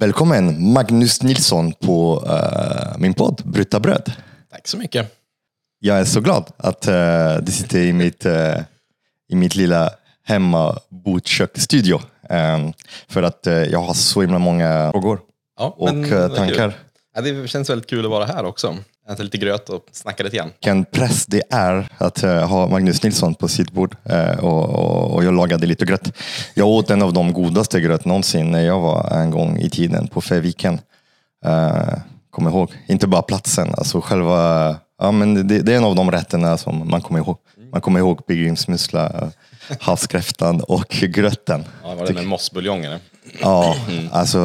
Välkommen Magnus Nilsson på uh, min podd Bryta bröd. Tack så mycket. Jag är så glad att uh, du sitter i mitt, uh, i mitt lilla hemmabotsköksstudio. Um, för att uh, jag har så himla många frågor ja, och tankar. Ja, det känns väldigt kul att vara här också. Äta lite gröt och snacka lite grann. Vilken press det är att uh, ha Magnus Nilsson på sitt bord uh, och, och, jag lagade lite gröt. Jag åt en av de godaste gröt någonsin när jag var en gång i tiden på Fäviken. Uh, Kom ihåg, inte bara platsen, alltså själva, ja men det, det, är en av de rätterna som man kommer ihåg. Man kommer ihåg pilgrimsmussla, havskräftan och gröten. Ja, var det med mossbuljong eller? Ja, alltså,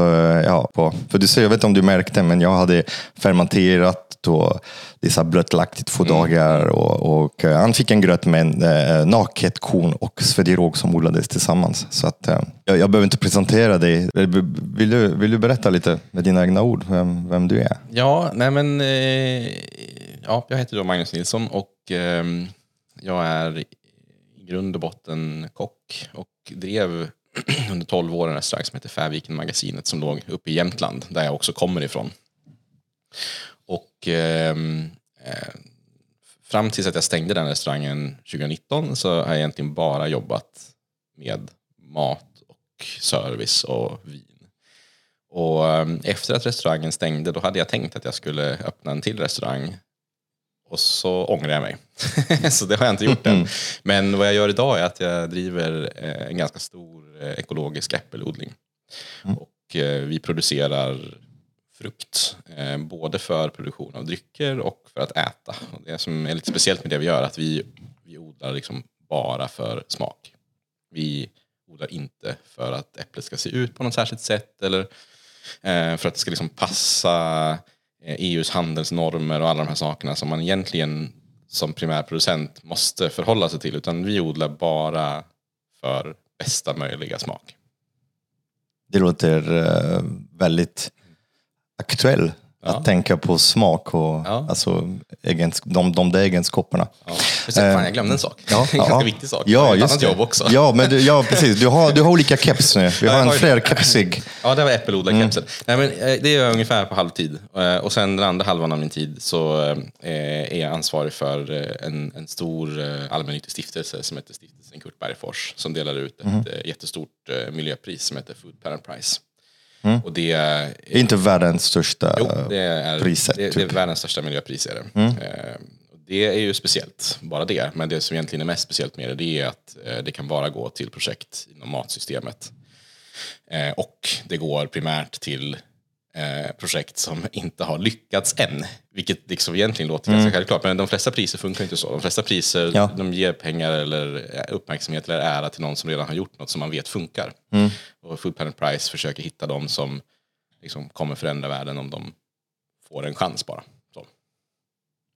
ja, på. för du ser, jag vet inte om du märkte, men jag hade fermenterat och det är så blötlagt i två mm. dagar. Och, och, uh, han fick en gröt med en uh, naket korn och svedjeråg som odlades tillsammans. Så att, uh, jag, jag behöver inte presentera dig. Vill du, vill du berätta lite med dina egna ord vem, vem du är? Ja, nej men, eh, ja, jag heter då Magnus Nilsson och eh, jag är i grund och botten kock och drev under 12 år en restaurang som heter Färviken Magasinet som låg uppe i Jämtland, där jag också kommer ifrån. Och ehm, eh, fram tills att jag stängde den restaurangen 2019 så har jag egentligen bara jobbat med mat och service och vin. Och eh, efter att restaurangen stängde då hade jag tänkt att jag skulle öppna en till restaurang. Och så ångrar jag mig. så det har jag inte gjort än. Men vad jag gör idag är att jag driver eh, en ganska stor eh, ekologisk äppelodling. Mm. Och eh, vi producerar frukt. Både för produktion av drycker och för att äta. Och det som är lite speciellt med det vi gör är att vi, vi odlar liksom bara för smak. Vi odlar inte för att äpplet ska se ut på något särskilt sätt eller för att det ska liksom passa Eh, e EUs handelsnormer och alla de här sakerna som man egentligen som primärproducent måste förhålla sig till. Utan vi odlar bara för bästa möjliga smak. Det låter eh, väldigt aktuell. Ja. Att tänka på smak och ja. alltså, egens, de, de där egenskaperna. Ja. Fan, jag glömde en sak. Ja, en ganska viktig sak. Ja, just ett jobb också. Ja, men du, ja, precis. Du har, du har olika keps nu. Vi har en fler kepsig. Ja, det var äppelodlarkepsen. Mm. Nej, men, eh, det jag ungefär på halvtid. Eh, och sen den andra halvan av min tid så eh, är jag ansvarig för en, en stor allmännyttig stiftelse som heter Stiftelsen Kurt Bergfors som delar ut ett mm. jättestort miljöpris som heter Food Parent Prize. Mm. Och det är inte världens största jo, det är, priset. Det, typ. det är världens största miljöpris. Är det. Mm. Eh, det är ju speciellt, bara det. Men det som egentligen är mest speciellt med det, det är att eh, det kan bara gå till projekt inom matsystemet. Eh, och det går primärt till eh, projekt som inte har lyckats än. Vilket liksom egentligen låter mm. ganska självklart. Men de flesta priser funkar inte så. De flesta priser ja. de ger pengar eller uppmärksamhet eller ära till någon som redan har gjort något som man vet funkar. Mm. Och Food Planet Prize försöker hitta de som liksom kommer förändra världen om de får en chans bara.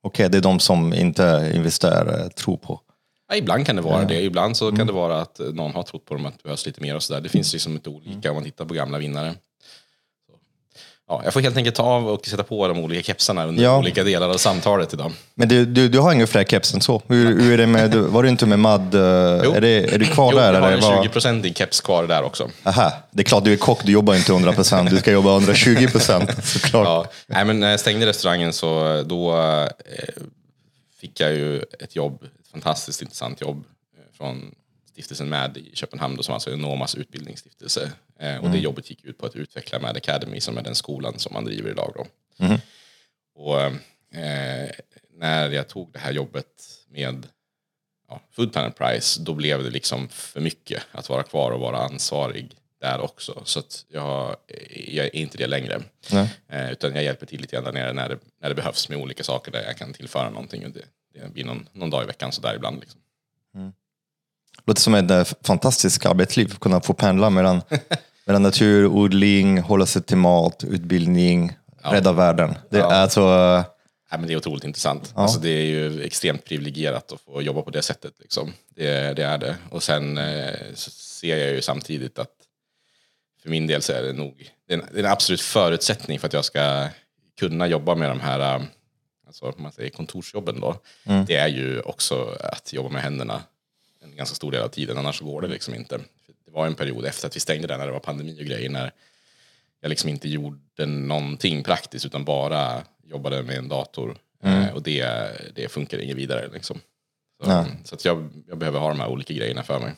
Okej, okay, det är de som inte investerare tror på? Ja, ibland kan det vara ja. det. Ibland så mm. kan det vara att någon har trott på dem att det behövs lite mer och sådär. Det finns liksom lite olika mm. om man tittar på gamla vinnare. Ja, jag får helt enkelt ta av och sätta på de olika kepsarna under ja. olika delar av samtalet idag. Men du, du, du har inga fler keps än så? Hur, hur är det med, var du inte med MAD? Eh, är, det, är du kvar jo, där? jag har en 20 procentig keps kvar där också. Aha, det är klart du är kock, du jobbar inte 100 procent, du ska jobba 120 procent såklart. Ja, nej, men när jag stängde restaurangen så då eh, fick jag ju ett jobb, ett fantastiskt intressant jobb eh, från stiftelsen MAD i Köpenhamn då, som alltså är Nomas utbildningsstiftelse. Eh, och mm. det jobbet gick ut på att utveckla MAD Academy som är den skolan som man driver idag. Då. Mm. Och eh, när jag tog det här jobbet med ja, Food Planet Prize då blev det liksom för mycket att vara kvar och vara ansvarig där också. Så jag, jag är inte det längre. Eh, utan jag hjälper till lite grann där nere när det, när det behövs med olika saker där jag kan tillföra någonting. Och det, det blir någon, någon dag i veckan så där ibland. Liksom. Låter som ett eh, fantastiskt arbetsliv, kunna få pendla mellan, mellan natur, odling, hålla sig till mat, utbildning, ja. rädda världen. Det ja. är så... Ja, men det är otroligt intressant. Ja. Alltså, det är ju extremt privilegierat att få jobba på det sättet. Liksom. Det, det är det. Och sen eh, ser jag ju samtidigt att för min del så är det nog det är en, det är en absolut förutsättning för att jag ska kunna jobba med de här eh, alltså, man säger kontorsjobben. Då. Mm. Det är ju också att jobba med händerna en ganska stor del av tiden, annars går det liksom inte. Det var en period efter att vi stängde där när det var pandemi och grejer, när jag liksom inte gjorde någonting praktiskt utan bara jobbade med en dator. Eh, och det, det funkar inget vidare. Liksom. Så, Ja. så att jag, jag behöver ha de här olika grejerna för mig.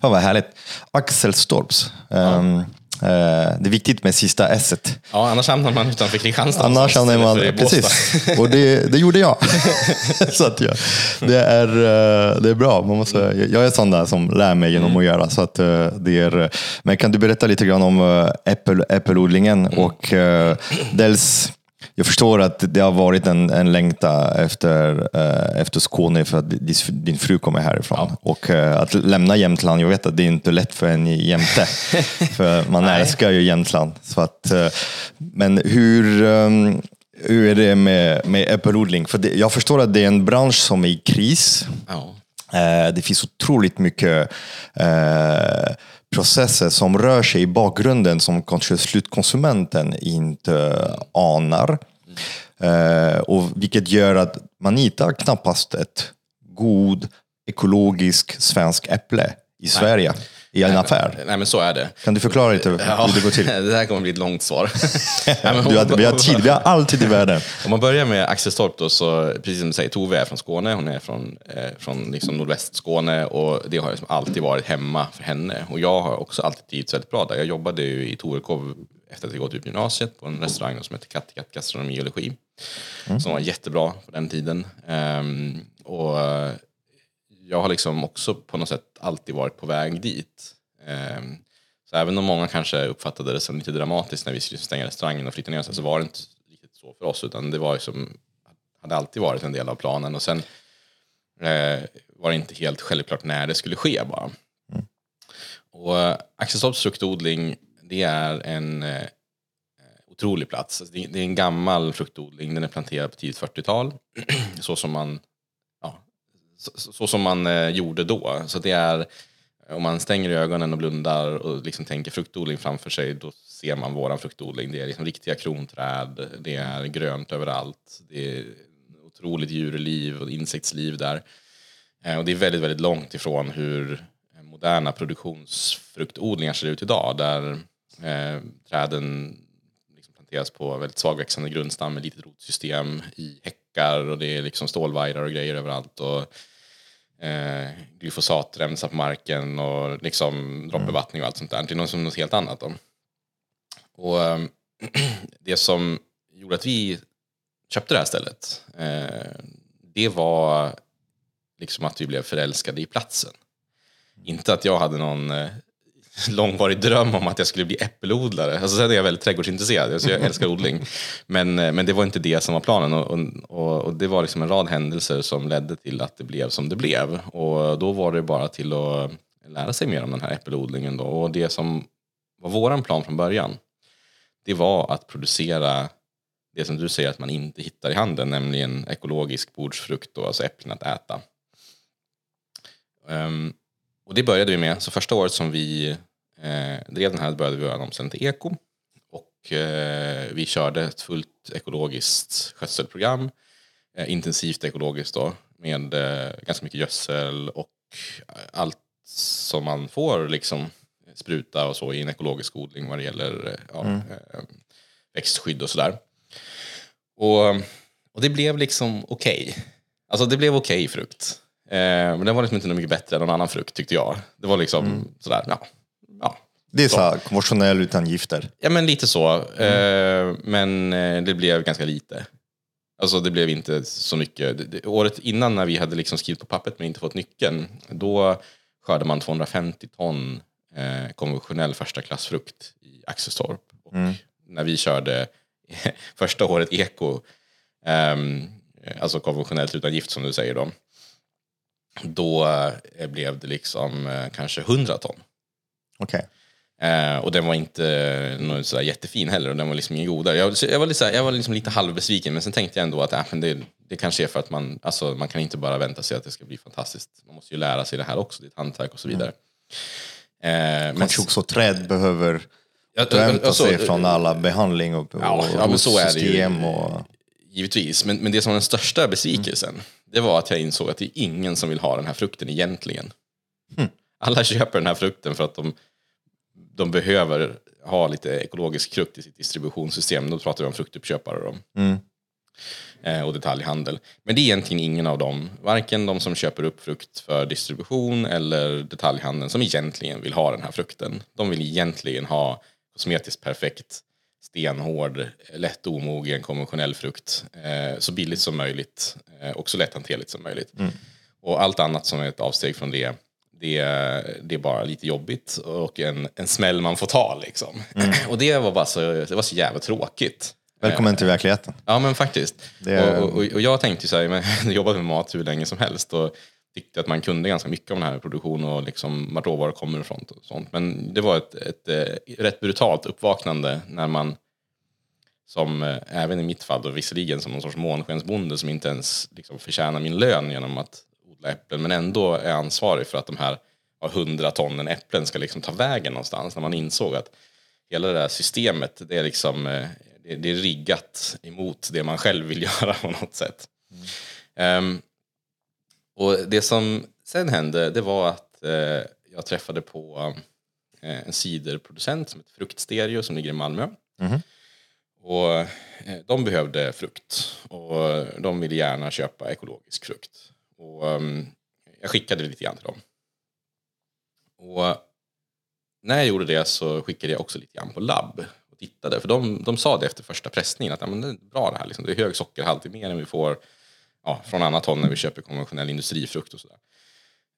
Fan vad härligt. Axel Storps. Ehm, eh, det är viktigt med sista s -et. Ja, annars hamnar man utanför Kristianstad. Annars hamnar man, precis. Och det, det gjorde jag. så att jag, det, är, eh, det är bra. Man måste, jag är sån där som lär mig genom att göra. Så att eh, det är, men kan du berätta lite grann om eh, äppel, äppelodlingen? Och eh, dels, jag förstår att det har varit en, en längta efter, eh, efter Skåne för att din, din fru kommer härifrån. Och eh, att lämna Jämtland, jag vet att det är inte lätt för en Jämte. för man älskar ju Jämtland. Så att, eh, men hur, ehm, hur är det med, med äppelodling? För det, jag förstår att det är en bransch som är i kris. Ja. Eh, Det finns otroligt mycket eh, processer som rör sig i bakgrunden som kanske slutkonsumenten inte anar. Eh, och vilket gör att man hittar knappast ett god ekologisk svensk äpple i Sverige i en affär. Nej, men så är det. Kan du förklara lite hur det går till? det här kommer bli ett långt svar. Nej, har- vi har tid, vi har all tid i världen. Om man börjar med Axel Storp då, så precis som du säger, Tove är från Skåne, hon är från, eh, från liksom nordvästskåne och det har liksom alltid varit hemma för henne. Och jag har också alltid trivts väldigt bra där. Jag jobbade ju i Torekov efter att jag gått ut gymnasiet på en restaurang som heter Kattegatt gastronomi och logi. Som var jättebra på den tiden. Ehm, och eh, jag har liksom också på något sätt alltid varit på väg dit. Ehm, så även om många kanske uppfattade det som lite dramatiskt när vi skulle stänga restaurangen och flytta ner oss, så var det inte riktigt så för oss, utan det var ju som, hade alltid varit en del av planen. Och sen eh, var det inte helt självklart när det skulle ske bara. Och eh, Axelstorps fruktodling, det är en eh, otrolig plats. Alltså, det, är en gammal fruktodling, den är planterad på tidigt 40-tal. så som man, så, så, som man eh, gjorde då. Så det är, om man stänger ögonen och blundar och liksom tänker fruktodling framför sig, då ser man våran fruktodling. Det är liksom riktiga kronträd, det är grönt överallt, det är otroligt djurliv och insektsliv där. Eh, Och det är väldigt, väldigt långt ifrån hur moderna produktionsfruktodlingar ser ut idag, där eh, träden liksom planteras på väldigt svagväxande grundstam med litet rotsystem i häckar och det är liksom stålvajrar och grejer överallt. Och, eh, glyfosat rensar på marken och liksom droppbevattning och allt sånt där. Det är något, som något helt annat. Då. Och eh, det som gjorde att vi köpte det här stället, eh, det var liksom att vi blev förälskade i platsen. Inte att jag hade någon eh, långvarig dröm om att jag skulle bli äppelodlare. Alltså, sen är jag väldigt trädgårdsintresserad, alltså, jag älskar odling. Men, eh, men det var inte det som var planen. Och, och, och det var liksom en rad händelser som ledde till att det blev som det blev. Och då var det bara till att lära sig mer om den här äppelodlingen. Då. Och det som var våran plan från början, det var att producera det som du säger att man inte hittar i handeln, nämligen ekologisk bordsfrukt, då, alltså äpplen att äta. Ehm, och det började vi med. Så första året som vi eh, drev den här började vi göra en omställning till eko. Och eh, vi körde ett fullt ekologiskt skötselprogram. Eh, intensivt ekologiskt då. Med eh, ganska mycket gödsel och allt som man får liksom spruta och så i en ekologisk odling vad det gäller eh, ja, eh, växtskydd och sådär. Och, och det blev liksom okej. Alltså det blev okej frukt. Eh, men den var liksom inte mycket bättre än någon annan frukt tyckte jag. Det var liksom sådär, ja. Det är så här, konventionell utan gifter. Ja men lite så. Eh, men eh, det blev ganska lite. Alltså det blev inte så mycket. Det, det, året innan när vi hade liksom skrivit på pappret men inte fått nyckeln. Då skördade man 250 ton eh, konventionell första klassfrukt i Axelstorp. Och när vi körde första året eko, ehm, alltså konventionellt utan gift som du säger då. Då eh, blev det liksom eh, kanske 100 ton. Okej. Eh, och den var inte någon sådär jättefin heller och den var liksom ingen godare. Jag, så jag var, lite, såhär- jag var liksom lite halvbesviken men sen tänkte jag ändå att äh, men det, det kanske är för att man, alltså, man kan inte bara vänta sig att det ska bli fantastiskt. Man måste ju lära sig det här också, ett hantverk och så vidare. Eh, men, Kanske också träd behöver Ja, hämta alltså, sig från alla behandling och, och Ja, ja, men så är det ju. och... Givetvis, men, men det som var den största besvikelsen, det var att jag insåg att det är ingen som vill ha den här frukten egentligen. Alla köper den här frukten för att de, de behöver ha lite ekologisk frukt i sitt distributionssystem. Då pratar vi om fruktuppköpare då. Eh, och detaljhandel. Men det är egentligen ingen av dem, varken de som köper upp frukt för distribution eller detaljhandeln som egentligen vill ha den här frukten. De vill egentligen ha kosmetiskt perfekt, stenhård, lätt omogen konventionell frukt eh, så billigt som möjligt eh, och så lätthanterligt som möjligt. Och allt annat som är ett avsteg från det det, det är bara lite jobbigt och en, en smäll man får ta. Liksom. och det var bara så, det var så jävla tråkigt. Välkommen till verkligheten. Ja men faktiskt. Det- Och, och, och jag tänkte så här, men jag jobbat med mat hur länge som helst och tyckte att man kunde ganska mycket om den här produktionen och liksom vart råvaror kommer ifrån och sånt. Men det var ett, ett, eh, rätt brutalt uppvaknande när man som eh, även i mitt fall då visserligen som någon sorts månskensbonde som inte ens liksom förtjänar min lön genom att odla äpplen men ändå är ansvarig för att de här 100 tonnen äpplen ska liksom ta vägen någonstans när man insåg att hela det här systemet det är liksom eh, det, det är riggat emot det man själv vill göra på något sätt. Ehm, och det som sen hände det var att eh, jag träffade på eh, en ciderproducent som heter Fruktstereo som ligger i Malmö. Och eh, de behövde frukt och de ville gärna köpa ekologisk frukt. Och ehm, jag skickade lite grann till dem. Och när jag gjorde det så skickade jag också lite grann på labb och tittade. För de, de sa det efter första pressningen att ja, men det är bra det här. Liksom. Det är hög sockerhalt, det är mer än vi får ja, från annat håll när vi köper konventionell industrifrukt och sådär.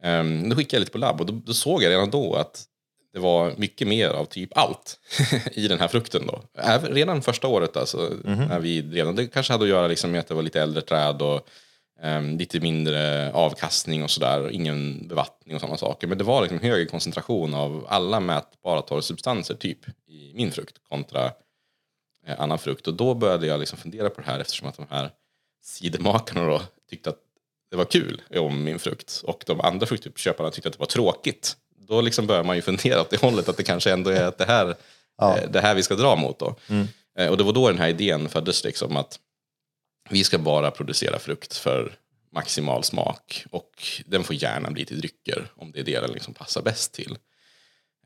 Um, då skickade jag lite på labb och då, då såg jag redan då att det var mycket mer av typ allt i den här frukten. Då. Även, redan första året alltså, när vi drev den. Det kanske hade att göra liksom med att det var lite äldre träd och lite mindre avkastning och sådär. Ingen bevattning och sådana saker. Men det var liksom högre koncentration av alla mätbara torrsubstanser typ i min frukt kontra eh, annan frukt. Och då började jag liksom fundera på det här eftersom att de här cidermakarna då tyckte att det var kul om min frukt och de andra fruktköparna tyckte att det var tråkigt. Då liksom börjar man ju fundera åt det hållet att det kanske ändå är att det här, eh, det här vi ska dra mot. Då. Eh, Och det var då den här idén föddes liksom att vi ska bara producera frukt för maximal smak och den får gärna bli till drycker om det är det den liksom passar bäst till.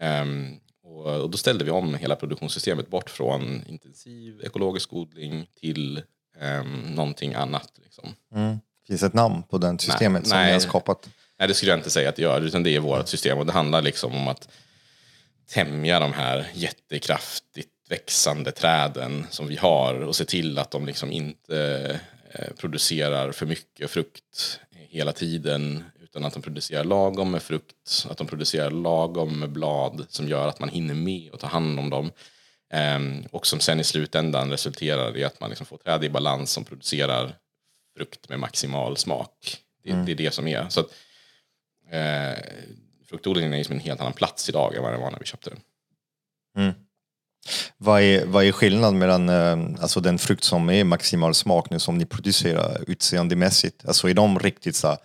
Ehm, och, då ställde vi om hela produktionssystemet bort från intensiv ekologisk odling till um, någonting annat. Liksom. Finns ett namn på den systemet som nej. ni har skapat? Nej, det skulle jag inte säga att det gör, utan det är vårt system och det handlar liksom om att tämja de här jättekraftigt växande träden som vi har och se till att de liksom inte eh, producerar för mycket frukt hela tiden utan att de producerar lagom med frukt, att de producerar lagom med blad som gör att man hinner med och ta hand om dem. Ehm, och som sen i slutändan resulterar i att man liksom får träd i balans som producerar frukt med maximal smak. Det, det är det som är. Så att, eh, fruktodlingen är liksom en helt annan plats idag än vad den var när vi köpte den. Vad är, vad är skillnaden mellan eh, alltså den frukt som är maximal smak nu som ni producerar utseendemässigt? Alltså är de riktigt så här,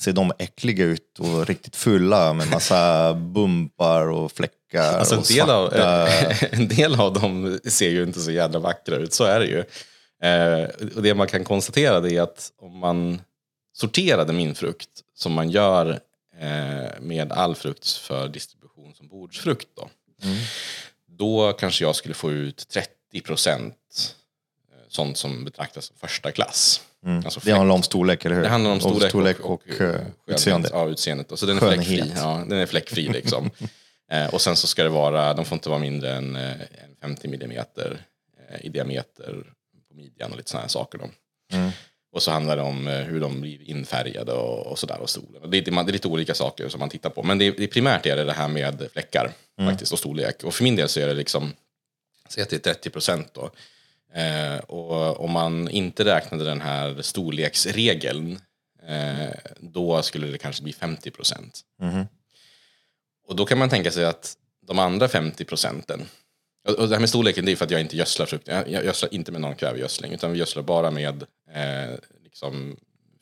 ser de äckliga ut och riktigt fulla med massa bumpar och fläckar Alltså en del, av, en del av dem ser ju inte så jävla vackra ut, så är det ju. Eh, och det man kan konstatera är att om man sorterade min frukt som man gör eh, med all frukt för distribution som bordsfrukt då. Då kanske jag skulle få ut 30 procent sånt som betraktas som första klass. Alltså Det handlar om storlek, eller hur? det handlar om storlek, storlek och, och, och, eh, eh, utseende. Ja, utseendet. Och så den är Skönhet. fläckfri. Ja, den är fläckfri liksom. eh, och sen så ska det vara, de får inte vara mindre än, eh, än 50 millimeter eh, i diameter på midjan och lite sådana här saker. Då. Mm. Och så handlar det om eh, hur de blir infärgade och, och sådär och stolen. Och det, är, lite- man- det är lite olika saker som man tittar på. Men det, det primärt är det det här med fläckar faktiskt och storlek. Och för min del så är det liksom, säg att det är 30 procent då. Eh, och om man inte räknade den här storleksregeln eh, då skulle det kanske bli 50 procent. Och då kan man tänka sig att de andra 50 procenten och och det här med storleken det är för att jag inte gödslar frukt. Jag jag gödslar inte med någon kvävegödsling utan vi gödslar bara med eh, liksom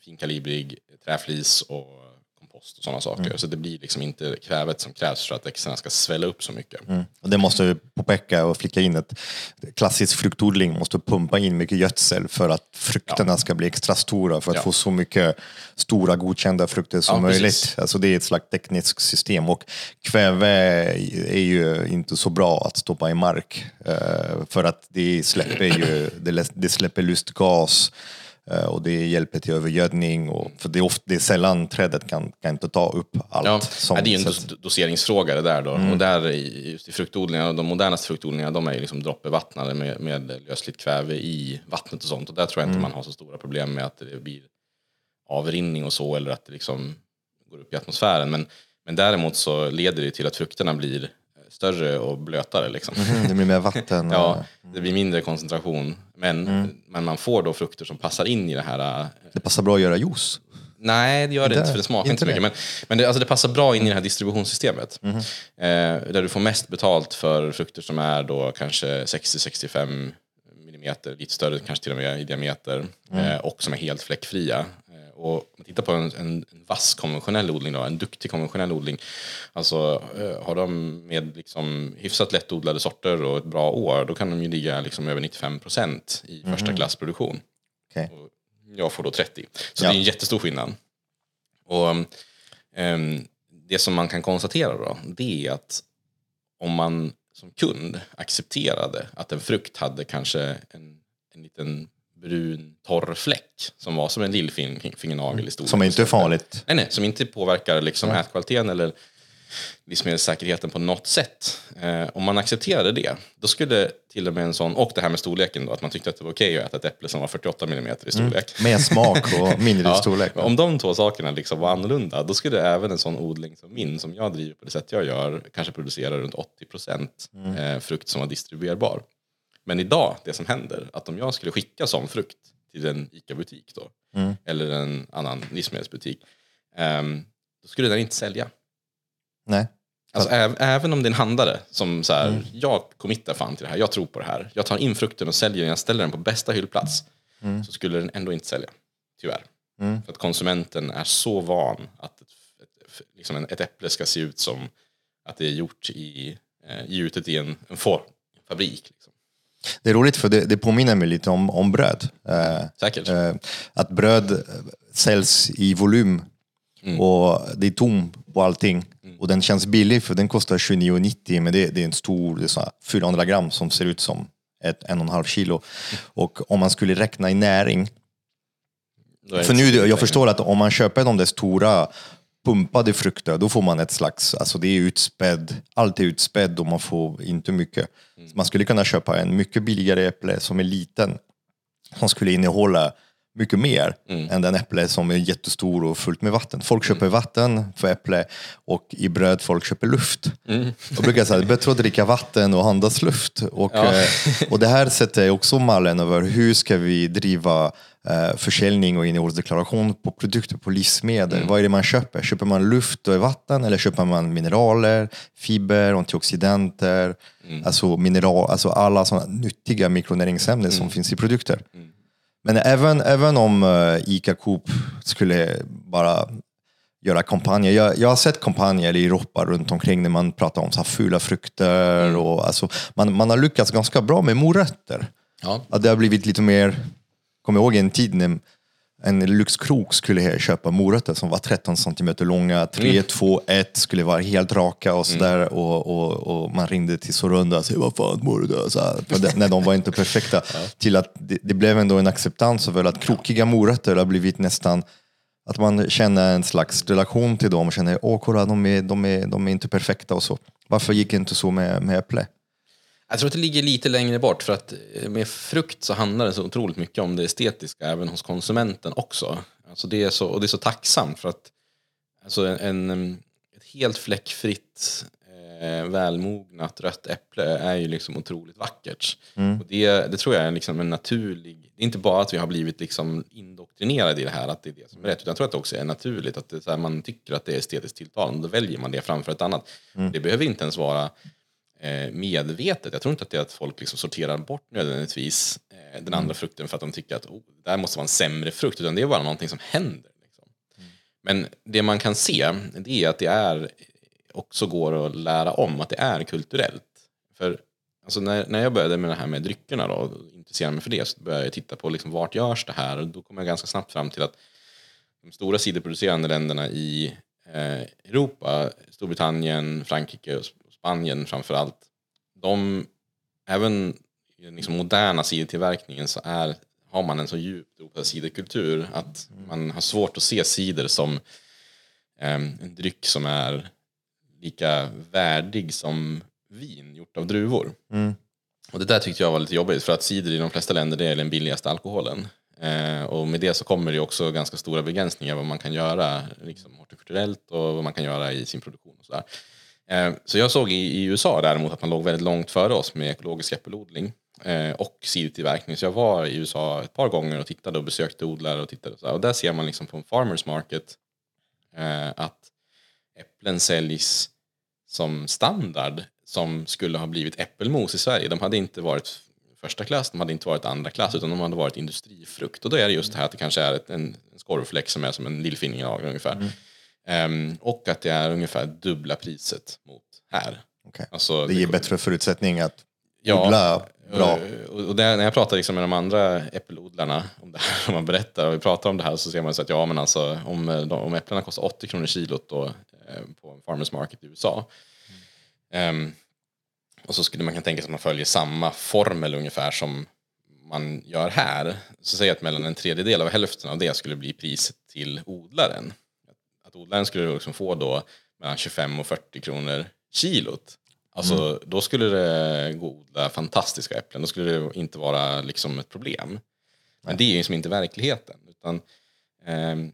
finkalibrig träflis och kompost och sådana saker. Så det blir liksom inte kvävet som krävs för att växterna ska svälla upp så mycket. Mm. Och det måste påpeka och flika in att klassisk fruktodling måste pumpa in mycket gödsel för att frukterna ska bli extra stora för att Ja. få så mycket stora godkända frukter som Ja, möjligt. precis. Alltså det är ett slags tekniskt system och kväve är ju inte så bra att stoppa i mark eh, för att det släpper ju det lä- det släpper lustgas och det hjälper till övergödning och för det är, ofta, det är sällan trädet kan, kan inte ta upp allt. Ja, som det är ju en dos- doseringsfråga det där då. Och där just i fruktodlingarna, de modernaste fruktodlingarna, de är ju liksom droppbevattnade med, med lösligt kväve i vattnet och sånt. Och där tror jag inte man har så stora problem med att det blir avrinning och så, eller att det liksom går upp i atmosfären. Men, men däremot så leder det till att frukterna blir större och blötare. Liksom. Mm, det blir mer vatten. och- Ja, det blir mindre koncentration. Men, men man får då frukter som passar in i det här äh, Det passar bra att göra juice. Nej, det gör det Inte- inte för det smakar inte så mycket. Men, men det, alltså det passar bra in i det här distributionssystemet. Mhm. Eh, där du får mest betalt för frukter som är då kanske 60-65 millimeter, lite större kanske till och med i diameter. Mm. Eh, och som är helt fläckfria. Och om man tittar på en, en, en vass konventionell odling, då, en duktig konventionell odling. Alltså eh, har de med liksom hyfsat lättodlade sorter och ett bra år, då kan de ju ligga liksom över 95 procent i Mhm. första klassproduktion. Okej. Och jag får då 30. Så Ja. det är en jättestor skillnad. Och ehm, det som man kan konstatera då, det är att om man som kund accepterade att en frukt hade kanske en, en liten brun torr fläck som var som en lillfingernagel i storlek. Som inte är farligt. Nej, nej, som inte påverkar liksom ätkvaliteten eller livsmedelssäkerheten på något sätt. Eh, om man accepterade det, då skulle till och med en sån, och det här med storleken då, att man tyckte att det var okej att äta ett äpple som var 48 mm i storlek. Mer smak och mindre Ja, storlek. Om de två sakerna liksom var annorlunda, då skulle även en sån odling som min, som jag driver på det sätt jag gör, kanske producera runt 80 procent eh, frukt som var distribuerbar. Men idag, det som händer, att om jag skulle skicka sån frukt till en ICA-butik då, eller en annan livsmedelsbutik, ehm, då skulle den inte sälja. Nej. Alltså, äv- även om det är en handlare som så här, jag committar fan till det här, jag tror på det här, jag tar in frukten och säljer den, jag ställer den på bästa hyllplats, så skulle den ändå inte sälja. Tyvärr. För att konsumenten är så van att ett, ett, liksom ett äpple ska se ut som att det är gjort i, eh, gjutet i en, en, for, en fabrik. Det är roligt för det, det påminner mig lite om, om bröd. Eh, Säkert. eh, att bröd eh, säljs i volym och det är tom på allting. Och den känns billig för den kostar 29,90 men det, det är en stor, det är så här 400 gram som ser ut som ett en och en halv kilo. Och om man skulle räkna i näring För nu, jag förstår att om man köper de där stora pumpade frukter, då får man ett slags, alltså det är utspädd, allt är utspädd och man får inte mycket. Så man skulle kunna köpa en mycket billigare äpple som är liten, som skulle innehålla mycket mer än den äpple som är jättestor och fullt med vatten. Folk köper vatten för äpple och i bröd folk köper luft. Jag brukar säga att det är bättre att dricka vatten och andas luft. Och, eh, och det här sätter också mallen över hur ska vi driva försäljning och innehållsdeklaration på produkter, på livsmedel. Vad är det man köper? Köper man luft och vatten eller köper man mineraler, fiber, antioxidanter, alltså, mineral, alltså alla sådana nyttiga mikronäringsämnen som finns i produkter. Men även, även om uh, ICA Coop skulle bara göra kampanjer. Jag, jag har sett kampanjer i Europa runt omkring när man pratar om så här fula frukter. Och, alltså, man, man har lyckats ganska bra med morötter. Ja. Att det har blivit lite mer, kommer ihåg en tid när en lyxkrok skulle köpa morötter som var 13 centimeter långa, 3, 2, 1 skulle vara helt raka och sådär. Och, och, och man ringde till Sorunda och sa vad fan då? Så här, för det, när de var inte perfekta. Till att det, det blev ändå en acceptans över att krokiga morötter har blivit nästan att man känner en slags relation till dem och känner åh kolla de är, de är, de är inte perfekta och så. Varför gick det inte så med, med äpple? Jag tror att det ligger lite längre bort för att eh, med frukt så handlar det så otroligt mycket om det estetiska även hos konsumenten också. Alltså det är så, och det är så tacksamt för att alltså en, ett helt fläckfritt eh, välmognat rött äpple är ju liksom otroligt vackert. Och det, det tror jag är liksom en naturlig, det är inte bara att vi har blivit liksom indoktrinerade i det här att det är det som är rätt, utan jag tror att det också är naturligt att det, så här, man tycker att det är estetiskt tilltalande, då väljer man det framför ett annat. Det behöver inte ens vara medvetet. Jag tror inte att det är att folk liksom sorterar bort nödvändigtvis eh, den andra frukten för att de tycker att oh, det där måste vara en sämre frukt, utan det är bara någonting som händer. Liksom. Men det man kan se det är att det är också går att lära om, att det är kulturellt. För alltså när, när jag började med det här med dryckerna då, och intresserade mig för det, så började jag titta på liksom vart görs det här? Och då kom jag ganska snabbt fram till att de stora ciderproducerande länderna i eh, Europa, Storbritannien, Frankrike Spanien framför allt, de, även i den liksom moderna cidertillverkningen så är, har man en så djupt rotad ciderkultur att man har svårt att se cider som eh, en dryck som är lika värdig som vin gjort av druvor. Mm. Och det där tyckte jag var lite jobbigt för att cider i de flesta länder det är den billigaste alkoholen. Eh, och med det så kommer det också ganska stora begränsningar vad man kan göra liksom, hortikulturellt och vad man kan göra i sin produktion. Och sådär. Eh, så jag såg i, USA däremot att man låg väldigt långt före oss med ekologisk äppelodling eh, och cidertillverkning. Så jag var i USA ett par gånger och tittade och besökte odlare och tittade och, så där. och där ser man liksom på en farmers market eh, att äpplen säljs som standard som skulle ha blivit äppelmos i Sverige. De hade inte varit första klass, de hade inte varit andra klass utan de hade varit industrifrukt. Och då är det just det här att det kanske är en, en skorvfläck som är som en lillfingernagel ungefär. Mm. Ehm, och att det är ungefär dubbla priset mot här. Okej. Alltså, Det ger bättre förutsättning att Ja, odla bra. Och, och där, när jag pratar liksom med de andra äppelodlarna om det här, om man berättar och vi pratar om det här så ser man så att ja men alltså om, eh, om äpplena kostar 80 kronor kilot då, eh, på en farmers market i USA. ehm, och så skulle man kunna tänka sig att man följer samma formel ungefär som man gör här. Så säg att mellan en tredjedel av hälften av det skulle bli priset till odlaren. Att odlaren skulle liksom få då mellan 25 och 40 kronor kilot. Alltså då skulle det gå att odla fantastiska äpplen. Då skulle det inte vara liksom ett problem. Men det är ju liksom inte verkligheten. Utan, ehm,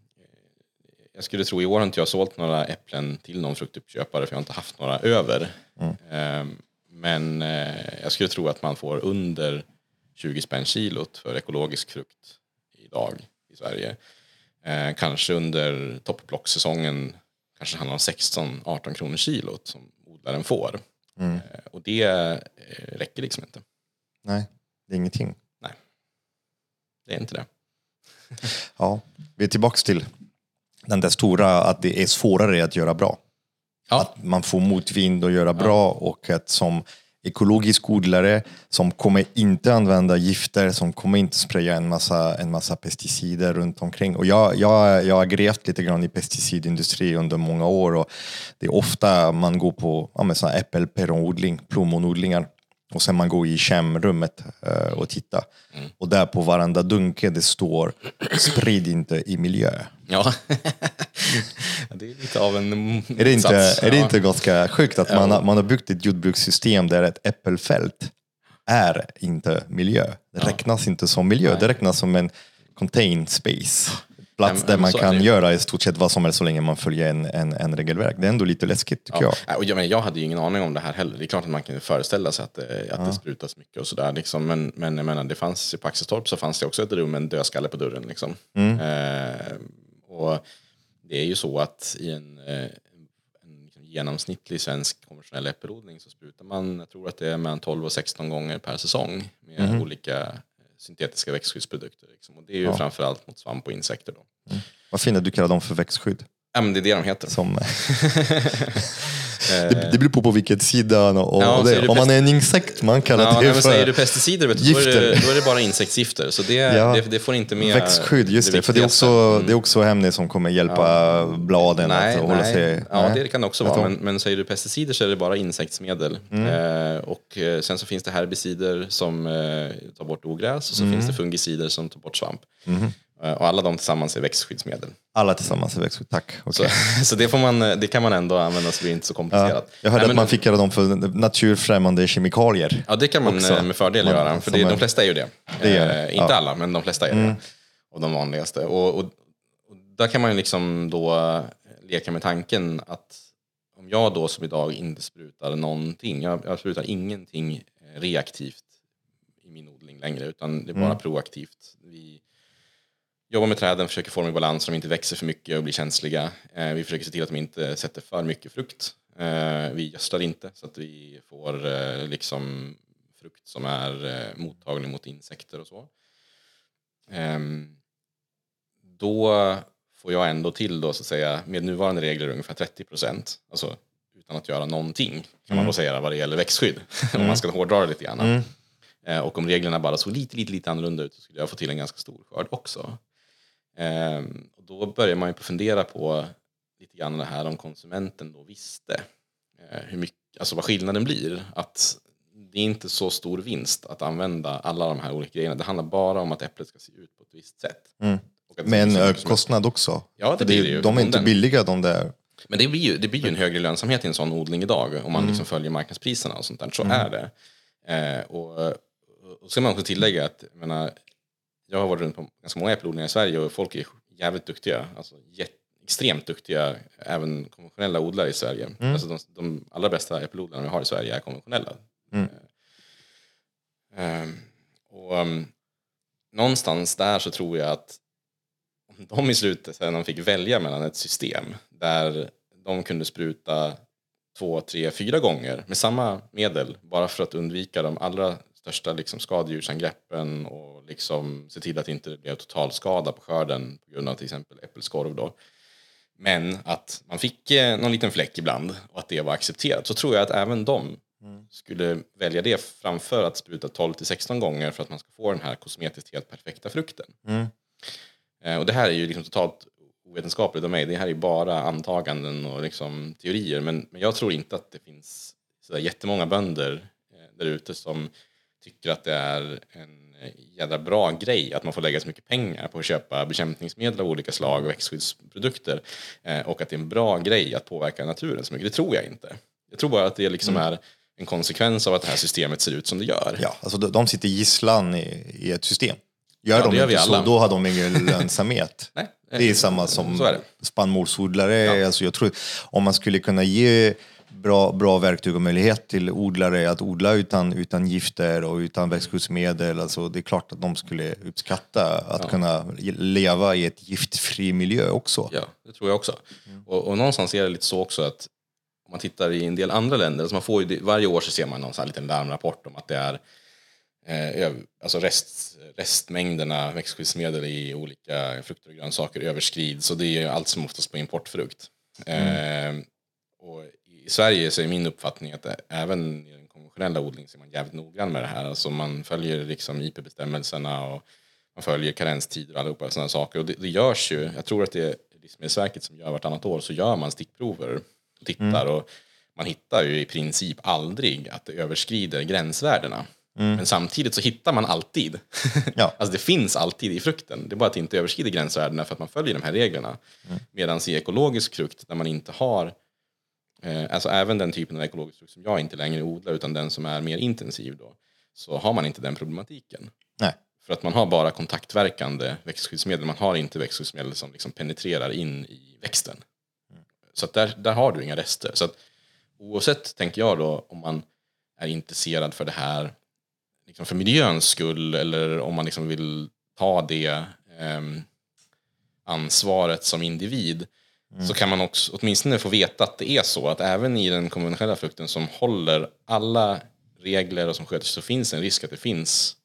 jag skulle tro, i år har inte jag sålt några äpplen till någon fruktuppköpare för jag har inte haft några över. Ehm, men eh, jag skulle tro att man får under 20 spänn kilot för ekologisk frukt idag i Sverige. Eh, kanske under topplocksäsongen kanske handlar om 16-18 kronor kilot som odlaren får. Mm. Eh, och det eh, räcker liksom inte. Nej, det är ingenting. Det är inte det. Ja, vi är tillbaka till den där stora, att det är svårare att göra bra. Ja. Att man får motvind att göra bra och att som ekologisk odlare som kommer inte använda gifter, som kommer inte spraya en massa, en massa pesticider runt omkring. Och jag, jag, jag har grävt lite grann i pesticidindustri under många år och det är ofta man går på ja, äppel, päronodling, plommonodlingar och sen man går i kemrummet eh, och tittar. Och där på varenda dunke det står sprid inte i miljö. Ja, det är lite av en Är det inte, motsats. är det Ja. inte ganska sjukt att man, har- man har byggt ett jordbrukssystem där ett äppelfält är inte miljö. Det räknas inte som miljö, det räknas som en contained space. Plats där man kan göra i stort sett vad som helst så länge man följer en, en, en regelverk. Det är ändå lite läskigt tycker jag. Ja, och jag, men jag hade ju ingen aning om det här heller. Det är klart att man kan föreställa sig att, det, att det sprutas mycket och sådär. Liksom. Men, men jag menar, det fanns, på Axelstorp så fanns det också ett rum med en dödskalle på dörren. Liksom. Eh, och det är ju så att i en, eh, en liksom genomsnittlig svensk konventionell äppelodling så sprutar man, jag tror att det är mellan 12 och 16 gånger per säsong med olika eh, syntetiska växtskyddsprodukter. Liksom. Och det är ju framförallt mot svamp och insekter. Då. Vad fint att du kallar dem för växtskydd. Ja, men det är det de heter. Som, det, det beror på på vilket sida och, Ja, och så är det. det Om man är en insekt man kallar Ja, det nej, men för säger du pesticider vet du, då, är det, gifter. då är det bara insektsgifter. Så det, Ja. det, det får inte med växtskydd. Just det, för det är, viktigaste. också, det är också ämnen som kommer hjälpa bladen Nej, att hålla nej. sig... Ja, det kan det också vara. Men, men säger du pesticider så är det bara insektsmedel. Mm. Eh, och eh, sen så finns det herbicider som eh, tar bort ogräs och så Mm. finns det fungicider som tar bort svamp. Eh, och alla de tillsammans är växtskyddsmedel. Alla tillsammans är växtskydd, tack. Så, Okej. så det, man, det kan man ändå använda så det är inte så Ja, komplicerat. jag hörde Nej, att man fick kalla dem för naturfrämmande kemikalier. Ja, det kan man också. eh, med fördel Man- göra. För det, en- de flesta är ju det. Det är det, Eh, inte ja. Mm. alla, men de flesta är det. Och de vanligaste. Och, och, och där kan man ju liksom då eh, leka med tanken att om jag då som idag inte sprutar någonting, jag, jag sprutar ingenting eh, reaktivt i min odling längre, utan det är bara Mm. proaktivt. Jobbar med träden, försöker få dem i balans så de inte växer för mycket och blir känsliga. Eh, vi försöker se till att de inte sätter för mycket frukt. Eh, vi gödslar inte så att vi får eh, liksom frukt som är mottaglig mot insekter och så. Ehm, då får jag ändå till då så att säga med nuvarande regler ungefär 30 procent. Alltså utan att göra någonting kan man då säga vad det gäller växtskydd. om man ska hårdra det lite grann. Eh, och om reglerna bara såg lite, lite, lite annorlunda ut så skulle jag få till en ganska stor skörd också. Eh, och då börjar man ju fundera på lite grann det här om konsumenten då visste eh, hur mycket, alltså vad skillnaden blir. Att det är inte så stor vinst att använda alla de här olika grejerna. Det handlar bara om att äpplet ska se ut på ett visst sätt. Att Med en hög kostnad också. Ja, det blir det ju. De är inte billiga de där. Men det blir ju, det blir ju en högre lönsamhet i en sån odling idag om man liksom följer marknadspriserna och sånt där. Så är det. Eh, och, och ska man också tillägga att menar, jag har varit runt på ganska många äppelodlingar i Sverige och folk är jävligt duktiga. Alltså jätte, extremt duktiga, även konventionella odlare i Sverige. Alltså de, de allra bästa äppelodlarna vi har i Sverige är konventionella. Eh, och um, någonstans där så tror jag att om de i slutet sen fick välja mellan ett system där de kunde spruta två, tre, fyra gånger med samma medel bara för att undvika de allra största liksom, skadedjursangreppen och liksom se till att det inte blev totalskada på skörden på grund av till exempel äppelskorv. Då. Men att man fick eh, någon liten fläck ibland och att det var accepterat så tror jag att även de skulle välja det framför att spruta 12 till 16 gånger för att man ska få den här kosmetiskt helt perfekta frukten. Eh, Och det här är ju liksom totalt ovetenskapligt av mig. Det här är ju bara antaganden och liksom teorier. Men, men jag tror inte att det finns så där jättemånga bönder eh, där ute som tycker att det är en jädra bra grej att man får lägga så mycket pengar på att köpa bekämpningsmedel av olika slag och växtskyddsprodukter. Eh, och att det är en bra grej att påverka naturen så mycket. Det tror jag inte. Jag tror bara att det liksom är en konsekvens av att det här systemet ser ut som det gör. Ja, alltså de, sitter gisslan i, i ett system. Gör Ja, de gör inte så, då har de ingen lönsamhet. Nej, Det är samma som spannmålsodlare. Alltså jag tror, om man skulle kunna ge bra, bra verktyg och möjlighet till odlare att odla utan, utan gifter och utan växtskyddsmedel, alltså det är klart att de skulle uppskatta att kunna leva i ett giftfri miljö också. Ja, det tror jag också. Och, och någonstans är det lite så också att om man tittar i en del andra länder, alltså man får ju, varje år så ser man någon sån här liten larmrapport om att det är eh, alltså rest, restmängderna växtskyddsmedel i olika frukter och grönsaker överskrids och det är allt som oftast på importfrukt. Eh, och I Sverige så är min uppfattning att även i den konventionella odlingen så är man jävligt noggrann med det här. Alltså man följer liksom IP-bestämmelserna och man följer karenstider och allihopa sådana saker. Och det, det görs ju, jag tror att det är Livsmedelsverket som gör vartannat år, så gör man stickprover och tittar. Och man hittar ju i princip aldrig att det överskrider gränsvärdena. Men samtidigt så hittar man alltid. Ja. alltså det finns alltid i frukten. Det är bara att det inte överskrider gränsvärdena för att man följer de här reglerna. Medan i ekologisk frukt, där man inte har alltså även den typen av ekologisk frukt som jag inte längre odlar utan den som är mer intensiv då. Så har man inte den problematiken. Nej. För att man har bara kontaktverkande växtskyddsmedel. Man har inte växtskyddsmedel som liksom penetrerar in i växten. Så att där, där har du inga rester. Så att oavsett, tänker jag då, om man är intresserad för det här liksom för miljöns skull eller om man liksom vill ta det ehm, ansvaret som individ så kan man också åtminstone få veta att det är så att även i den konventionella frukten som håller alla regler och som sköter sig så finns en risk att det finns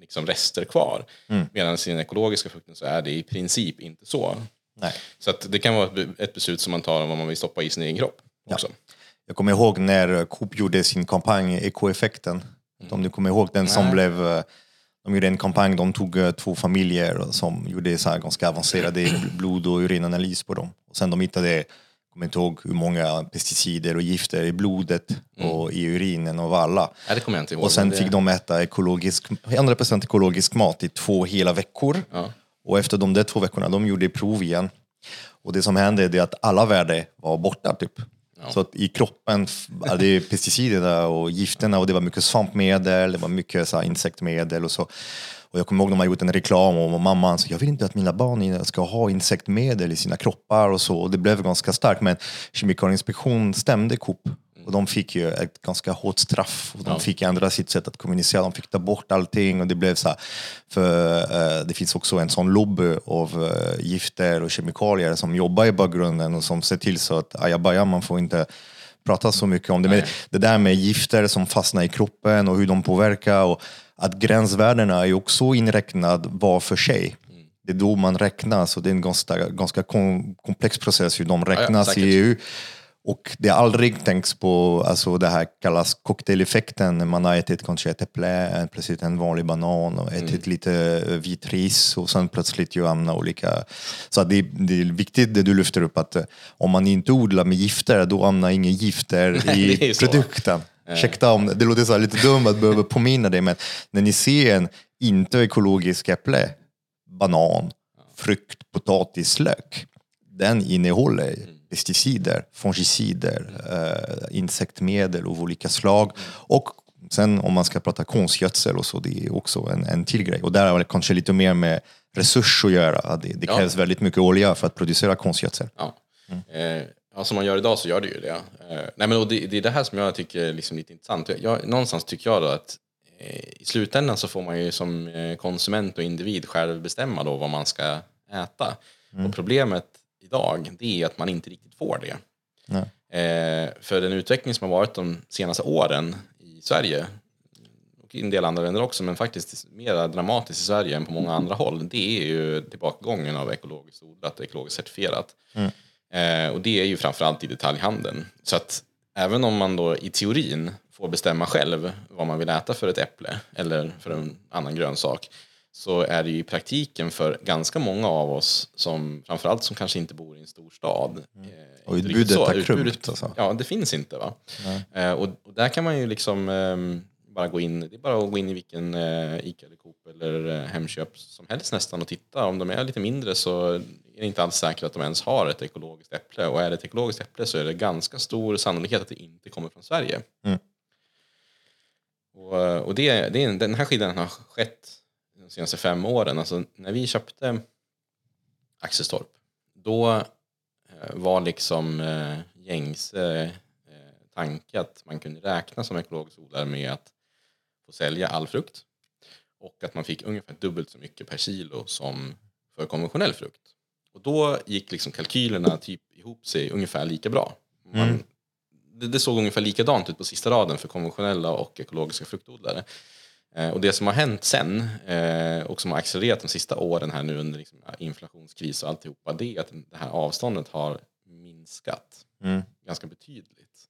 liksom rester kvar. Medan i den ekologiska frukten så är det i princip inte så. Nej. Så att det kan vara ett be- ett beslut som man tar om vad man vill stoppa i sin egen kropp också. Jag kommer ihåg när Coop gjorde sin kampanj Ekoeffekten. Om du kommer ihåg den som Nej. blev... De gjorde en kampanj, de tog eh, två familjer som gjorde så ganska avancerade blod och urinanalys på dem. Och sen de hittade, kommer inte ihåg hur många pesticider och gifter i blodet och i urinen av alla. Nej, det kommer jag inte ihåg. Och sen det, fick de äta ekologisk, 100% ekologisk mat i två hela veckor. Ja. Och efter de där två veckorna, de gjorde prov igen. Och det som hände är att alla värden var borta typ. Så att i kroppen det är pesticiderna och gifterna och det var mycket svampmedel, det var mycket så här, insektmedel och så. Och jag kommer ihåg de man gjort en reklam och mamman sa jag vill inte att mina barn ska ha insektmedel i sina kroppar och så. Och det blev ganska starkt men Kemikalieinspektionen stämde Coop och de fick ju ett ganska hårt straff. Och de fick ändra sitt sätt att kommunicera, de fick ta bort allting och det blev så här, för eh, det finns också en sån lobby av eh, gifter och kemikalier som jobbar i bakgrunden och som ser till så att ajabaja, man får inte prata så mycket om det. Men det där med gifter som fastnar i kroppen och hur de påverkar och att gränsvärdena är också inräknad var för sig. det är då man räknas och det är en ganska, ganska kom, komplex process hur de räknas säkert. i EU. Och det aldrig tänkts på, alltså det här kallas cocktaileffekten, när man har ätit kanske ett äpple, plötsligt en vanlig banan och ätit lite eh, vit ris och sen plötsligt ju hamnar olika... Så det, det är viktigt det du lyfter upp att eh, om man inte odlar med gifter, då hamnar inga gifter Nej, i produkten. Ursäkta om det låter så lite dumt att behöva påminna dig, men när ni ser en inte ekologisk äpple, banan, frukt, potatis, lök, den innehåller pesticider, fungicider, eh, insektmedel av olika slag. Och sen om man ska prata konstgödsel och så, det är också en, en till grej. Och där har det kanske lite mer med resurs att göra. Det, det Ja. krävs väldigt mycket olja för att producera konstgödsel. Ja. Eh, ja, som man gör idag så gör det ju det. Eh, nej, men det, det är det här som jag tycker är liksom lite intressant. Jag, jag, någonstans tycker jag då att eh, i slutändan så får man ju som eh, konsument och individ själv bestämma då vad man ska äta. Och problemet idag det är att man inte riktigt får det. Eh, för den utveckling som har varit de senaste åren i Sverige och i en del andra länder också, men faktiskt mer dramatiskt i Sverige än på många andra håll, det är ju tillbakagången av ekologiskt odlat och ekologiskt certifierat. Eh, och det är ju framförallt i detaljhandeln. Så att även om man då i teorin får bestämma själv vad man vill äta för ett äpple eller för en annan grönsak, så är det ju i praktiken för ganska många av oss, som framförallt som kanske inte bor i en stor stad. eh, Och utbudet har krympt, alltså. Ja, det finns inte. va eh, och, och där kan man ju liksom ehm, bara gå in, det är bara att gå in i vilken eh, Ica eller Coop eller eh, Hemköp som helst nästan och titta. Om de är lite mindre så är det inte alls säkert att de ens har ett ekologiskt äpple. Och är det ett ekologiskt äpple så är det ganska stor sannolikhet att det inte kommer från Sverige. Mm. Och, eh, och det, det är, den här skillnaden har skett de senaste fem åren. Alltså när vi köpte Axelstorp, då eh, var liksom eh, gängse eh, tanke att man kunde räkna som ekologisk odlare med att få sälja all frukt och att man fick ungefär dubbelt så mycket per kilo som för konventionell frukt. Och då gick liksom kalkylerna typ ihop sig ungefär lika bra. Man, det, det såg ungefär likadant ut på sista raden för konventionella och ekologiska fruktodlare. Eh, och det som har hänt sen eh, och som har accelererat de sista åren här nu under liksom, inflationskris och alltihopa det är att det här avståndet har minskat Mm. ganska betydligt.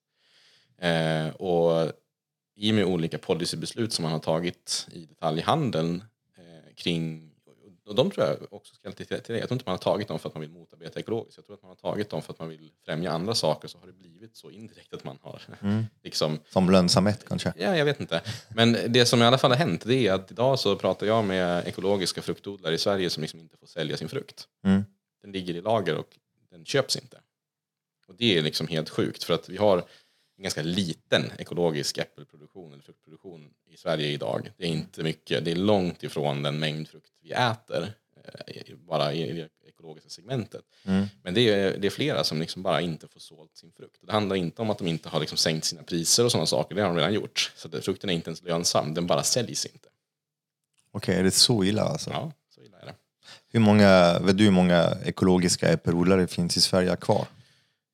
Eh, och i och med olika policybeslut som man har tagit i detaljhandeln kring och de tror jag också ska till, till det. Jag tror inte man har tagit dem för att man vill motarbeta ekologiskt. Jag tror att man har tagit dem för att man vill främja andra saker. Så har det blivit så indirekt att man har liksom Som lönsamhet kanske. Ja, jag vet inte. Men det som i alla fall har hänt det är att idag så pratar jag med ekologiska fruktodlare i Sverige som liksom inte får sälja sin frukt. Mm. Den ligger i lager och den köps inte. Och det är liksom helt sjukt för att vi har en ganska liten ekologisk äppelproduktion eller fruktproduktion i Sverige idag. Det är inte mycket, det är långt ifrån den mängd frukt vi äter eh, bara i det ekologiska segmentet. Mm. Men det är, det är flera som liksom bara inte får sålt sin frukt. Det handlar inte om att de inte har liksom sänkt sina priser och sådana saker, det har de redan gjort. Så att frukten är inte ens lönsam, den bara säljs inte. Okej, är det så illa alltså? Ja, så illa är det. Hur många, vet du hur många ekologiska äppelodlare finns i Sverige kvar?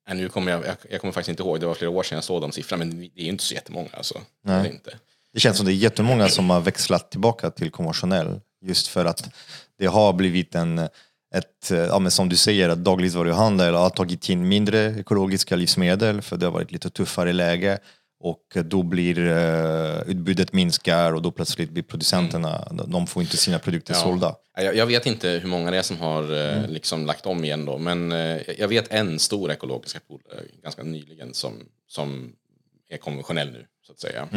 Nej, nu kommer jag, jag, jag kommer faktiskt inte ihåg, det var flera år sedan jag såg de siffrorna, men det är ju inte så jättemånga. Alltså. Nej. det inte. Det känns som det är jättemånga som har växlat tillbaka till konventionell just för att det har blivit en, ett, ja, men som du säger, att dagligvaruhandel har tagit in mindre ekologiska livsmedel för det har varit lite tuffare läge och då blir uh, utbudet minskar och då plötsligt blir producenterna, de får inte sina produkter Ja. sålda. Ja, Jag, jag vet inte hur många det är som har eh, liksom lagt om igen då, men eh, jag vet en stor ekologisk äppelodlare ganska nyligen som, som är konventionell nu, så att säga.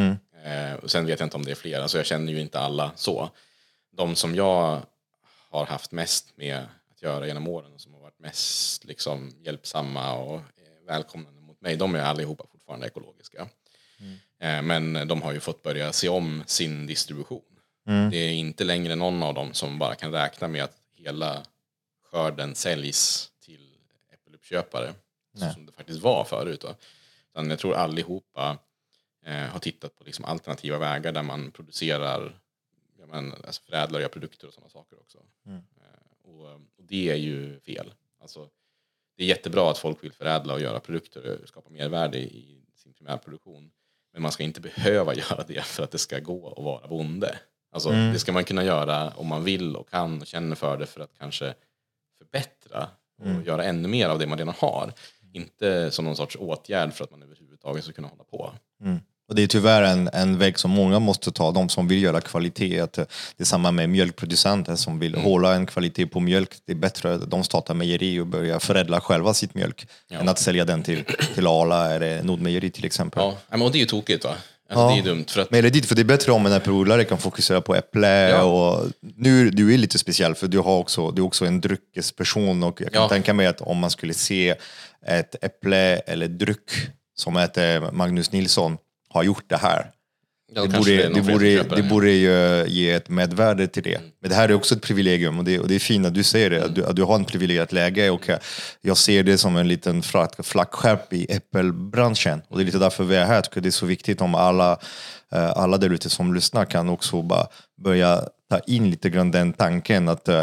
Eh, och sen vet jag inte om det är fler, alltså jag känner ju inte alla så. De som jag har haft mest med att göra genom åren och som har varit mest liksom, hjälpsamma och eh, välkomnande mot mig, de är allihopa fortfarande ekologiska. Eh, men de har ju fått börja se om sin distribution. Det är inte längre någon av dem som bara kan räkna med att hela skörden säljs till äppeluppköpare. Nej. Som det faktiskt var förut. Då. Utan jag tror allihopa eh, har tittat på liksom alternativa vägar där man producerar, ja, men, alltså förädlar och produkter och sådana saker också. Mm. Eh, och, och det är ju fel. Alltså, det är jättebra att folk vill förädla och göra produkter och skapa mervärde i sin primärproduktion. Men man ska inte behöva göra det för att det ska gå att vara bonde. Alltså, Det ska man kunna göra om man vill och kan och känner för det för att kanske förbättra och göra ännu mer av det man redan har. Inte som någon sorts åtgärd för att man överhuvudtaget ska kunna hålla på. Och det är tyvärr en, en väg som många måste ta, de som vill göra kvalitet. Det är samma med mjölkproducenter som vill hålla en kvalitet på mjölk. Det är bättre att de startar mejeri och börjar förädla själva sitt mjölk än att sälja den till, till Arla eller Nordmejeri till exempel. Ja, men och det är ju tokigt va? Alltså, Ja. Det är dumt för att Men det är dit, för det är bättre om en äppelodlare kan fokusera på äpple Ja. och nu, du är lite speciell för du har också, du är också en dryckesperson och jag kan Ja. tänka mig att om man skulle se ett äpple eller dryck som heter Magnus Nilsson har gjort det här. ja, Det borde, det, som borde, det borde ju ge ett medvärde till det. Men det här är också ett privilegium och det, och det är fint att du säger det, att du, att du har en privilegierat läge och jag- ser det som en liten flaggskepp i äppelbranschen. Och det är lite därför vi är här, jag tycker det är så viktigt om alla, eh, alla där ute som lyssnar kan också bara börja ta in lite grann den tanken att eh,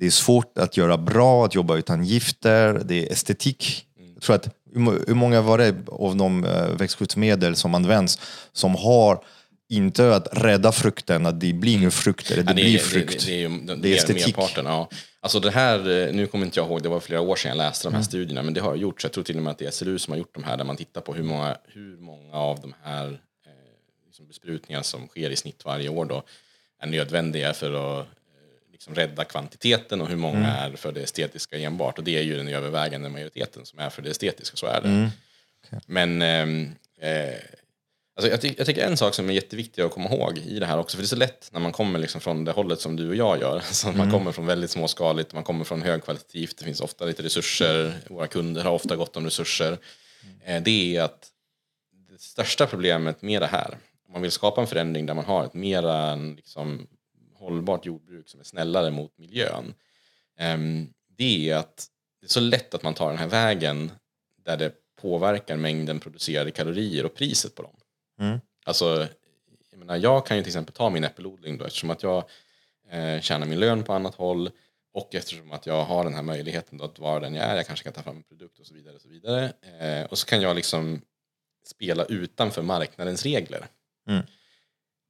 det är svårt att göra bra, att jobba utan gifter, det är estetik. Jag tror att, hur må- hur många var det av de eh, växtskyddsmedel som används som har inte att rädda frukten, att det blir ingen frukt eller det, Ja, blir det, frukt. Det, det, det Det är estetik. merparten. Ja. Alltså det här, eh, nu kommer inte jag ihåg, det var flera år sedan jag läste Mm. de här studierna, men det har gjorts. Jag tror till och med att det är SLU som har gjort de här, där man tittar på hur många, hur många av de här eh, liksom besprutningar som sker i snitt varje år då, är nödvändiga för att liksom rädda kvantiteten och hur många Mm. är för det estetiska enbart. Och det är ju den övervägande majoriteten som är för det estetiska, så är det. Mm. Men ehm, eh, alltså jag, ty- jag tycker en sak som är jätteviktig att komma ihåg i det här också, för det är så lätt när man kommer liksom från det hållet som du och jag gör. Så Man kommer från väldigt småskaligt, man kommer från högkvalitativt, det finns ofta lite resurser, våra kunder har ofta gott om resurser. Eh, det är att det största problemet med det här, om man vill skapa en förändring där man har ett mera liksom, hållbart jordbruk som är snällare mot miljön, ehm, det är att det är så lätt att man tar den här vägen där det påverkar mängden producerade kalorier och priset på dem. Mm. Alltså, jag, menar, jag kan ju till exempel ta min äppelodling då, eftersom att jag eh, tjänar min lön på annat håll och eftersom att jag har den här möjligheten då att vara den jag är, jag kanske kan ta fram en produkt och så vidare. Och så, vidare. Eh, och så kan jag liksom spela utanför marknadens regler. Mm.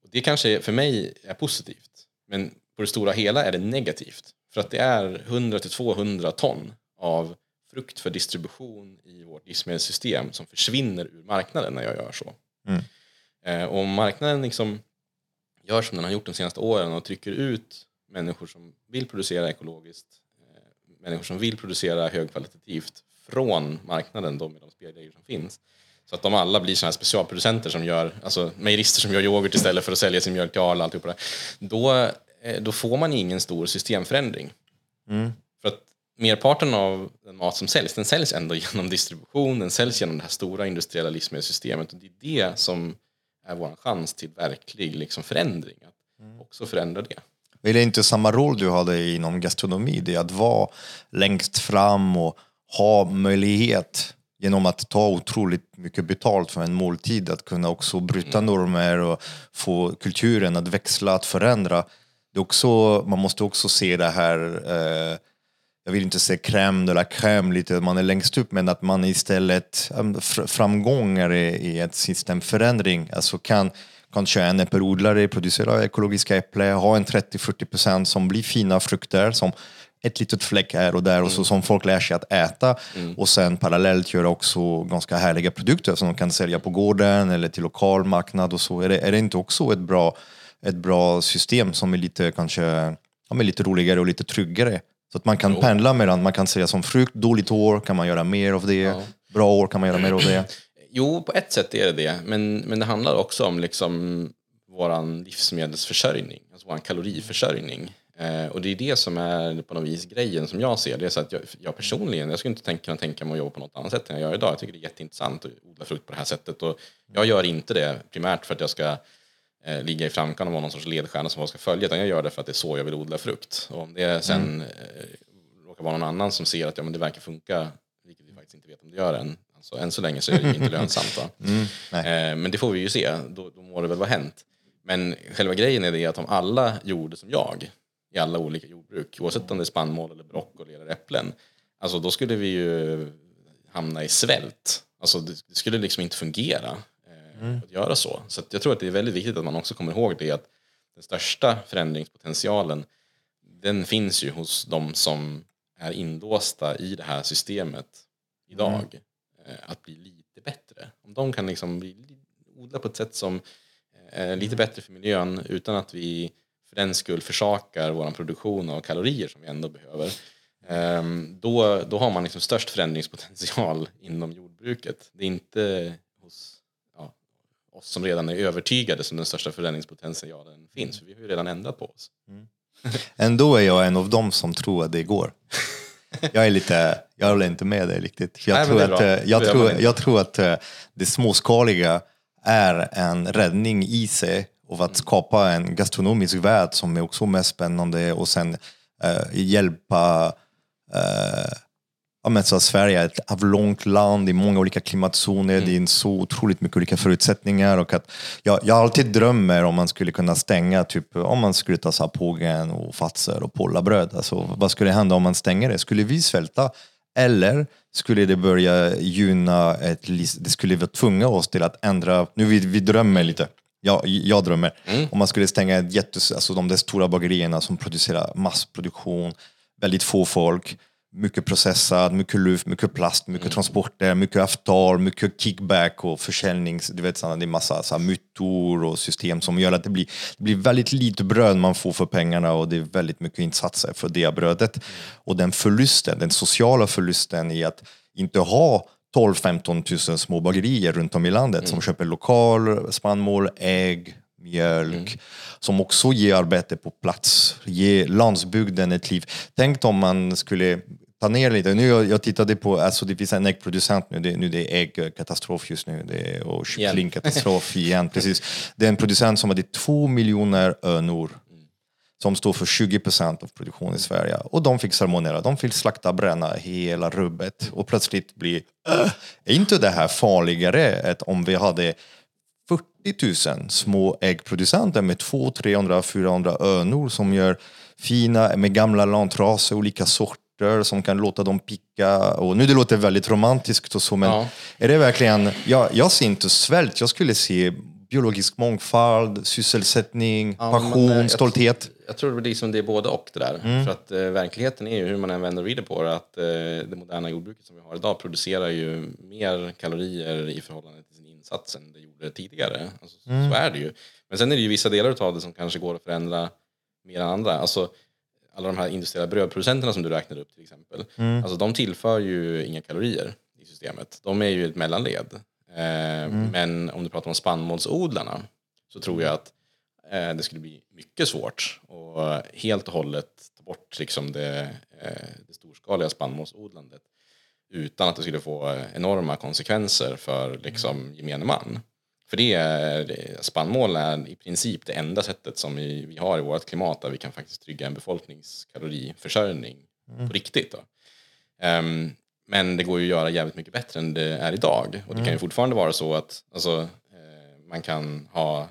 Och det kanske för mig är positivt, men på det stora hela är det negativt. För att det är 100-200 ton av frukt för distribution i vårt livsmedelssystem som försvinner ur marknaden när jag gör så. Mm. Eh, och om marknaden liksom gör som den har gjort de senaste åren och trycker ut människor som vill producera ekologiskt, eh, människor som vill producera högkvalitativt från marknaden då med de spelregler som finns. Så att de alla blir såna här specialproducenter som gör, alltså mejerister som gör yoghurt istället för att sälja sin mjölk till Arla och alltihopa det. Då, eh, då får man ingen stor systemförändring. Mm. För att merparten av den mat som säljs, den säljs ändå genom distribution, den säljs genom det här stora industriella livsmedelssystemet. Och det är det som är vår chans till verklig liksom, förändring. Att också förändra det. Är det inte samma roll du hade inom gastronomi? Det är att vara längst fram och ha möjlighet genom att ta otroligt mycket betalt för en måltid, att kunna också bryta normer och få kulturen att växla, att förändra. Det också, man måste också se det här, eh, jag vill inte säga crème de la crème, lite att man är längst upp, men att man istället fr- framgångar i, i ett systemförändring, alltså kan kanske en äppelodlare producera ekologiska äpplen, ha en 30-40% som blir fina frukter, som ett litet fläck här och där och så som folk lär sig att äta och sen parallellt göra också ganska härliga produkter som de kan sälja på gården eller till lokal marknad och så. Är det, är det inte också ett bra, ett bra system som är lite kanske ja, men lite roligare och lite tryggare? Så att man kan pendla mellan, man kan säga som frukt, dåligt år kan man göra mer av det, bra år kan man göra mer av det. Jo, på ett sätt är det det. Men, men det handlar också om liksom vår livsmedelsförsörjning, alltså vår kaloriförsörjning. Eh, och det är det som är på något vis grejen som jag ser det. är Så att jag, jag personligen, jag skulle inte tänka, kunna tänka mig att jobba på något annat sätt än jag gör idag. Jag tycker det är jätteintressant att odla frukt på det här sättet. Och jag gör inte det primärt för att jag ska eh, ligga i framkant och vara någon sorts ledstjärna som folk ska följa. Utan jag gör det för att det är så jag vill odla frukt. Och om det sen eh, råkar vara någon annan som ser att ja, men det verkar funka, vilket vi faktiskt inte vet om det gör än. Alltså, än så länge så är det inte lönsamt. Va? eh, men det får vi ju se, då, då må det väl vara hänt. Men själva grejen är det att om alla gjorde som jag i alla olika jordbruk, oavsett om det är spannmål eller broccoli eller äpplen, alltså då skulle vi ju hamna i svält. Alltså det, det skulle liksom inte fungera eh, att göra så. Så jag tror att det är väldigt viktigt att man också kommer ihåg det att den största förändringspotentialen den finns ju hos de som är inlåsta i det här systemet idag. Mm. Eh, Att bli lite bättre. Om de kan liksom bli, odla på ett sätt som eh, är lite bättre för miljön utan att vi för den skull försakar vår produktion av kalorier som vi ändå behöver. ehm, Då, då har man liksom störst förändringspotential inom jordbruket. Det är inte hos ja, oss som redan är övertygade som den största förändringspotentialen finns. För vi har ju redan ändrat på oss. Ändå är jag en av dem som tror att det går. Jag är lite, jag håller inte med dig riktigt. Jag, Nej, tror, att, eh, jag, tror, jag tror att eh, det småskaliga är en räddning i sig Mm. att skapa en gastronomisk värld som är också mer spännande och sen eh, hjälpa eh, Ja, men så Sverige är ett avlångt land i många olika klimatzoner. Mm. Det är så otroligt mycket olika förutsättningar. Och att jag, jag alltid drömmer om man skulle kunna stänga, typ, om man skulle ta Pågen och Fazer och Pollabröd. Alltså, vad skulle hända om man stänger det? Skulle vi svälta? Eller skulle det börja gynna ett... Det skulle vara tvunga oss till att ändra... Nu vi, vi drömmer lite. Jag, jag drömmer. Om man skulle stänga ett jättes, alltså de där stora bagerierna som producerar massproduktion, väldigt få folk, mycket processad, mycket luft, mycket plast, mycket transporter, mycket avtal, mycket kickback och försäljnings... Du vet, såna, det är massa så här, mytor och system som gör att det blir, det blir väldigt lite bröd man får för pengarna och det är väldigt mycket insatser för det brödet. Och den förlusten, den sociala förlusten i att inte ha 12-15 000 små bagerier runt om i landet som köper lokal spannmål, ägg, mjölk, som också ger arbete på plats, ger landsbygden ett liv. Tänk om man skulle ta ner lite. Nu jag, jag tittade på, alltså det finns en äggproducent nu, det, nu det är äggkatastrof just nu det är, och kycklingkatastrof igen. Precis. Det är en producent som hade två miljoner önor som står för 20 procent av produktionen i Sverige. Och de fick salmonella, de fick slakta, bränna hela rubbet. Och plötsligt blir, äh, är inte det här farligare än om vi hade 40 000 små äggproducenter med 200, 300, 400 önor som gör fina, med gamla lantraser, olika sorter som kan låta dem picka. Och nu det låter väldigt romantiskt och så, men Ja. är det verkligen, jag, jag ser inte svält, jag skulle se biologisk mångfald, sysselsättning, Ja, men, passion, eh, jag- stolthet. Jag tror det liksom det är både och det där. Mm. För att eh, verkligheten är ju, hur man än vänder och vrider på det, att eh, det moderna jordbruket som vi har idag producerar ju mer kalorier i förhållande till sin insats än det gjorde tidigare. Alltså, så- Mm. Så är det ju. Men sen är det ju vissa delar av det som kanske går att förändra mer än andra. Alltså, alla de här industriella brödproducenterna som du räknade upp till exempel. Mm. Alltså, de tillför ju inga kalorier i systemet. De är ju ett mellanled. Eh, Mm. Men om du pratar om spannmålsodlarna så tror jag att eh, det skulle bli mycket svårt att helt och hållet ta bort liksom det, eh, det storskaliga spannmålsodlandet utan att det skulle få enorma konsekvenser för liksom, gemene man. För det är, spannmål är i princip det enda sättet som vi, vi har i vårt klimat där vi kan faktiskt trygga en befolkningskaloriförsörjning på riktigt. Då. Ehm, men det går ju att göra jävligt mycket bättre än det är idag. Och det kan ju fortfarande vara så att alltså, eh, man kan ha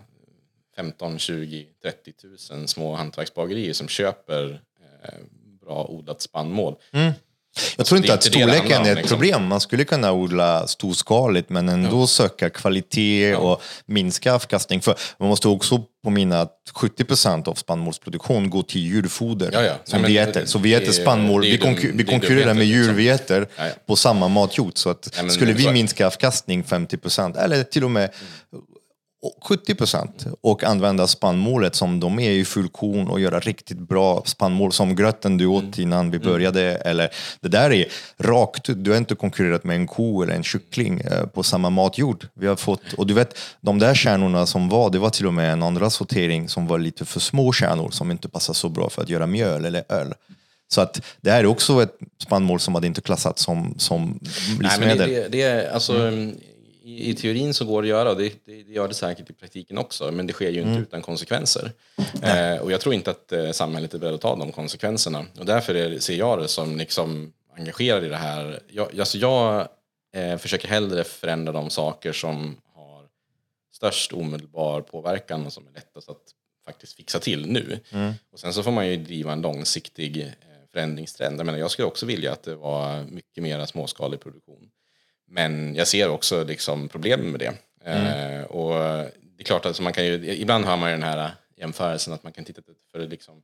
15, 20, 30 tusen små hantverksbagerier som köper eh, bra odlat spannmål. Jag tror inte att storleken är ett liksom. problem. Man skulle kunna odla storskaligt men ändå söka kvalitet och minska avkastning. För man måste också påminna att 70 procent av spannmålsproduktion går till djurfoder Ja, ja. som Nej, vi äter. Så vi äter spannmål, vi, konkur- vi konkurrerar med djur liksom. vi äter Ja, ja. på samma matjord. Så att Ja, skulle vi minska avkastning 50 procent eller till och med 70 procent och använda spannmålet som de är i fullkorn och göra riktigt bra spannmål som gröten du åt innan vi började. Eller, det där är rakt du har inte konkurrerat med en ko eller en kyckling eh, på samma matjord. Vi har fått, och du vet, de där kärnorna som var, det var till och med en andra sortering som var lite för små kärnor som inte passar så bra för att göra mjöl eller öl. Så att det här är också ett spannmål som hade inte klassats som, som Nej, livsmedel. men det, det, det är, alltså, i, I teorin så går det att göra och det, det, det gör det säkert i praktiken också. Men det sker ju inte Mm. utan konsekvenser. Eh, och jag tror inte att eh, samhället är beredd att ta de konsekvenserna. Och därför är, ser jag det som liksom engagerad i det här. Jag, alltså jag eh, försöker hellre förändra de saker som har störst omedelbar påverkan och som är lättast att faktiskt fixa till nu. Och sen så får man ju driva en långsiktig eh, förändringstrend. Jag, menar, jag skulle också vilja att det var mycket mer småskalig produktion. Men jag ser också liksom problem med det. Eh, och det är klart att man kan ju, ibland hör man ju den här, jämförelsen att man kan titta för liksom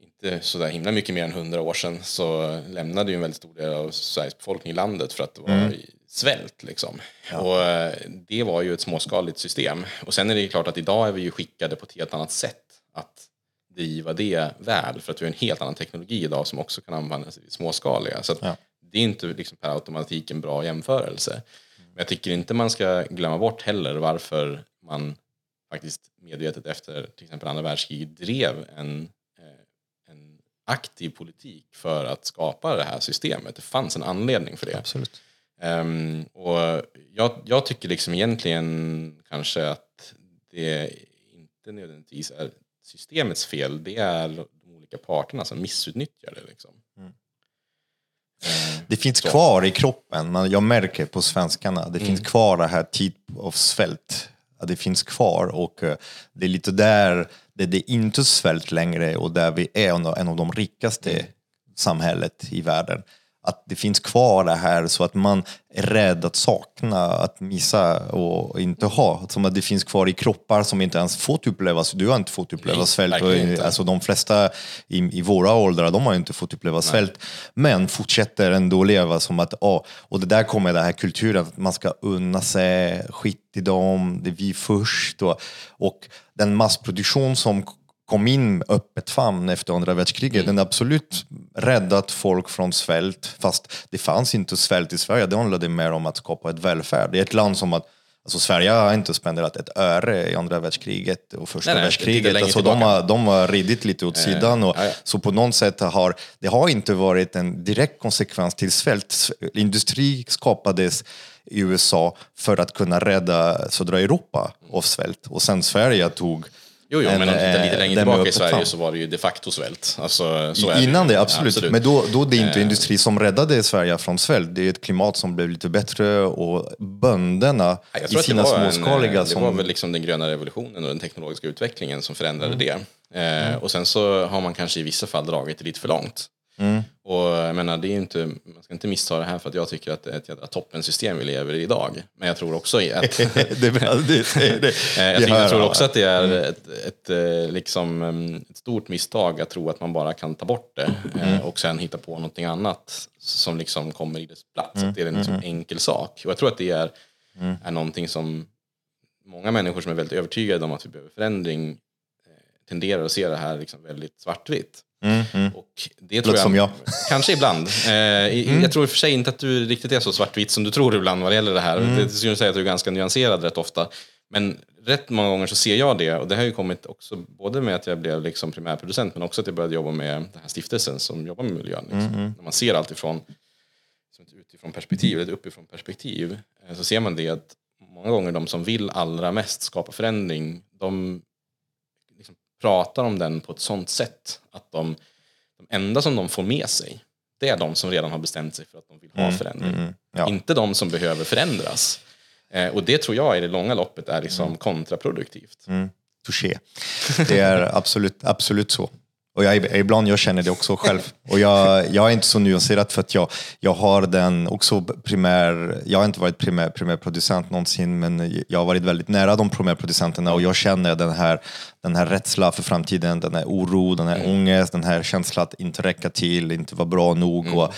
inte så där himla mycket mer än hundra år sedan så lämnade ju en väldigt stor del av Sveriges befolkning landet för att det var mm. svält. Liksom. Ja. Och eh, det var ju ett småskaligt system. Och sen är det ju klart att idag är vi ju skickade på ett helt annat sätt att driva det väl för att vi har en helt annan teknologi idag som också kan användas i småskaliga. Så ja. Det är inte liksom per automatik en bra jämförelse. Men jag tycker inte man ska glömma bort heller varför man faktiskt medvetet efter till exempel andra världskriget drev en aktiv politik för att skapa det här systemet. Det fanns en anledning för det. Absolut. Um, och jag, jag, tycker liksom egentligen kanske att det inte nödvändigtvis är systemets fel. Det är de olika parterna som missutnyttjar det. Liksom. Mm. Det finns kvar i kroppen, jag märker på svenskarna, det mm. finns kvar det här typ av svält. Det finns kvar och eh, det är lite där det, det är inte svält längre och där vi är en av de rikaste mm. samhället i världen. Att det finns kvar det här så att man är rädd att sakna, att missa och inte ha. Som att det finns kvar i kroppar som inte ens fått uppleva, du har inte fått uppleva svält. Alltså de flesta i, i våra åldrar, de har inte fått uppleva svält. Men fortsätter ändå leva som att, oh, och det där kommer den här kulturen, att man ska unna sig, skit i dem, det är vi först. Och, och den massproduktion som kom in öppet famn efter andra världskriget. Mm. Den absolut räddat folk från svält, fast det fanns inte svält i Sverige. Det handlade mer om att skapa ett välfärd. Det är ett land som att Alltså Sverige har inte spenderat ett öre i andra världskriget och första nej, nej, världskriget. Alltså de, har, de har ridit lite åt eh, sidan. Och. Så på något sätt har det har inte varit en direkt konsekvens till svält. Industri skapades i USA för att kunna rädda södra Europa av svält. Och sen Sverige tog Jo, jo, men om du tittar lite längre tillbaka i Sverige fram. så var det ju de facto svält. Alltså, Innan det, det absolut. absolut. Men då, då det är inte eh. industri som räddade Sverige från svält. Det är ett klimat som blev lite bättre och bönderna i sina småskaliga... En, som... Det var väl liksom den gröna revolutionen och den teknologiska utvecklingen som förändrade mm. det. Eh, mm. Och sen så har man kanske i vissa fall dragit det lite för långt. Mm. Och jag menar, det är inte, man ska inte missta det här för att jag tycker att det är ett jävla toppensystem vi lever i idag. Men jag tror också att... det, det, det, jag, jag tror också att det är mm. ett, ett, eh, liksom, mm, ett stort misstag att tro att man bara kan ta bort det eh, mm. och sen hitta på någonting annat som liksom kommer i dess plats. Mm. Det är en liksom mm. enkel sak. Och jag tror att det är, mm. är någonting som många människor som är väldigt övertygade om att vi behöver förändring eh, tenderar att se det här liksom väldigt svartvitt. Mm, mm. Och det tror jag, som jag. Kanske ibland. Eh, mm. Jag tror i och för sig inte att du riktigt är så svartvit som du tror ibland vad det gäller det här. Mm. Det skulle säga att du är ganska nyanserad rätt ofta. Men rätt många gånger så ser jag det och det har ju kommit också både med att jag blev liksom primärproducent men också att jag började jobba med den här stiftelsen som jobbar med miljön. Liksom. Mm. När man ser allt ifrån utifrån perspektiv, eller uppifrån perspektiv, eh, så ser man det att många gånger de som vill allra mest skapa förändring, de pratar om den på ett sånt sätt att de, de enda som de får med sig det är de som redan har bestämt sig för att de vill ha mm, förändring. Mm, mm, ja. Inte de som behöver förändras. Eh, och det tror jag i det långa loppet är liksom mm. kontraproduktivt. Mm. Touché. Det är absolut, absolut så. Och jag, ibland jag känner det också själv. Och jag, jag är inte så nyanserad för att jag, jag har den också primär, jag har inte varit primär, primärproducent någonsin men jag har varit väldigt nära de primärproducenterna och jag känner den här, den här rädsla för framtiden, den här oro, den här mm. ångest, den här känslan att inte räcka till, inte vara bra nog. Mm. Och,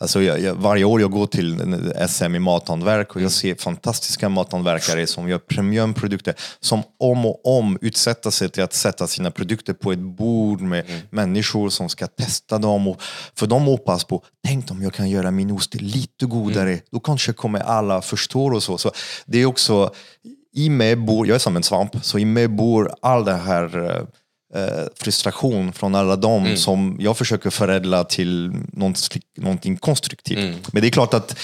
Alltså jag, jag, varje år jag går till SM i mathantverk och jag mm. ser fantastiska mathantverkare som gör premiumprodukter som om och om utsätter sig till att sätta sina produkter på ett bord med mm. människor som ska testa dem. Och för de hoppas på, tänk om jag kan göra min ost lite godare, mm. då kanske kommer alla förstå och så. så det är också, i mig bor, jag är som en svamp, så i mig bor all det här eh, frustration från alla dem mm. som jag försöker förädla till någonting konstruktivt. Mm. Men det är klart att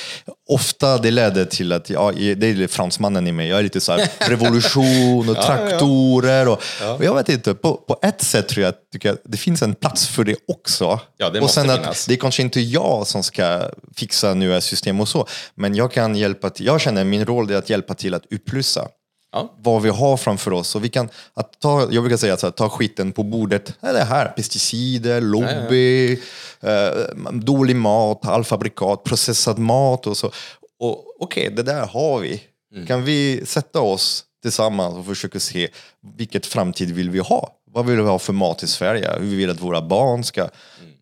ofta det leder till att, ja, det är fransmannen i mig, jag är lite så här, revolution och traktorer. Och, och, jag vet inte, på, på ett sätt tror jag att det finns en plats för det också. Ja, det och sen att finnas. det är kanske inte jag som ska fixa nya system och så, men jag kan hjälpa till, jag känner min roll är att hjälpa till att upplysa ja. vad vi har framför oss. Och vi kan, att ta, jag brukar säga att ta skiten på bordet. Det här, pesticider, lobby, ja, eh, dålig mat, halvfabrikat, processad mat och så. Och Okej, okay, det där har vi. Mm. Kan vi sätta oss tillsammans och försöker se vilket framtid vill vi ha? Vad vill vi ha för mat i Sverige? Hur vi vill att våra barn ska,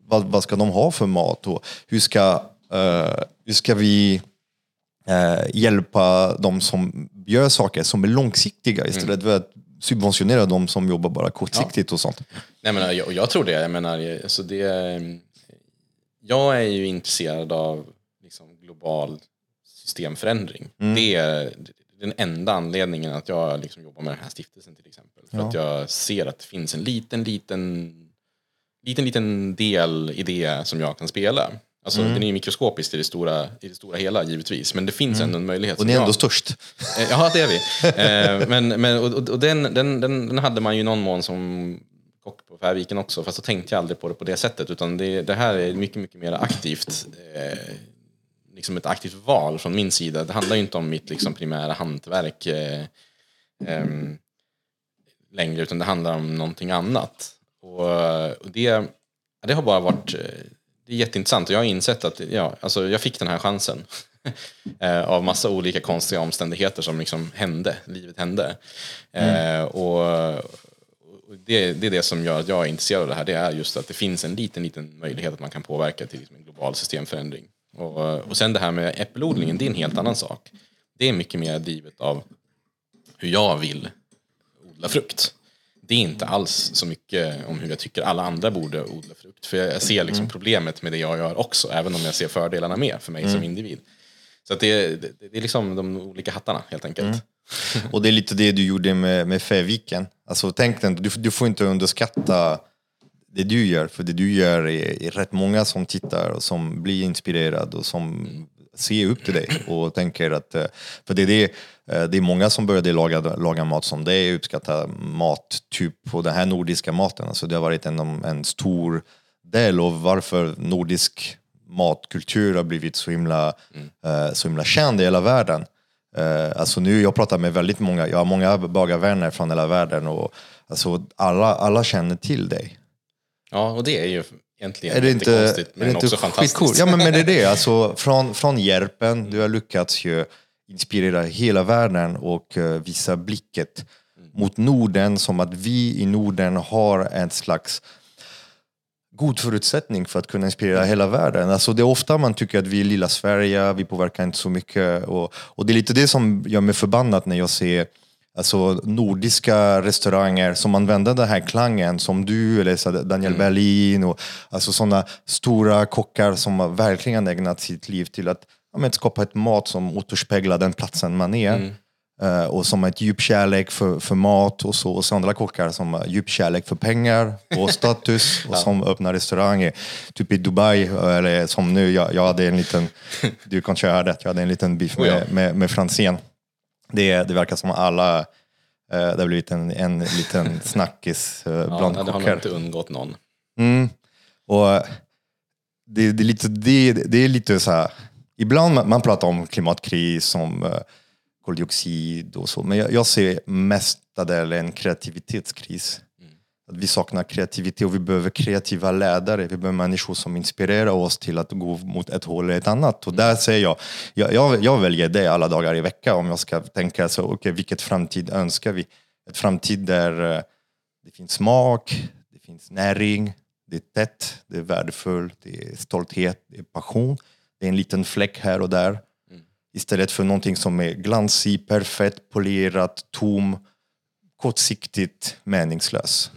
vad, vad ska de ha för mat? Och hur ska, eh, hur ska vi eh, hjälpa de som gör saker som är långsiktiga istället för att subventionera de som jobbar bara kortsiktigt och sånt. Nej, men jag, jag tror det. Jag menar, alltså det, jag är ju intresserad av liksom, global systemförändring. Det är den enda anledningen att jag liksom jobbar med den här stiftelsen till exempel. För att jag ser att det finns en liten, liten, liten, liten del i det som jag kan spela. Alltså, Den är ju mikroskopisk i det, stora, i det stora hela givetvis, men det finns ändå en möjlighet. Och ni är ändå störst. Eh, Ja, det är vi. Eh, men, men, och, och den, den, den, den hade man ju i någon mån som kock på Färviken också, fast så tänkte jag aldrig på det på det sättet. Utan det, det här är mycket, mycket mer aktivt. Eh, liksom ett aktivt val från min sida. Det handlar ju inte om mitt liksom, primära hantverk eh, ehm, längre, utan det handlar om någonting annat. Och, och det, det har bara varit eh, det är jätteintressant och jag har insett att ja, alltså jag fick den här chansen eh, av massa olika konstiga omständigheter som liksom hände, livet hände. Eh, och och det, det är det som gör att jag är intresserad av det här, det är just att det finns en liten, liten möjlighet att man kan påverka till liksom en global systemförändring. Och, och sen det här med äppelodlingen, det är en helt annan sak. Det är mycket mer drivet av hur jag vill odla frukt. Det är inte alls så mycket om hur jag tycker alla andra borde odla frukt. För jag ser liksom problemet med det jag gör också, även om jag ser fördelarna med för mig som individ. Så det, det, det är liksom de olika hattarna helt enkelt. Och det är lite det du gjorde med, med Fäviken. Alltså, tänk dig, du, du får inte underskatta det du gör, för det du gör är, är rätt många som tittar och som blir inspirerade och som ser upp till dig och tänker att, eh, för det är, det, eh, det är många som började laga, laga mat som dig, uppskatta mat, typ på den här nordiska maten. Alltså det har varit en, en stor del av varför nordisk matkultur har blivit så himla, eh, så himla känd i hela världen. Eh, alltså nu, jag pratar med väldigt många, jag har många bagarvänner från hela världen och alltså alla, alla känner till dig. Ja, och det är ju egentligen Är det inte, jättekonstigt, är men det inte också fantastiskt. skitcoolt? Ja men, men det är det, alltså från, från Järpen, du har lyckats ju inspirera hela världen och eh, visa blicket mot Norden som att vi i Norden har en slags god förutsättning för att kunna inspirera hela världen. Alltså det är ofta man tycker att vi är lilla Sverige, vi påverkar inte så mycket. Och, och det är lite det som gör mig förbannad när jag ser alltså, nordiska restauranger som använder den här klangen som du eller så Daniel Berlin och alltså sådana stora kockar som har verkligen ägnat sitt liv till att ja, men, skapa ett mat som återspeglar den platsen man är. Eh, och som har ett djup kärlek för, för mat och så. Och så andra kockar som har djup kärlek för pengar och status och som öppnar restauranger. Typ i Dubai, eller som nu, jag, jag hade en liten, du kanske hörde att jag hade en liten beef Oh med, med, med Franzén. Det, det verkar som alla, eh, det har blivit en, en liten snackis eh, Ja, bland det har nog kockar. inte undgått någon. Mm. Och det, det, är lite, det, det är lite så här, ibland man, man pratar om klimatkris, om eh, koldioxid och så, men jag, jag ser mestadels en kreativitetskris. Att vi saknar kreativitet och vi behöver kreativa ledare, vi behöver människor som inspirerar oss till att gå mot ett håll eller ett annat. Och där säger jag, jag, jag, jag väljer det alla dagar i veckan om jag ska tänka så, okej, vilket framtid önskar vi? Ett framtid där eh, det finns smak, det finns näring, det är tätt, det är värdefullt, det är stolthet, det är passion. Det är en liten fläck här och där. Istället för någonting som är glansigt, perfekt, polerat, tom, kortsiktigt, meningslös.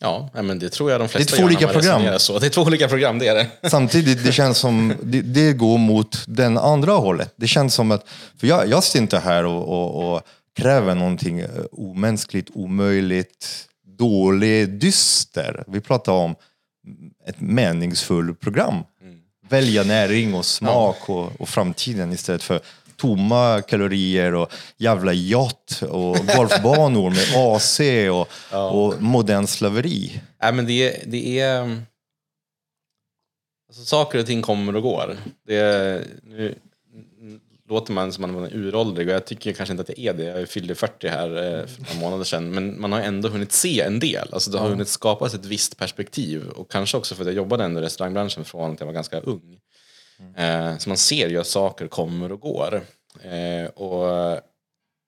Ja, nej, men det tror jag de flesta Det är två olika program. Så. Det är två olika program, det är det. Samtidigt, det känns som det, det går mot den andra hållet. Det känns som att, för jag, jag sitter inte här och, och, och kräver någonting eh, omänskligt, omöjligt, dåligt, dyster. Vi pratar om ett meningsfullt program. Välja näring och smak och, och framtiden istället för tomma kalorier och jävla yacht och golfbanor med AC och, och modern slaveri. Nej, men det, är- det är... um, Alltså, saker och ting kommer och går. Det är, nu låter man som att man är uråldrig och jag tycker kanske inte att jag är det. Jag fyllde 40 här eh, för några månader sedan. Men man har ändå hunnit se en del. Alltså, det har hunnit skapas ett visst perspektiv. Och kanske också för att jag jobbade ändå i restaurangbranschen från att jag var ganska ung. Eh, så man ser ju att saker kommer och går. Eh, och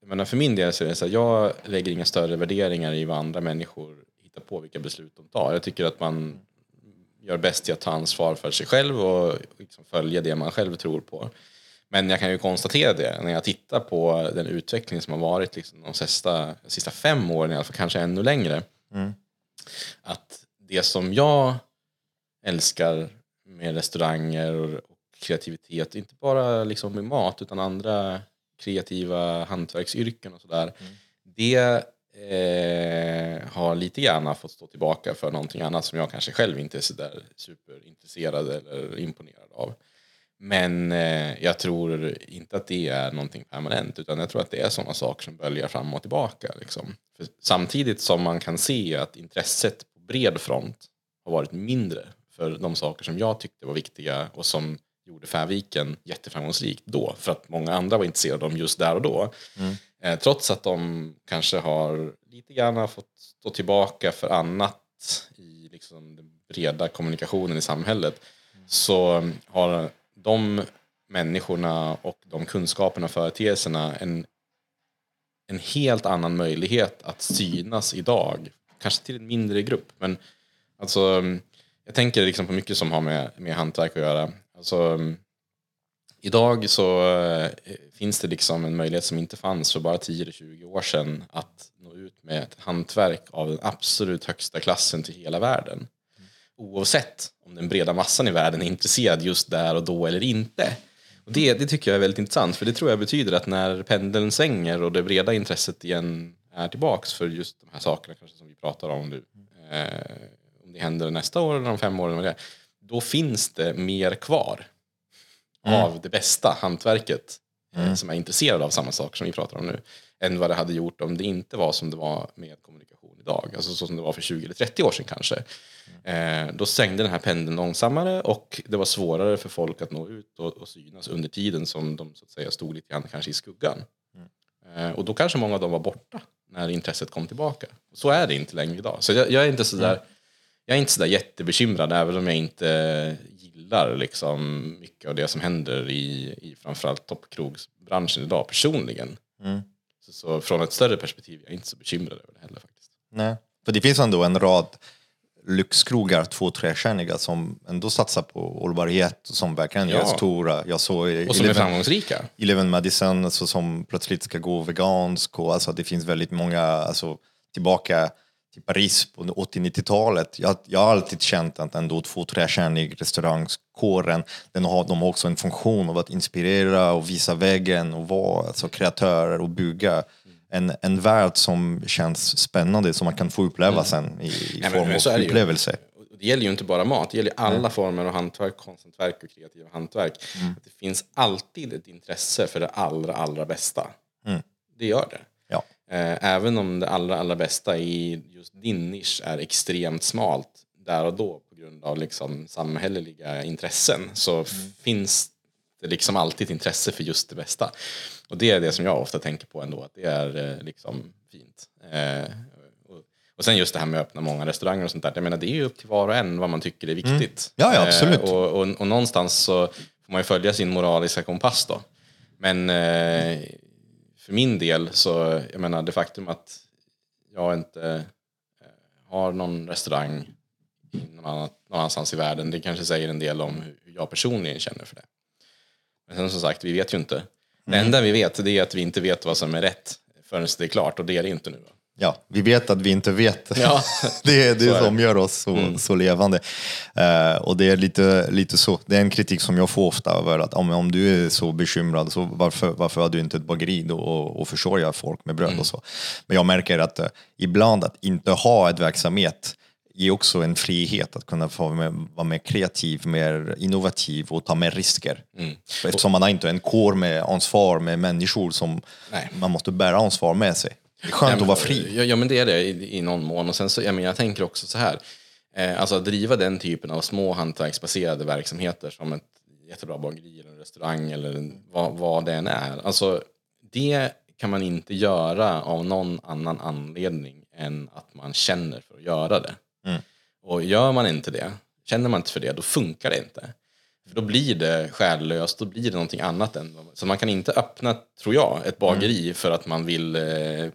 jag menar, för min del så är det så att jag lägger inga större värderingar i vad andra människor hittar på, vilka beslut de tar. Jag tycker att man gör bäst i att ta ansvar för sig själv och liksom följa det man själv tror på. Men jag kan ju konstatera det när jag tittar på den utveckling som har varit liksom de sista, sista fem åren, i alla fall kanske ännu längre. Mm. Att det som jag älskar med restauranger och kreativitet, inte bara liksom med mat utan andra kreativa hantverksyrken och sådär. Det eh, har lite grann fått stå tillbaka för någonting annat som jag kanske själv inte är sådär superintresserad eller imponerad av. Men eh, jag tror inte att det är någonting permanent utan jag tror att det är sådana saker som böljar fram och tillbaka. Liksom. Samtidigt som man kan se att intresset på bred front har varit mindre för de saker som jag tyckte var viktiga och som gjorde Färviken jätteframgångsrikt då för att många andra var intresserade av dem just där och då. Eh, trots att de kanske har lite grann fått stå tillbaka för annat i liksom den breda kommunikationen i samhället så har de människorna och de kunskaperna och företeelserna en, en helt annan möjlighet att synas idag. Kanske till en mindre grupp. Men alltså, jag tänker liksom på mycket som har med, med hantverk att göra. Alltså, idag så eh, finns det liksom en möjlighet som inte fanns för bara 10-20 år sedan att nå ut med ett hantverk av den absolut högsta klassen till hela världen. Oavsett om den breda massan i världen är intresserad just där och då eller inte. Och det, det tycker jag är väldigt intressant för det tror jag betyder att när pendeln svänger och det breda intresset igen är tillbaks för just de här sakerna kanske som vi pratar om nu. Eh, om det händer nästa år eller om fem år, eller vad det är, då finns det mer kvar av det bästa hantverket eh, som är intresserad av samma saker som vi pratar om nu än vad det hade gjort om det inte var som det var med kommunikation idag. Alltså så som det var för 20 eller 30 år sedan kanske. Eh, då svängde den här pendeln långsammare och det var svårare för folk att nå ut och, och synas under tiden som de så att säga stod lite grann kanske i skuggan. Eh, och då kanske många av dem var borta när intresset kom tillbaka. Så är det inte längre idag. Så jag, jag är inte sådär jag är inte sådär jättebekymrad även om jag inte gillar liksom mycket av det som händer i, i framförallt toppkrogsbranschen idag personligen. Så, så från ett större perspektiv är jag inte så bekymrad över det heller faktiskt. Nej. För det finns ändå en rad lyxkrogar, två, trekärniga, som ändå satsar på hållbarhet och som verkligen Ja. gör stora. Jag såg Och som är Eleven, framgångsrika. Eleven Madison alltså, som plötsligt ska gå vegansk och alltså, det finns väldigt många, alltså, tillbaka till Paris på 80-90-talet. Jag, jag har alltid känt att ändå två, trekärnig restaurangkåren, den har, de har också en funktion av att inspirera och visa vägen och vara alltså, kreatörer och bygga en, en värld som känns spännande, som man kan få uppleva sen i, i men- form av det ju. upplevelse. Och Det gäller ju inte bara mat, det gäller alla former av hantverk, konsthantverk och kreativa hantverk. Att det finns alltid ett intresse för det allra, allra bästa. Det gör det. Eh, Även om det allra, allra bästa i just din nisch är extremt smalt där och då på grund av liksom samhälleliga intressen så finns det liksom alltid ett intresse för just det bästa. Och det är det som jag ofta tänker på ändå, att det är eh, liksom fint. Eh, och, och sen just det här med att öppna många restauranger och sånt där, jag menar det är ju upp till var och en vad man tycker är viktigt. Ja, ja, absolut. Eh, och, och, och någonstans så får man ju följa sin moraliska kompass då. Men eh, för min del så, jag menar det faktum att jag inte eh, har någon restaurang någon, annan, någon annanstans i världen, det kanske säger en del om hur hur jag personligen känner för det. Men sen som sagt, vi vet ju inte. Det enda vi vet det är att vi inte vet vad som är rätt förrän det är klart och det är det inte nu. Ja, vi vet att vi inte vet. Ja. det är det Så är det. som gör oss så, så levande. Eh, och det är lite, lite så. Det är en kritik som jag får ofta över att om, om du är så bekymrad, så varför, varför har du inte ett bageri då och, och försörja folk med bröd och så. Men jag märker att eh, ibland att inte ha ett verksamhet ger också en frihet att kunna få med, vara mer kreativ, mer innovativ och ta mer risker. För Eftersom man har inte en kår med ansvar med människor som Nej. man måste bära ansvar med sig. Det är skönt Ja, men- att vara fri. Ja, ja men det är det i, i någon mån. Och sen så, ja, men jag tänker också så här. Eh, alltså att driva den typen av små hantverksbaserade verksamheter som ett jättebra bageri eller en restaurang eller vad, vad det än är. Alltså det kan man inte göra av någon annan anledning än att man känner för att göra det. Och gör man inte det, känner man inte för det, då funkar det inte. För då blir det själlöst, då blir det någonting annat än... Så man kan inte öppna, tror jag, ett bageri Mm. för att man vill eh,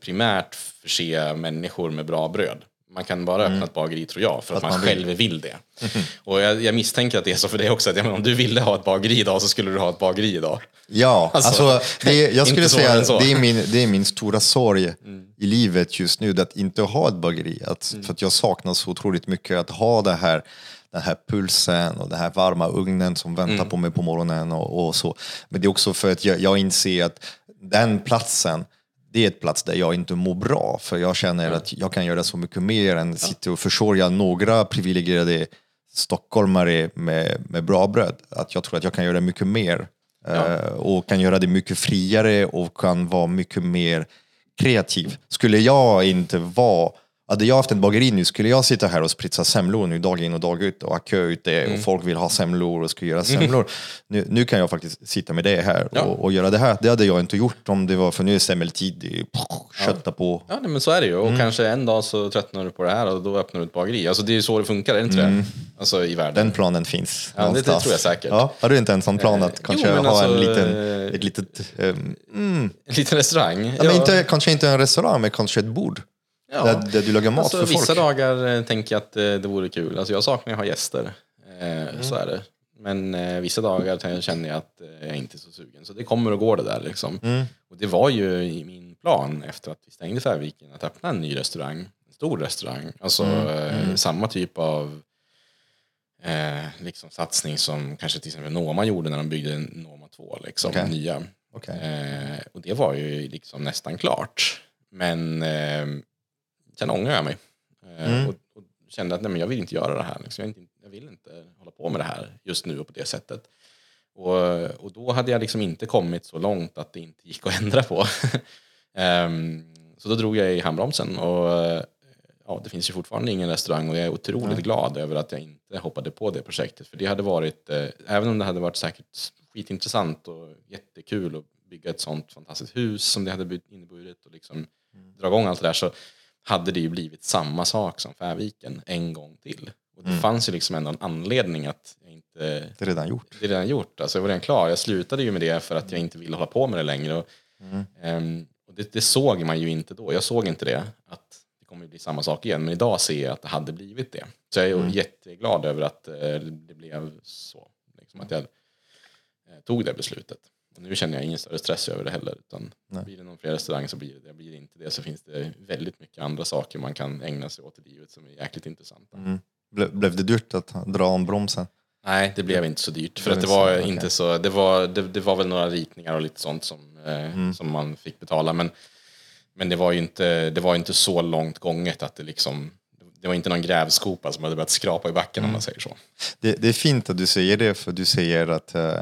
primärt förse människor med bra bröd. Man kan bara öppna ett bageri, tror jag, för att, man, Mm. man vill. själv vill det. Och jag, jag misstänker att det är så för dig också, att ja, men om du ville ha ett bageri idag så skulle du ha ett bageri idag. Ja, Alltså, alltså, det, jag skulle säga. Mm. att det är, min, det är min stora sorg i livet just nu, att inte ha ett bageri. Att, Mm. För att jag saknar så otroligt mycket att ha det här, den här pulsen och den här varma ugnen som väntar Mm. på mig på morgonen och, och så. Men det är också för att jag, jag inser att den platsen, det är ett plats där jag inte mår bra. För jag känner att jag kan göra så mycket mer än sitta och försörja några privilegierade stockholmare med, med bra bröd. Att jag tror att jag kan göra mycket mer. Eh, och kan göra det mycket friare och kan vara mycket mer kreativ. Skulle jag inte vara hade jag haft ett bageri nu skulle jag sitta här och spritsa semlor nu dag in och dag ut och ha kö ute Mm. och folk vill ha semlor och ska göra semlor. Nu, nu kan jag faktiskt sitta med det här Ja. och, och göra det här. Det hade jag inte gjort om det var, för nu är semmeltid, kötta på. Ja, men så är det ju. Mm. Och kanske en dag så tröttnar du på det här och då öppnar du ett bageri. Alltså det är ju så det funkar, är det inte det? Alltså i världen. Den planen finns. Ja, det- det någonstans. tror jag säkert. Ja, har du inte en sån plan att Eh, kanske jo, ha en alltså, liten, eh, ett litet, ehm, En liten restaurang. ja, men inte, kanske inte en restaurang, men kanske ett bord. Ja. Där, där du lagar mat alltså, för vissa folk. dagar eh, tänker jag att eh, det vore kul. Alltså, jag saknar att ha gäster. Eh, Mm. Så är det. Men eh, vissa dagar känner jag att eh, jag inte är så sugen. Så det kommer och går det där. Liksom. Mm. Och det var ju i min plan efter att vi stängde Färviken att öppna en ny restaurang. En stor restaurang. Alltså Mm. eh, samma typ av liksom, satsning som kanske till exempel Noma gjorde när de byggde Noma 2. Liksom, Okej. nya. Eh, och det var ju liksom nästan klart. Men sen ångrar jag mig. Eh, Mm. och, och kände att nej, men jag vill inte göra det här. Liksom. Jag, vill inte, jag vill inte hålla på med det här just nu och på det sättet. Och, och då hade jag liksom inte kommit så långt att det inte gick att ändra på. Ehm, så då drog jag i handbromsen. Och ja, det finns ju fortfarande ingen restaurang och jag är otroligt glad över att jag inte hoppade på det projektet. För det hade varit, eh, även om det hade varit säkert skitintressant och jättekul att bygga ett sånt fantastiskt hus som det hade inneburit och liksom dra igång allt det där så hade det ju blivit samma sak som Färviken en gång till. Och det fanns ju liksom ändå en anledning att jag inte Det är redan gjort. det är redan gjort. Alltså jag var redan klar. Jag slutade ju med det för att jag inte ville hålla på med det längre. Och, ehm, och det, det såg man ju inte då. Jag såg inte det, att det kommer bli samma sak igen. Men idag ser jag att det hade blivit det. Så jag är ju jätteglad över att eh, det blev så. Liksom att jag eh, tog det beslutet. Och nu känner jag ingen större stress över det heller. Utan blir det någon fler restaurang så blir det det. Blir det inte det så finns det väldigt mycket andra saker man kan ägna sig åt i livet som är jäkligt intressanta. Ble, blev det dyrt att dra om bromsen? Nej, det blev inte så dyrt. För Det att det var inte så, det var, det, det var väl några ritningar och lite sånt som, eh, Mm. som man fick betala. Men, men det var ju inte, det var inte så långt gånget att det liksom, det var inte någon grävskopa som hade börjat skrapa i backen Mm. om man säger så. Det, det är fint att du säger det, för du säger att eh,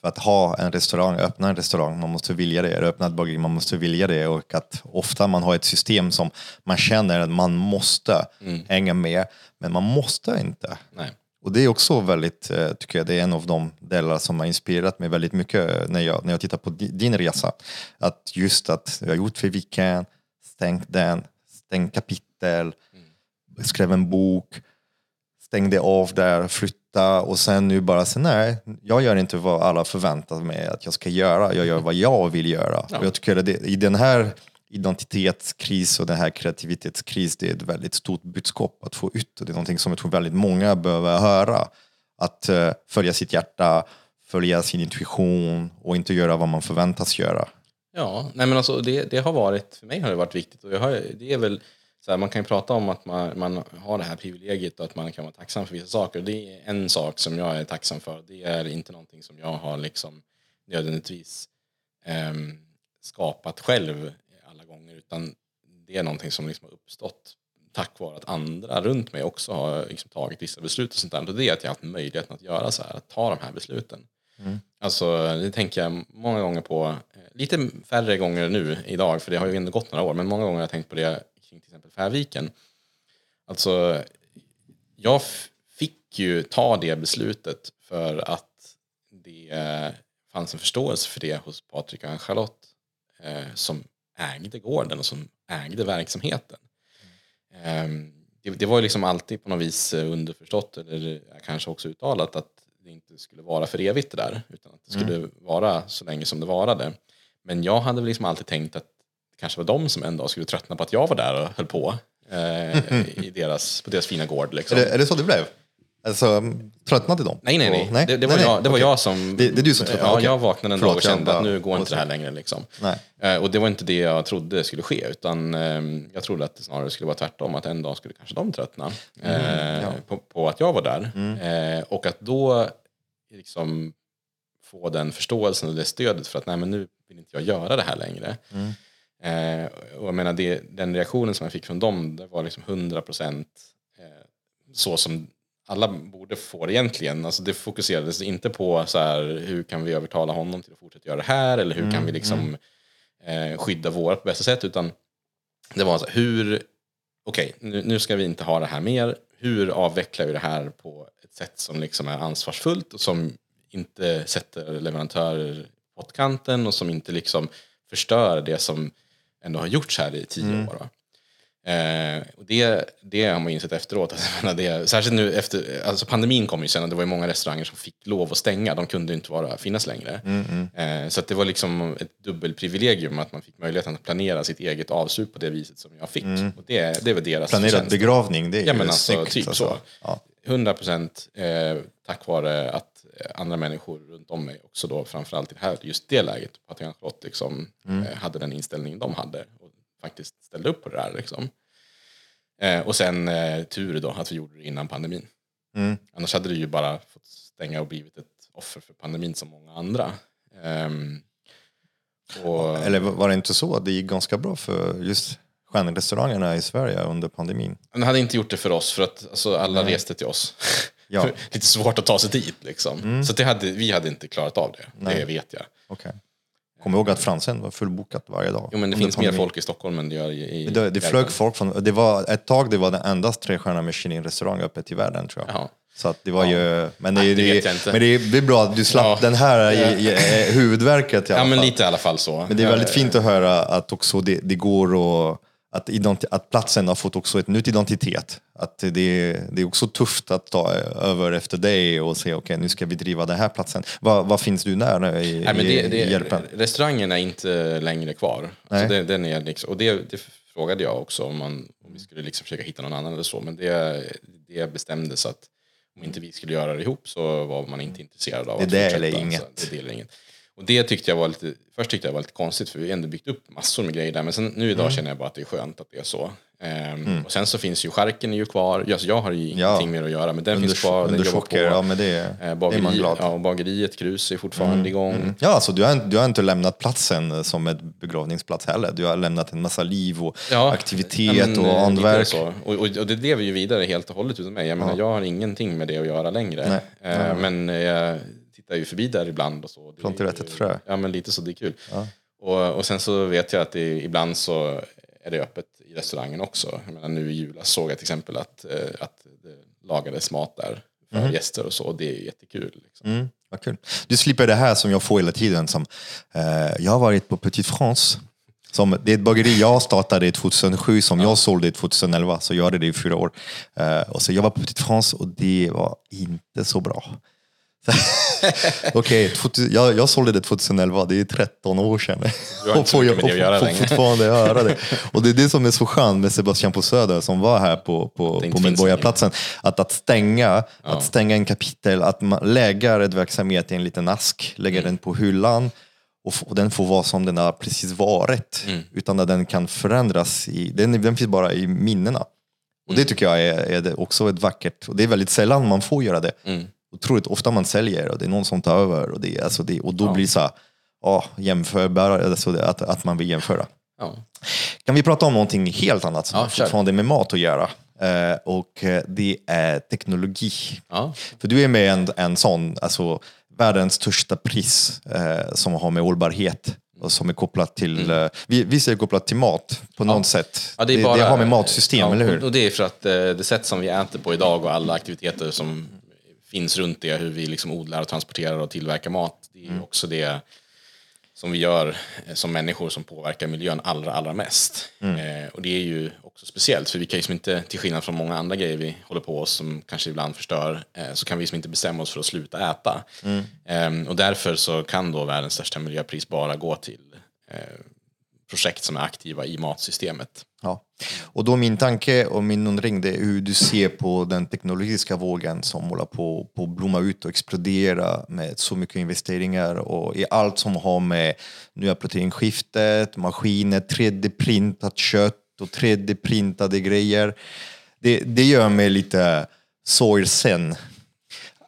för att ha en restaurang, öppna en restaurang, man måste vilja det. Öppna ett bageri, man måste vilja det. Och att ofta man har ett system som man känner att man måste hänga med, men man måste inte. Nej. Och det är också väldigt, eh, tycker jag, det är en av de delar som har inspirerat mig väldigt mycket när jag, när jag tittar på di- din resa. Att just att jag har gjort för Viken, stängt den, stängt kapitel, skrev en bok, stängde av där, flytta och sen nu bara så nej, jag gör inte vad alla förväntar mig att jag ska göra, jag gör vad jag vill göra. Och jag tycker att det, i den här identitetskris och den här kreativitetskris, det är ett väldigt stort budskap att få ut det är någonting som jag tror väldigt många behöver höra. Att eh, följa sitt hjärta, följa sin intuition och inte göra vad man förväntas göra. Ja, nej men alltså det, det har varit, för mig har det varit viktigt. Och jag har, det är väl, så här, man kan ju prata om att man, man har det här privilegiet och att man kan vara tacksam för vissa saker. Det är en sak som jag är tacksam för. Det är inte någonting som jag har liksom nödvändigtvis ehm, skapat själv alla gånger. Utan det är någonting som liksom har uppstått tack vare att andra runt mig också har liksom tagit vissa beslut och sånt där. Och det är att jag har haft möjligheten att göra så här, att ta de här besluten. Alltså det tänker jag många gånger på, eh, lite färre gånger nu idag, för det har ju ändå gått några år, men många gånger har jag tänkt på det kring till exempel Färviken. Alltså, jag fick ju ta det beslutet för att det eh, fanns en förståelse för det hos Patrik och Ann-Charlotte eh, som ägde gården och som ägde verksamheten. Ehm, det, det var ju liksom alltid på något vis eh, underförstått, eller kanske också uttalat, att det inte skulle vara för evigt det där. Utan att det skulle vara så länge som det varade. Men jag hade väl liksom alltid tänkt att kanske var de som en dag skulle tröttna på att jag var där och höll på. Eh, i deras, på deras fina gård. Liksom. Är, det, är det så det blev? Alltså, tröttnade de? Nej, nej, nej. Och- Det, det, var, nej, jag, det var jag som... Det- det är du som tröttnade, Ja, okej. jag vaknade en Förlåt, dag och kände att bara- nu går inte det här längre. Liksom. Nej. Eh, Och det var inte det jag trodde skulle ske, utan eh, jag trodde att det snarare skulle vara tvärtom, att en dag skulle kanske de tröttna Mm, eh, på, på att jag var där. Eh, och att då liksom få den förståelsen och det stödet för att nej, men nu vill inte jag göra det här längre. Mm. Eh, och jag menar, det, den reaktionen som jag fick från dem, det var liksom 100 procent eh, så som alla borde få det egentligen. Alltså det fokuserades inte på så här, hur kan vi övertala honom till att fortsätta göra det här eller hur kan vi liksom eh, skydda vårt på bästa sätt. Utan det var så här, hur, okej, nu, nu ska vi inte ha det här mer. Hur avvecklar vi det här på ett sätt som liksom är ansvarsfullt och som inte sätter leverantörer på kanten och som inte liksom förstör det som ändå har gjorts här i tio år. Va? Eh, och det, det har man insett efteråt. Att, det, särskilt nu efter, alltså pandemin kom ju sen och det var ju många restauranger som fick lov att stänga. De kunde inte vara, finnas längre. Eh, så det var liksom ett dubbelprivilegium att man fick möjligheten att planera sitt eget avsup på det viset som jag fick. Och det, det var deras Planerad förtjänst. begravning, det är Ja ju men alltså snyggt. typ alltså. så. Ja. 100 procent eh, tack vare att andra människor runt om mig också då framförallt i det här, just det läget på att Charlotte liksom Mm. eh, hade den inställningen de hade och faktiskt ställde upp på det där liksom. Eh, och sen eh, tur då att vi gjorde det innan pandemin. Mm. Annars hade det ju bara fått stänga och blivit ett offer för pandemin som många andra. Ehm, och, Eller var det inte så att det gick ganska bra för just stjärnrestaurangerna i Sverige under pandemin? Den hade inte gjort det för oss för att alltså, alla reste till oss. Ja. Mm. Lite svårt att ta sig dit liksom. Så det hade, vi hade inte klarat av det. Det vet jag. Okej. Kom ihåg att Fransen var fullbokat varje dag. Jo men det under finns mer folk i Stockholm än det gör i... i Det, det flög folk från, det var ett tag det var den enda trestjärniga Michelin-restaurang öppet i världen tror jag. Jaha. Så att det var ju, men det, Nej, det det, men det, är, bra att du slapp Ja. den här i, i, huvudverket i alla Ja men fall. lite i alla fall så. Men det är väldigt fint att höra att också det, det går och att, att platsen har fått också ett nytt identitet. Att det, det är också tufft att ta över efter dig och säga okej nu ska vi driva den här platsen. Vad, vad finns du där i, Nej, men det, det, i Järpen? restaurangen är inte längre kvar. Alltså det, den är liksom, och det, det frågade jag också om, man, om vi skulle liksom försöka hitta någon annan eller så. Men det, det bestämdes att om inte vi skulle göra det ihop så var man inte intresserad av Det är att fortsätta. Så inget. Det är det inget. Och det tyckte jag var lite, först tyckte jag var lite konstigt för vi har ändå byggt upp massor med grejer där. Men sen, nu idag Mm. känner jag bara att det är skönt att det är så. Ehm, Och sen så finns ju är ju kvar. Alltså jag har ju Ja. ingenting mer att göra men den Under, finns kvar. Den under jobbar chocker, ja men det, Eh, det är bageri, man glad. ja, och bageriet, Krus är fortfarande igång. Ja, alltså, du, har, du har inte lämnat platsen som ett begravningsplats heller. Du har lämnat en massa liv och Ja, aktivitet ja, men, och eh. Så. Och, och, och det lever ju vidare helt och hållet utan mig. Jag, menar, jag har ingenting med det att göra längre. Nej. Eh, Men eh, tittar ju förbi där ibland. Och så. Planterar ju- rätt frö. Ja, men lite så. Det är kul. Och, och sen så vet jag att det, ibland så är det öppet i restaurangen också. Jag menar, nu i julas såg jag till exempel att, eh, att det lagades mat där för Mhm. gäster och så. Och det är jättekul. Liksom. Mm, vad kul. Du slipper det här som jag får hela tiden. Som, eh, jag har varit på Petit France. Som, det är ett bageri jag startade 2007 som jag sålde 2011. Så jag gjorde det i fyra år. Eh, och så jag var på Petit France och det var inte så bra. Okej, 2000 jag, jag sålde det 2011, det är 13 år sedan. Du har inte så får, att göra får längre. fortfarande göra det. Och det är det som är så skönt med Sebastian på Söder som var här på, på, på Medborgarplatsen. Att, att, stänga, att stänga en kapitel, att man lägger ett verksamhet i en liten ask, lägger Mm. den på hyllan och, och den får vara som den har precis varit. Mm. Utan att den kan förändras. I, den, den finns bara i minnena. Och Mm. det tycker jag är, är också ett vackert, och det är väldigt sällan man får göra det. Mm. Otroligt ofta man säljer och det är någon som tar över och, det, alltså det, och då blir det så här, ja, jämförbara, alltså det, att, att man vill jämföra. Ja. Kan vi prata om någonting helt annat som Ja, fortfarande med mat att göra? Eh, och eh, det är teknologi. Ja. För du är med en, en sån, alltså världens största pris eh, som har med hållbarhet och som är kopplat till, eh, vi, visst är det kopplat till mat på något sätt? Mm. Ja, det, är bara, det har med matsystem, ja, eller hur? Och, och det är för att eh, det sätt som vi äter på idag och alla aktiviteter som finns runt det, hur vi liksom odlar och transporterar och tillverkar mat, det är Mm. också det som vi gör eh, som människor som påverkar miljön allra, allra mest. Eh, och det är ju också speciellt, för vi kan ju som inte, till skillnad från många andra grejer vi håller på oss som kanske ibland förstör, eh, så kan vi som inte bestämma oss för att sluta äta. Eh, och därför så kan då världens största miljöpris bara gå till eh, projekt som är aktiva i matsystemet. Ja. Och då min tanke och min undring det är hur du ser på den teknologiska vågen som håller på att blomma ut och explodera med så mycket investeringar och i allt som har med nya proteinskiftet, maskiner, 3D-printat kött och 3D-printade grejer. Det, det gör mig lite sorgsen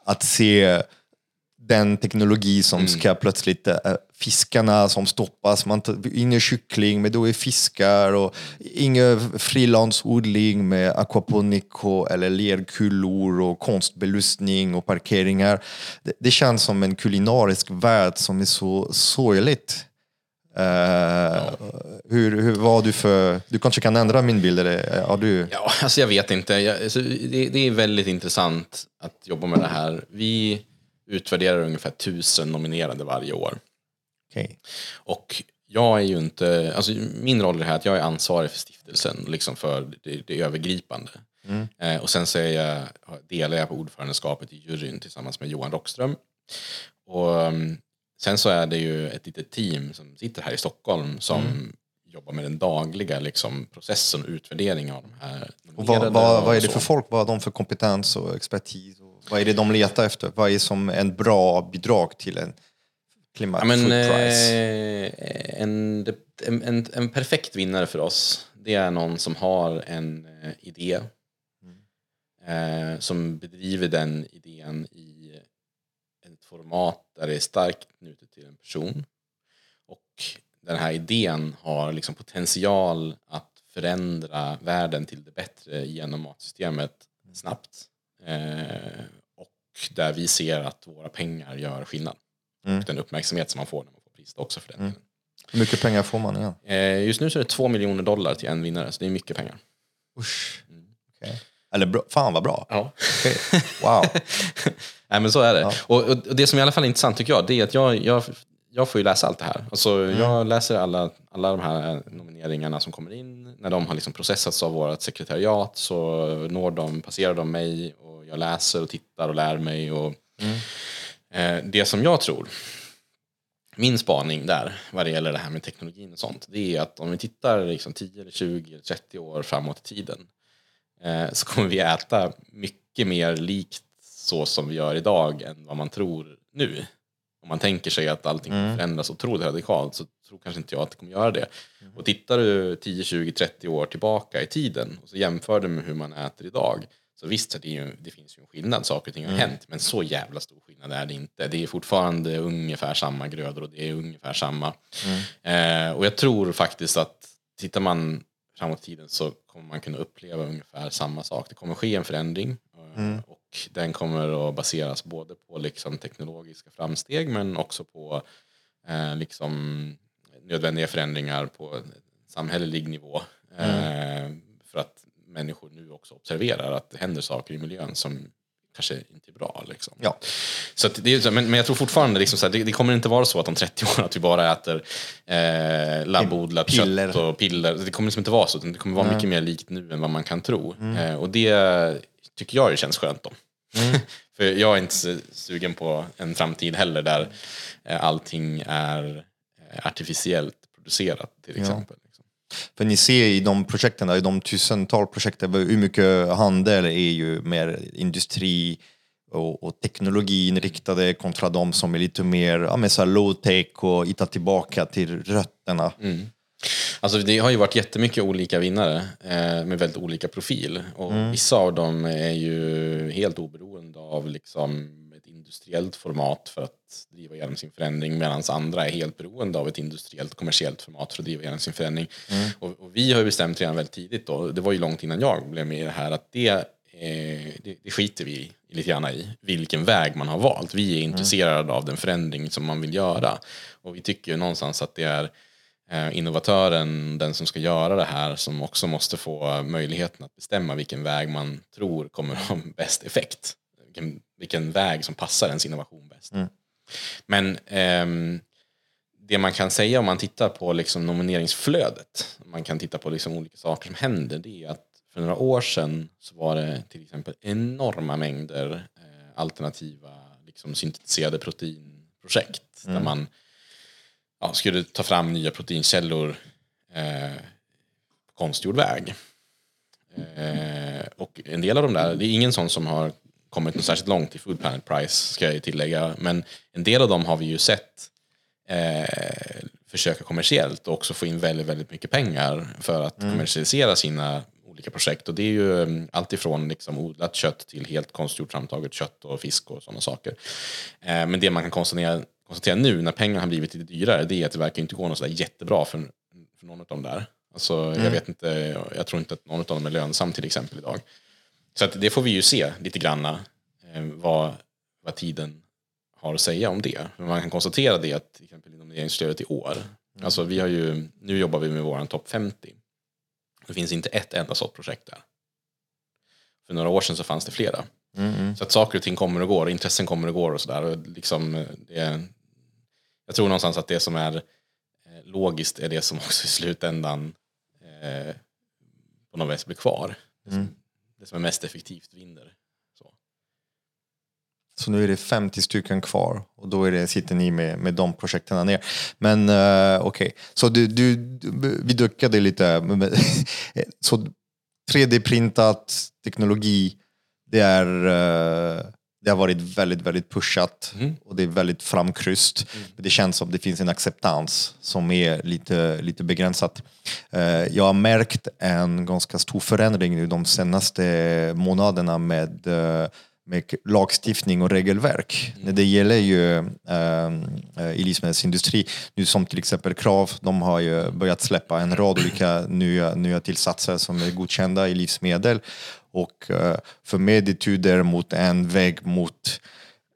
att se den teknologi som ska plötsligt, äh, fiskarna som stoppas, man ingen kyckling men då är fiskar och ingen frilansodling med aquaponico eller lerkulor och konstbelysning och parkeringar. Det, det känns som en kulinarisk värld som är så sorgligt. Uh, ja. hur, hur, vad har du för... Du kanske kan ändra min bild? Eller, har du... Ja, alltså jag vet inte. Jag, alltså, det, det, är väldigt intressant att jobba med det här. Vi utvärderar ungefär tusen nominerade varje år. Okay. Och jag är ju inte, alltså min roll är här att jag är ansvarig för stiftelsen, liksom för det, det övergripande. Mm. Eh, och sen så är jag, delar jag på ordförandeskapet i juryn tillsammans med Johan Rockström. Och um, sen så är det ju ett litet team som sitter här i Stockholm som mm. jobbar med den dagliga liksom, processen och utvärderingen av de här. Och vad, vad, vad är det för folk? Vad har de för kompetens och expertis? Vad är det de letar efter? Vad är som en bra bidrag till en klimat ja, men, eh, en, en, en, perfekt vinnare för oss, det är någon som har en eh, idé. Mm. Eh, som bedriver den idén i ett format där det är starkt knutet till en person. Och den här idén har liksom potential att förändra världen till det bättre genom matsystemet snabbt. Där vi ser att våra pengar gör skillnad. Mm. Och den uppmärksamhet som man får när man får priset också för den mm. Hur mycket pengar får man igen? Eh, just nu så är det två miljoner dollar till en vinnare, så det är mycket pengar. Usch. Mm. Okay. Eller bra, fan vad bra. Ja. Okay. Wow. Nej men så är det. Ja. Och, och, det som i alla fall är intressant tycker jag, det är att jag, jag, jag får ju läsa allt det här. Alltså, mm. Jag läser alla, alla de här nomineringarna som kommer in. När de har liksom processats av vårt sekretariat så når de, passerar de mig och jag läser och tittar och lär mig. Och, mm. Eh, det som jag tror, min spaning där vad det gäller det här med teknologin och sånt, det är att om vi tittar liksom 10, eller 20, eller 30 år framåt i tiden eh, så kommer vi äta mycket mer likt så som vi gör idag än vad man tror nu. Om man tänker sig att allting mm. förändras otroligt radikalt så tror kanske inte jag att det kommer göra det. Mm. Och tittar du 10, 20, 30 år tillbaka i tiden och så jämför du med hur man äter idag så visst, det, ju, det, finns ju en skillnad, saker och ting har mm. hänt, men så jävla stor skillnad är det inte. Det är fortfarande ungefär samma grödor och det är ungefär samma. Mm. Eh, och jag tror faktiskt att tittar man framåt tiden så kommer man kunna uppleva ungefär samma sak. Det kommer ske en förändring eh, mm. och den kommer att baseras både på liksom teknologiska framsteg men också på eh, liksom nödvändiga förändringar på samhällelig nivå. Mm. Eh, för att människor nu också observerar att det händer saker i miljön som kanske inte är bra. Liksom. Ja. Så det är, men, men jag tror fortfarande liksom så här, det, det, kommer inte vara så att om 30 år att vi bara äter eh, labbodlat piller. kött och piller. Det kommer liksom inte vara så, det kommer vara mm. mycket mer likt nu än vad man kan tro. Mm. Eh, och det tycker jag känns skönt då. Mm. För jag är inte sugen på en framtid heller där eh, allting är eh, artificiellt producerat till exempel. För ni ser i de projekten, i de tusental projekten, hur mycket handel är ju mer industri och, och teknologiinriktade kontra de som är lite mer ja, low tech och hitta tillbaka till rötterna. Mm. Alltså det har ju varit jättemycket olika vinnare eh, med väldigt olika profil. Och mm. Vissa av dem är ju helt oberoende av liksom industriellt format för att driva igenom sin förändring medan andra är helt beroende av ett industriellt kommersiellt format för att driva igenom sin förändring. Mm. Och, och, vi har bestämt redan väldigt tidigt då, det var ju långt innan jag blev med i det här, att det, eh, det, det skiter vi lite grann i, vilken väg man har valt. Vi är mm. intresserade mm. av den förändring som man vill göra. Och vi tycker ju någonstans att det är eh, innovatören, den som ska göra det här, som också måste få möjligheten att bestämma vilken väg man tror kommer ha bäst effekt vilken, vilken väg som passar ens innovation bäst. Mm. Men eh, det man kan säga om man tittar på liksom nomineringsflödet, man kan titta på liksom olika saker som händer, det är att för några år sedan så var det till exempel enorma mängder eh, alternativa liksom syntetiserade proteinprojekt där man ja, skulle ta fram nya proteinkällor eh, på konstgjord väg. Eh, och en del av de där, det är ingen sån som har kommit något särskilt långt i Food Planet Price, ska jag tillägga, men en del av dem har vi ju sett eh, försöka kommersiellt och också få in väldigt, väldigt mycket pengar för att kommersialisera sina olika projekt. Och det är ju mm, allt ifrån liksom odlat kött till helt konstgjort framtaget kött och fisk och sådana saker. Eh, men det man kan konstatera, konstatera nu när pengarna har blivit lite dyrare, det är att det verkar inte gå något sådär jättebra för, för någon av dem där. Alltså, Jag vet inte, jag tror inte att någon av dem är lönsam till exempel idag. Så att det får vi ju se lite granna eh, vad, vad tiden har att säga om det. Men man kan konstatera det att till exempel i nomineringsflödet i år, alltså vi har ju, nu jobbar vi med våran topp 50. Det finns inte ett enda sådant projekt där. För några år sedan så fanns det flera. Så att saker och ting kommer och går, intressen kommer och går och sådär. Liksom, eh, det, jag tror någonstans att det som är eh, logiskt är det som också i slutändan eh, på något vis blir kvar. Som, det som är mest effektivt vinner. Så. Så nu är det 50 stycken kvar och då är det, sitter ni med, med de projekten ner. Men uh, okej, så du, du, du, vi duckade lite. Så 3D-printat teknologi, det, är, uh, det har varit väldigt, väldigt pushat och det är väldigt framkryst. Det känns som det finns en acceptans som är lite, lite begränsat. Eh, jag har märkt en ganska stor förändring nu de senaste månaderna med eh, med lagstiftning och regelverk. När det gäller ju eh, i livsmedelsindustri, nu som till exempel Krav, de har ju börjat släppa en rad olika nya, nya tillsatser som är godkända i livsmedel. Och eh, för mig det tyder mot en väg mot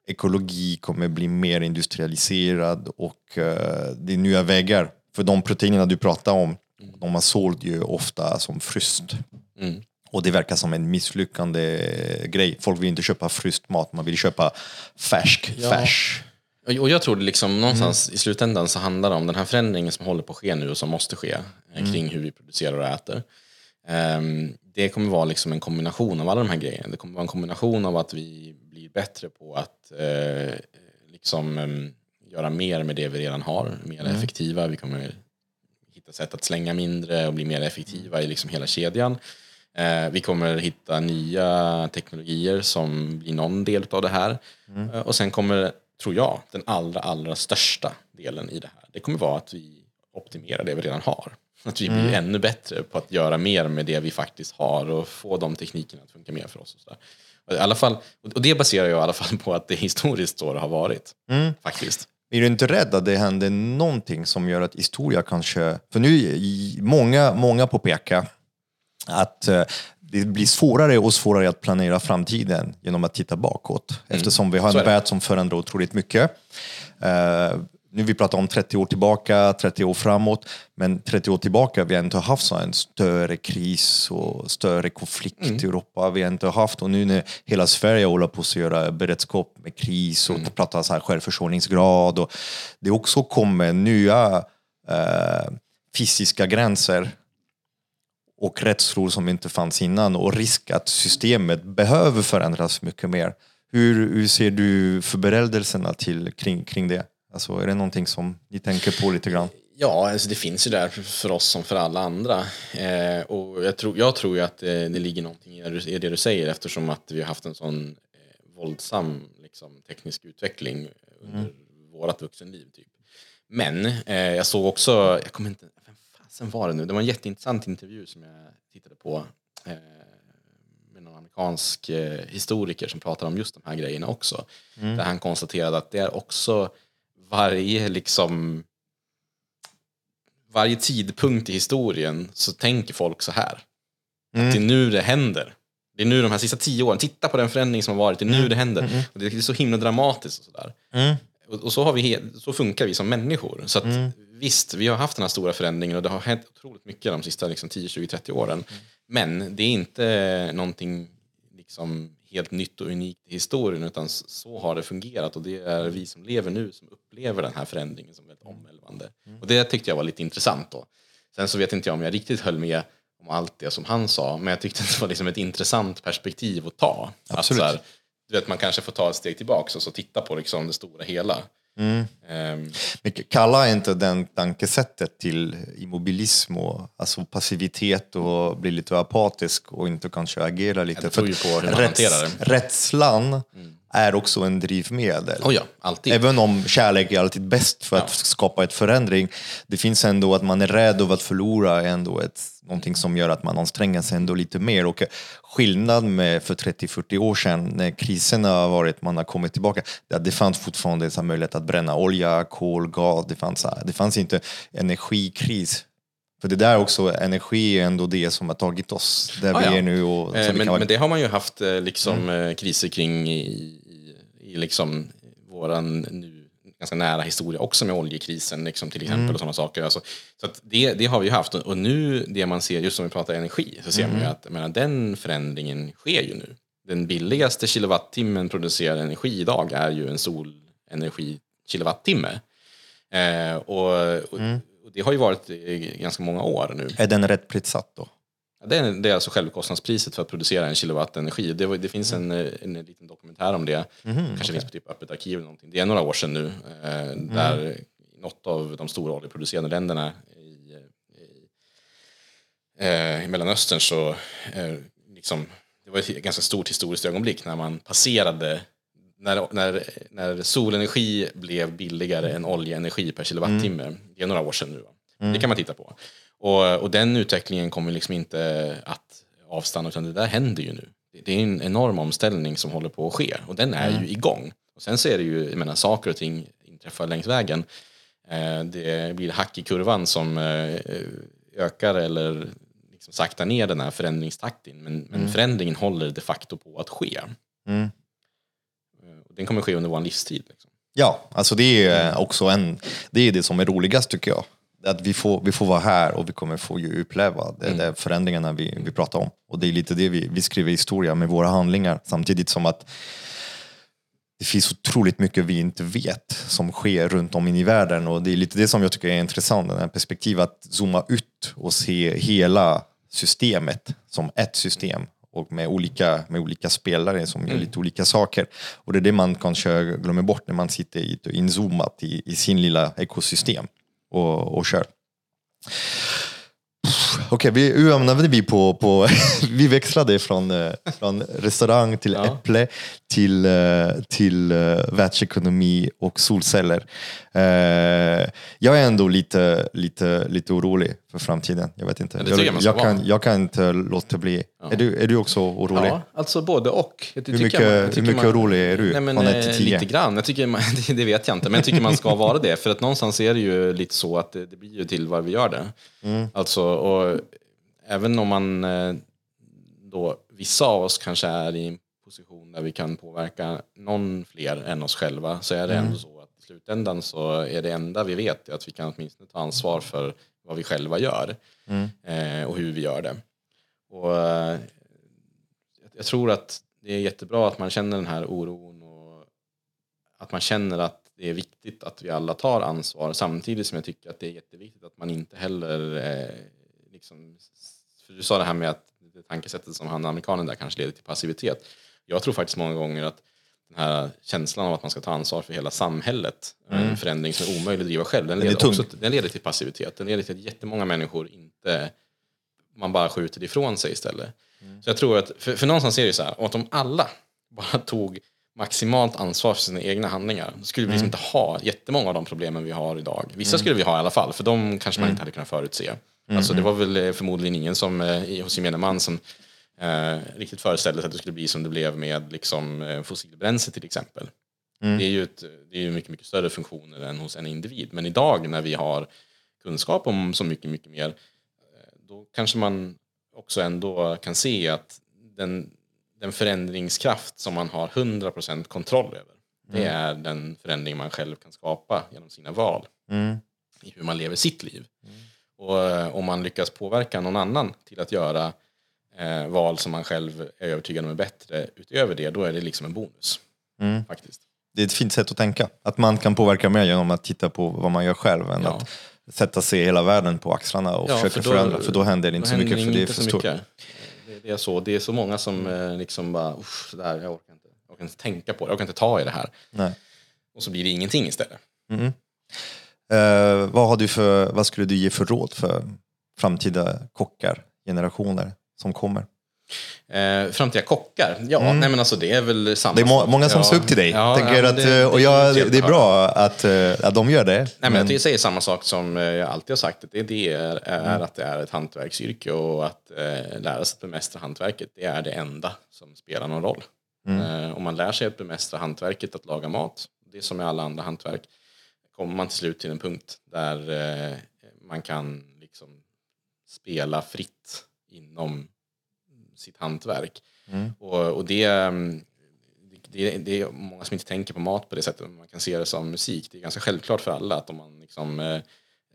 ekologi kommer bli mer industrialiserad och eh, det är nya vägar. För de proteinerna du pratar om, de har sålt ju ofta som fryst. Och det verkar som en misslyckande grej. Folk vill inte köpa fryst mat, man vill köpa färsk Ja. färs. Och jag tror det liksom någonstans i slutändan så handlar det om den här förändringen som håller på att ske nu och som måste ske eh, kring hur vi producerar och äter. Ehm, det kommer vara liksom en kombination av alla de här grejerna. Det kommer vara en kombination av att vi blir bättre på att eh, liksom, em, göra mer med det vi redan har, mer effektiva. Vi kommer hitta sätt att slänga mindre och bli mer effektiva i liksom hela kedjan. Eh, vi kommer hitta nya teknologier som blir någon del av det här. Eh, och sen kommer, tror jag, den allra, allra största delen i det här. Det kommer vara att vi optimerar det vi redan har. Att vi blir ännu bättre på att göra mer med det vi faktiskt har och få de teknikerna att funka mer för oss. Och, så där. Och I alla fall, och det baserar jag i alla fall på att det historiskt så det har varit. Faktiskt. Är du inte rädd att det händer någonting som gör att historia kanske... För nu många, många påpekar att eh, det blir svårare och svårare att planera framtiden genom att titta bakåt. Eftersom vi har en värld som förändrar otroligt mycket. Nu vi pratar om 30 år tillbaka, 30 år framåt. Men 30 år tillbaka vi har inte haft så en större kris och större konflikt Mm. i Europa. Vi har inte haft, och nu när hela Sverige håller på att göra beredskap med kris och Mm. pratar så här självförsörjningsgrad. Och det också kommer nya eh, fysiska gränser och rädslor som inte fanns innan och risk att systemet behöver förändras mycket mer. Hur, hur ser du förberedelserna till, kring, kring det? Alltså, är det någonting som ni tänker på lite grann? Ja, alltså det finns ju där för oss som för alla andra. Eh, och jag tror, jag tror ju att eh, det ligger någonting i det du- det säger eftersom att vi har haft en sån eh, våldsam liksom, teknisk utveckling under vårat vuxenliv. Typ. Men eh, jag såg också, jag kommer inte, vem fasen var det nu? Det var en jätteintressant intervju som jag tittade på eh, med någon amerikansk eh, historiker som pratar om just de här grejerna också. Där han konstaterade att det är också varje liksom varje tidpunkt i historien så tänker folk så här. Att det är nu det händer. Det är nu de här sista tio åren, titta på den förändring som har varit, det är nu det händer. Och det är så himla dramatiskt och sådär. Och, och så, har vi så funkar vi som människor. Så att, visst, vi har haft den här stora förändringen och det har hänt otroligt mycket de sista liksom, 10, 20, 30 åren. Men det är inte någonting liksom, helt nytt och unikt i historien utan så har det fungerat och det är vi som lever nu som upplever den här förändringen som väldigt omvälvande. Och det tyckte jag var lite intressant då. Sen så vet inte jag om jag riktigt höll med om allt det som han sa men jag tyckte det var liksom ett intressant perspektiv att ta. Absolut. Att här, du vet, man kanske får ta ett steg tillbaka och så titta på liksom det stora hela. Ehm, Men kalla inte den tankesättet till immobilism och alltså passivitet och bli lite apatisk och inte kanske agera lite. man rätts-. Rädslan är också en drivmedel. oh ja, alltid. Även om kärlek är alltid bäst för att skapa ett förändring, det finns ändå att man är rädd över att förlora ändå ett, någonting som gör att man anstränger sig ändå lite mer. Och skillnad med för 30-40 år sedan när kriserna har varit, man har kommit tillbaka, det, det fanns fortfarande så möjlighet att bränna olja, kol, gas, det fanns, det fanns inte energikris. För det där också, energi är ändå det som har tagit oss där Ah, vi ja. är nu. Och, Eh, Men, vara- men det har man ju haft eh, liksom, eh, kriser kring i, i, i liksom våran nu ganska nära historia också med oljekrisen liksom, till exempel och sådana saker. Alltså, så att det, det har vi ju haft och, nu det man ser, just som vi pratar energi, så ser man ju att jag menar, den förändringen sker ju nu. Den billigaste kilowattimmen producerad energi idag är ju en solenergi kilowattimme. Eh, och, och, och det har ju varit i ganska många år nu. Är den rätt prissatt då? Det är, det är alltså självkostnadspriset för att producera en kilowatt energi. Det, det finns en, eh, en, liten dokumentär om det. Kanske finns på typ Öppet arkiv eller någonting. Det är några år sedan nu. Eh, Där något av de stora oljeproducerande länderna i, i, eh, i Mellanöstern så eh, liksom, det var ett ganska stort historiskt ögonblick när man passerade när, när, när solenergi blev billigare än oljeenergi per kilowattimme. Det är några år sedan nu. Va? Det kan man titta på. Och, och den utvecklingen kommer liksom inte att avstanna utan det där händer ju nu. Det- är en enorm omställning som håller på att ske och den är ju igång. Och sen så är det ju, jag menar, saker och ting inträffar längs vägen. Eh, det blir hack i kurvan som eh, ökar eller liksom saktar ner den här förändringstakten. Men, men förändringen håller de facto på att ske. Mm. Eh, Den kommer ske under vår livstid. Liksom. Ja, alltså det är också en, det är det som är roligast tycker jag. Att vi får, vi får vara här och vi kommer få ju uppleva det, Mm. förändringarna vi, vi pratar om. Och det är lite det vi, vi skriver historia med våra handlingar samtidigt som att det finns otroligt mycket vi inte vet som sker runt om i världen och det är lite det som jag tycker är intressant, den här perspektivet att zooma ut och se hela systemet som ett system och med olika, med olika spelare som gör lite olika saker. Och det är det man kanske glömmer bort när man sitter inzoomat i, i sin lilla ekosystem och, och kör. Okej, vi hur hamnade vi på, på vi växlade från, eh, från restaurang till Ja. äpple till, eh, till eh, världsekonomi och solceller. Eh, Jag är ändå lite, lite, lite orolig för framtiden. Jag vet inte. Ja, jag man jag, kan, jag kan inte låta bli. Är, du, är du också orolig? Ja, alltså både och. Jag tycker mycket- man- jag hur mycket orolig är du? Nej, men, Från ett till tio? Lite grann. Jag tycker man, det, vet jag inte, men jag tycker man ska vara det. För att någonstans är det ju lite så att det, det blir ju till vad vi gör det. Mm. Alltså, och även om man då, vissa av oss kanske är i en position där vi kan påverka någon fler än oss själva, så är det Mm. ändå så att i slutändan så är det enda vi vet är att vi kan åtminstone ta ansvar för vad vi själva gör Mm. eh, och hur vi gör det. Och eh, jag- jag tror att det är jättebra att man känner den här oron och att man känner att det är viktigt att vi alla tar ansvar samtidigt som jag tycker att det är jätteviktigt att man inte heller eh, liksom, för du sa det här med att det tankesättet som han amerikanen där kanske leder till passivitet. Jag tror faktiskt många gånger att den här känslan av att man ska ta ansvar för hela samhället, en förändring som är omöjlig att driva själv, den Den leder, också, den leder till passivitet. Den leder till att jättemånga människor inte man bara skjuter det ifrån sig istället. Så jag tror att, för, för någonstans är det ju så här, att om alla bara tog maximalt ansvar för sina egna handlingar, då skulle vi liksom inte ha jättemånga av de problemen vi har idag. Vissa skulle vi ha i alla fall, för de kanske man inte hade kunnat förutse. Alltså det var väl eh, förmodligen ingen som, eh, hos gemene man som eh, riktigt föreställde sig att det skulle bli som det blev med liksom, eh, fossilbränsle till exempel. Det är ju ett, det är ju mycket, mycket större funktioner än hos en individ. Men idag när vi har kunskap om så mycket, mycket mer, eh, då kanske man också ändå kan se att den, den förändringskraft som man har 100% kontroll över, det är den förändring man själv kan skapa genom sina val Mm. i hur man lever sitt liv. Och eh, om man lyckas påverka någon annan till att göra eh, val som man själv är övertygad om är bättre utöver det, då är det liksom en bonus. Mm. Faktiskt. Det är ett fint sätt att tänka. Att man kan påverka mer genom att titta på vad man gör själv än Ja. att sätta sig hela världen på axlarna och Ja, försöka för då- förändra. För då händer det inte så mycket, för det är för så stort. mycket. Det, det är så. Det är så många som eh, liksom bara, "Usch, det där, jag orkar inte. Jag orkar inte tänka på det, jag orkar inte ta i det här. Nej. Och så blir det ingenting istället. Eh, vad, har du för, vad skulle du ge för råd för framtida kockar, generationer som kommer? Eh, framtida kockar? Ja, nej men alltså det är väl samma Mm. Det är må, många som ja. ser upp till dig. Ja, Tänker ja, men att, det- eh, och det jag, trevligt det är bra att, eh, att de gör det. Nej, men jag säger samma sak som eh, jag alltid har sagt. att Det, det är, är att det är ett hantverksyrke och att eh, lära sig att bemästra hantverket, det är det enda som spelar någon roll. Eh, om man lär sig att bemästra hantverket, att laga mat, det är som med alla andra hantverk, kommer man till slut till en punkt där eh, man kan liksom spela fritt inom sitt hantverk. Och, och det, mm, det, det är många som inte tänker på mat på det sättet. men Man kan se det som musik. Det är ganska självklart för alla att om man liksom, eh,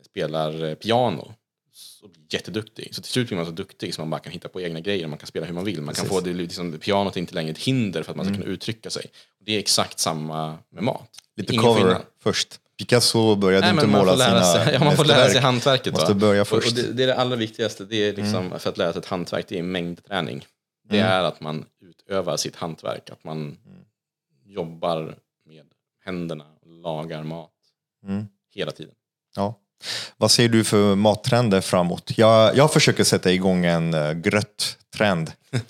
spelar eh, piano så blir jätteduktig. Så till slut blir man så duktig så man bara kan hitta på egna grejer. Man kan spela hur man vill. Man kan få det, liksom, pianot är inte längre ett hinder för att man ska kunna uttrycka sig. Det är exakt samma med mat. Lite cover skillnad. först. Picasso började Nej, inte måla sina sig, ja, man får lära sig hantverket. Måste va? börja Och, först. och det, det är det allra viktigaste. Det är liksom, För att lära sig ett hantverk, det är mängdträning. Det är att man utövar sitt hantverk. Att man jobbar med händerna och lagar mat hela tiden. Ja. Vad ser du för mattrender framåt? Jag, jag försöker sätta igång en uh, gröt-trend.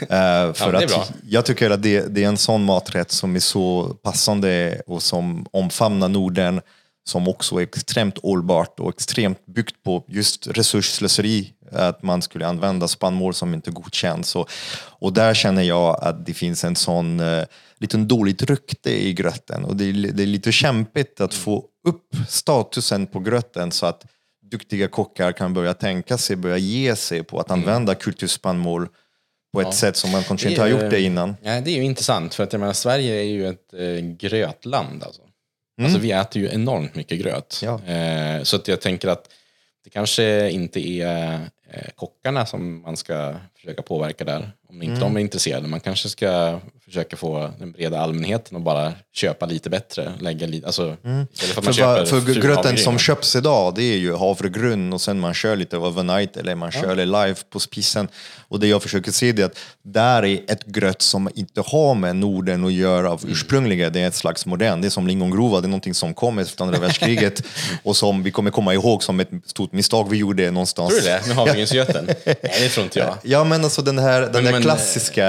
Eh, för är att jag tycker att det, det är en sån maträtt som är så passande och som omfamnar Norden, som också är extremt hållbart och extremt byggt på just resursslöseri. Att man skulle använda spannmål som inte godkänns. Och, och där känner jag att det finns en sån uh, liten dåligt rykte i gröten. Och det är, det är lite kämpigt att få upp statusen på gröten så att duktiga kockar kan börja tänka sig, börja ge sig på att använda kulturspannmål på ett sätt som man kanske inte har gjort det innan. Ja, det är ju intressant för att jag menar, Sverige är ju ett eh, grötland. Alltså. alltså vi äter ju enormt mycket gröt. Ja. Eh, så att jag tänker att det kanske inte är eh, kockarna som man ska försöka påverka där. Om inte de är intresserade. Man kanske ska försöka få den breda allmänheten att bara köpa lite bättre. Lägga lite, alltså, istället för För, köper för gröten som köps idag, det är ju havregryn och sen man kör lite overnight eller man kör det live på spisen. Och det jag försöker se det är att där är ett gröt som inte har med Norden att göra av Mm. ursprungliga, det är ett slags modern, det är som lingongrova, det är någonting som kom efter andra världskriget och som vi kommer komma ihåg som ett stort misstag vi gjorde någonstans. Tror du det? Med havregrynsgöten? Nej, det tror inte jag. Ja men alltså den här, den Men- där men- klassiska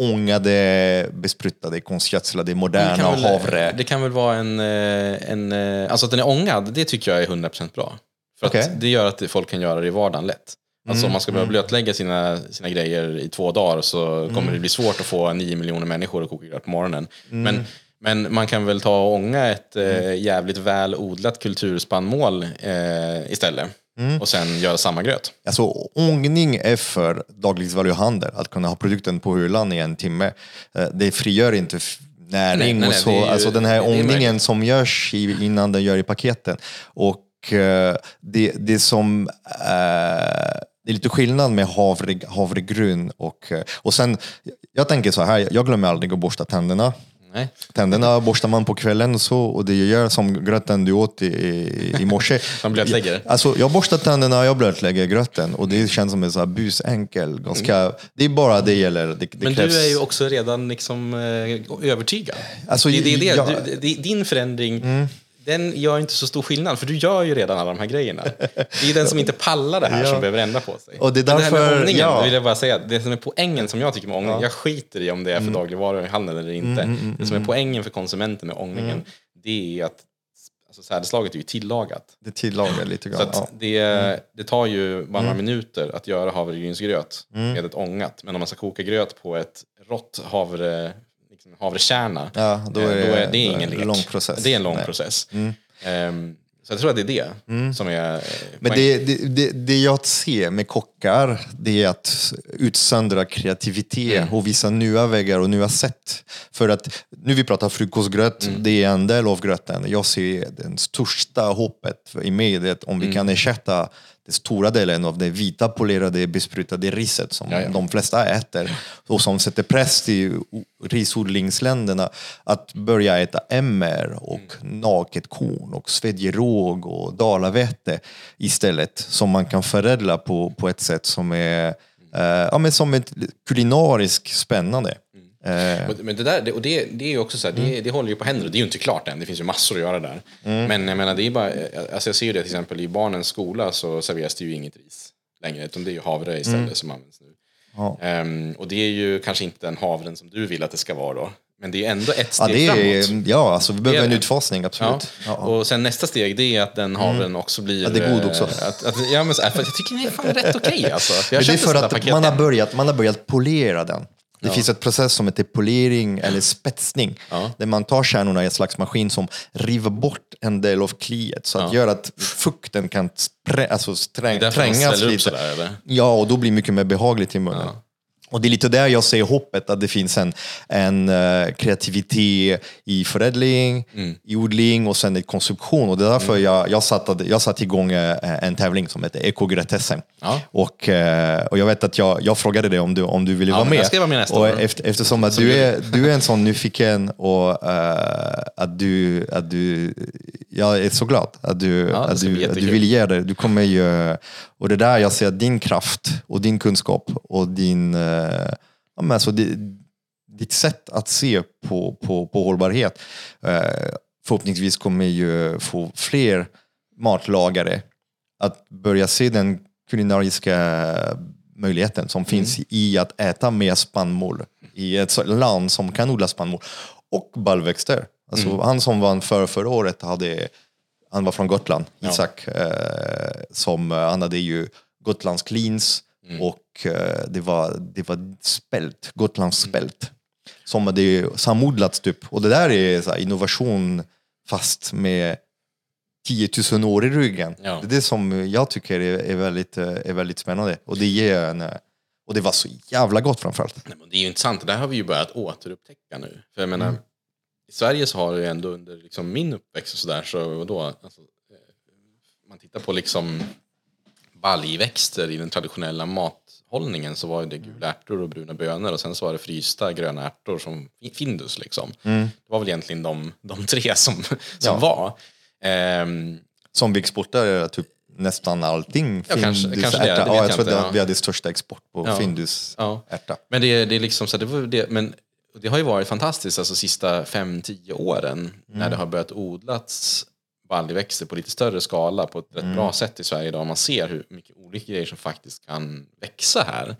ångade, besprutade, konstgödslade, moderna Det kan, väl, havre. det kan väl vara en, eh, en... eh, Alltså att den är ångad, det tycker jag är 100% bra. För Okej. att det gör att folk kan göra det i vardagen lätt. Alltså om man ska börja blötlägga sina, sina grejer i två dagar så kommer det bli svårt att få nio miljoner människor att koka gröt på morgonen. Men, men man kan väl ta och ånga ett eh, jävligt väl odlat kulturspannmål eh, istället. Och sen göra samma gröt. Alltså ångning är för dagligvaruhandel, att kunna ha produkten på hyllan i en timme. Eh, Det frigör inte näring Nej, nej, nej, och så. ju- alltså den här ångningen som görs i, innan den gör i paketen. Och eh, det, det som eh, det är lite skillnad med havre, havregryn och, och sen, jag tänker så här, jag glömmer aldrig att borsta tänderna. Nej. Tänderna borstar man på kvällen och så och det gör som gröten du åt i, i, i morse. Man blötlägger? Alltså, jag borstar tänderna, jag blötlägger gröten och det känns som en så här busenkel. Ganska, det är bara det gäller. Det, det Men krävs, du är ju också redan liksom, eh, övertygad. Alltså, det, det det. ja. Mm. Du, din förändring, den gör inte så stor skillnad, för du gör ju redan alla de här grejerna. Det är den som inte pallar det här Ja. som behöver ändra på sig. Och det är Men det här därför- med ångningen, ja. vill jag bara säga, det som är poängen som jag tycker med ångning, jag skiter i om det är för dagligvaror i handeln eller inte. Mm, det som är poängen för konsumenten med ångningen, det är att alltså, sädesslaget är ju tillagat. det tillagar lite grann. Så ja. det, det tar ju bara några minuter att göra havregrynsgröt med ett ångat. Men om man ska koka gröt på ett rått havre, liksom havrekärna, Ja, då eh, är det- då är det ingen lek. lång process. Det är en lång Nej. process. Ehm, så jag tror att det är det som är... Men det, det, det, jag ser med kockar, det är att utsöndra kreativitet Mm. och visa nya vägar och nya sätt. För att nu vi pratar frukostgröt, Mm. det är en del av gröten. Jag ser det största hoppet i att om Mm. vi kan ersätta den stora delen av det vita polerade besprutade riset som Ja, ja. de flesta äter och som sätter press till risodlingsländerna att börja äta MR och Mm. naket korn och svedjeråg och dalavete istället som man kan förädla på, på ett sätt som är eh, ja, men som ett kulinariskt spännande. Eh, Men det, där, och det, det är ju också så här, Mm. det, det håller ju på händer. Det är ju inte klart än, det finns ju massor att göra där. Men jag menar, det är bara, alltså jag ser ju det till exempel i barnens skola så serveras det ju inget ris längre, utan det är ju havre istället som används nu. Mm. Ja. Ehm, och det är ju kanske inte den havren som du vill att det ska vara då. Men det är ändå ett ja, steg det är, framåt. ja, alltså vi behöver en utfasning, Ja. absolut. Ja. Och sen nästa steg det är att den havren också blir... Ja, det är god eh, också. Att, att, ja, men, så för jag tycker den är fan rätt okej alltså. Jag Men det är för att paket man har, börjat, man har börjat polera den. Det finns ett process som heter polering eller spetsning. Ja. Där man tar kärnorna i en slags maskin som river bort en del av kliet. Så att Ja. gör att fukten kan sprä, alltså Det är de trängas lite. sådär, eller? Ja, och då blir det mycket mer behagligt i munnen. Och det är lite där jag ser hoppet, att det finns en, en eh, kreativitet i förädling, Mm. i odling och sen i konsumtion. Och det är därför jag, jag, satte, jag satte igång eh, en tävling som heter Ekogretessen. Ja. Och, eh, och jag vet att jag, jag frågade dig om du, om du ville Ja, vara med. jag ska vara med nästa och år. efter, eftersom att du är, du är en sån nyfiken och att, du, att du... Jag är så glad att du, Ja, att du, att du vill ge det. Du kommer ju... Och det där jag ser din kraft och din kunskap och din... eh, alltså, di- ditt sätt att se på, på, på hållbarhet eh, förhoppningsvis kommer ju få fler matlagare att börja se den kulinariska möjligheten som finns i att äta mer spannmål i ett land som kan odla spannmål och baljväxter. Alltså, Han som vann för förra året hade, han var från Gotland, Isak, eh, som eh, han hade ju Gotlands cleans och eh, det var, det var spält, Gotlands spält som hade samodlats typ. Och det där är så här, innovation fast med 10 000 år i ryggen. Ja. Det är det som jag tycker är, är, väldigt, eh, är väldigt spännande. Och det ger en... eh, Och det var så jävla gott framförallt. Nej, men det är ju intressant, det där har vi ju börjat återupptäcka nu. För jag menar, Mm. I Sverige så har det ju ändå under liksom min uppväxt och sådär, så då, alltså, eh, man tittar på liksom baljväxter i den traditionella mathållningen så var det gula ärtor och bruna bönor och sen så var det frysta gröna ärtor som Findus liksom. Det var väl egentligen de, de tre som, som Ja. var. Ehm, Som vi exporterar typ nästan allting. Ja, kanske- kanske det, det ja, jag jag tror att vi hade största export på Ja. Findus ja. ärta. Men det, det är liksom så det, var det, men det har ju varit fantastiskt alltså sista fem tio åren när det har börjat odlats baljväxter på lite större skala på ett rätt bra sätt i Sverige idag. Man ser hur mycket olika grejer som faktiskt kan växa här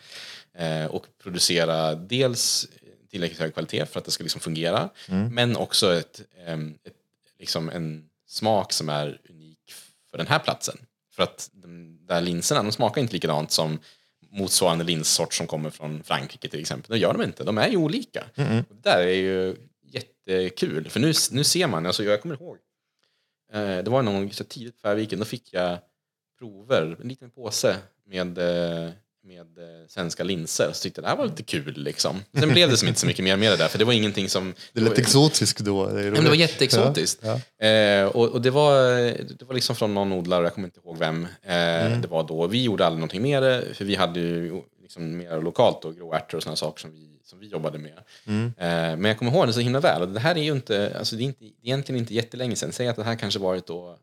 eh, och producera dels tillräckligt hög kvalitet för att det ska liksom fungera men också ett, ehm, ett, liksom en smak som är unik för den här platsen. För att de där linserna, de smakar inte likadant som motsvarande linssort som kommer från Frankrike till exempel. Det gör de inte, de är ju olika. Och det där är ju jättekul, för nu, nu ser man, alltså jag kommer ihåg, eh, det var någon gång så tidigt förra weekend, då fick jag prover, en liten påse med, eh, med eh, svenska linser. Så tyckte jag det här var lite kul liksom. Sen blev det som inte så mycket mer med det där, för det var ingenting som... Det lät exotiskt då. Det, Ja, men det var jätteexotiskt. Ja, Eh, och, och det, var, det var liksom från någon odlare, jag kommer inte ihåg vem eh, det var då. Vi gjorde aldrig någonting med det, för vi hade ju liksom mer lokalt och gråärtor och sådana saker som vi, som vi jobbade med. Eh, men jag kommer ihåg det så himla väl. Och det här är ju inte, alltså det är inte, egentligen inte jättelänge sedan. Säg att det här kanske varit då,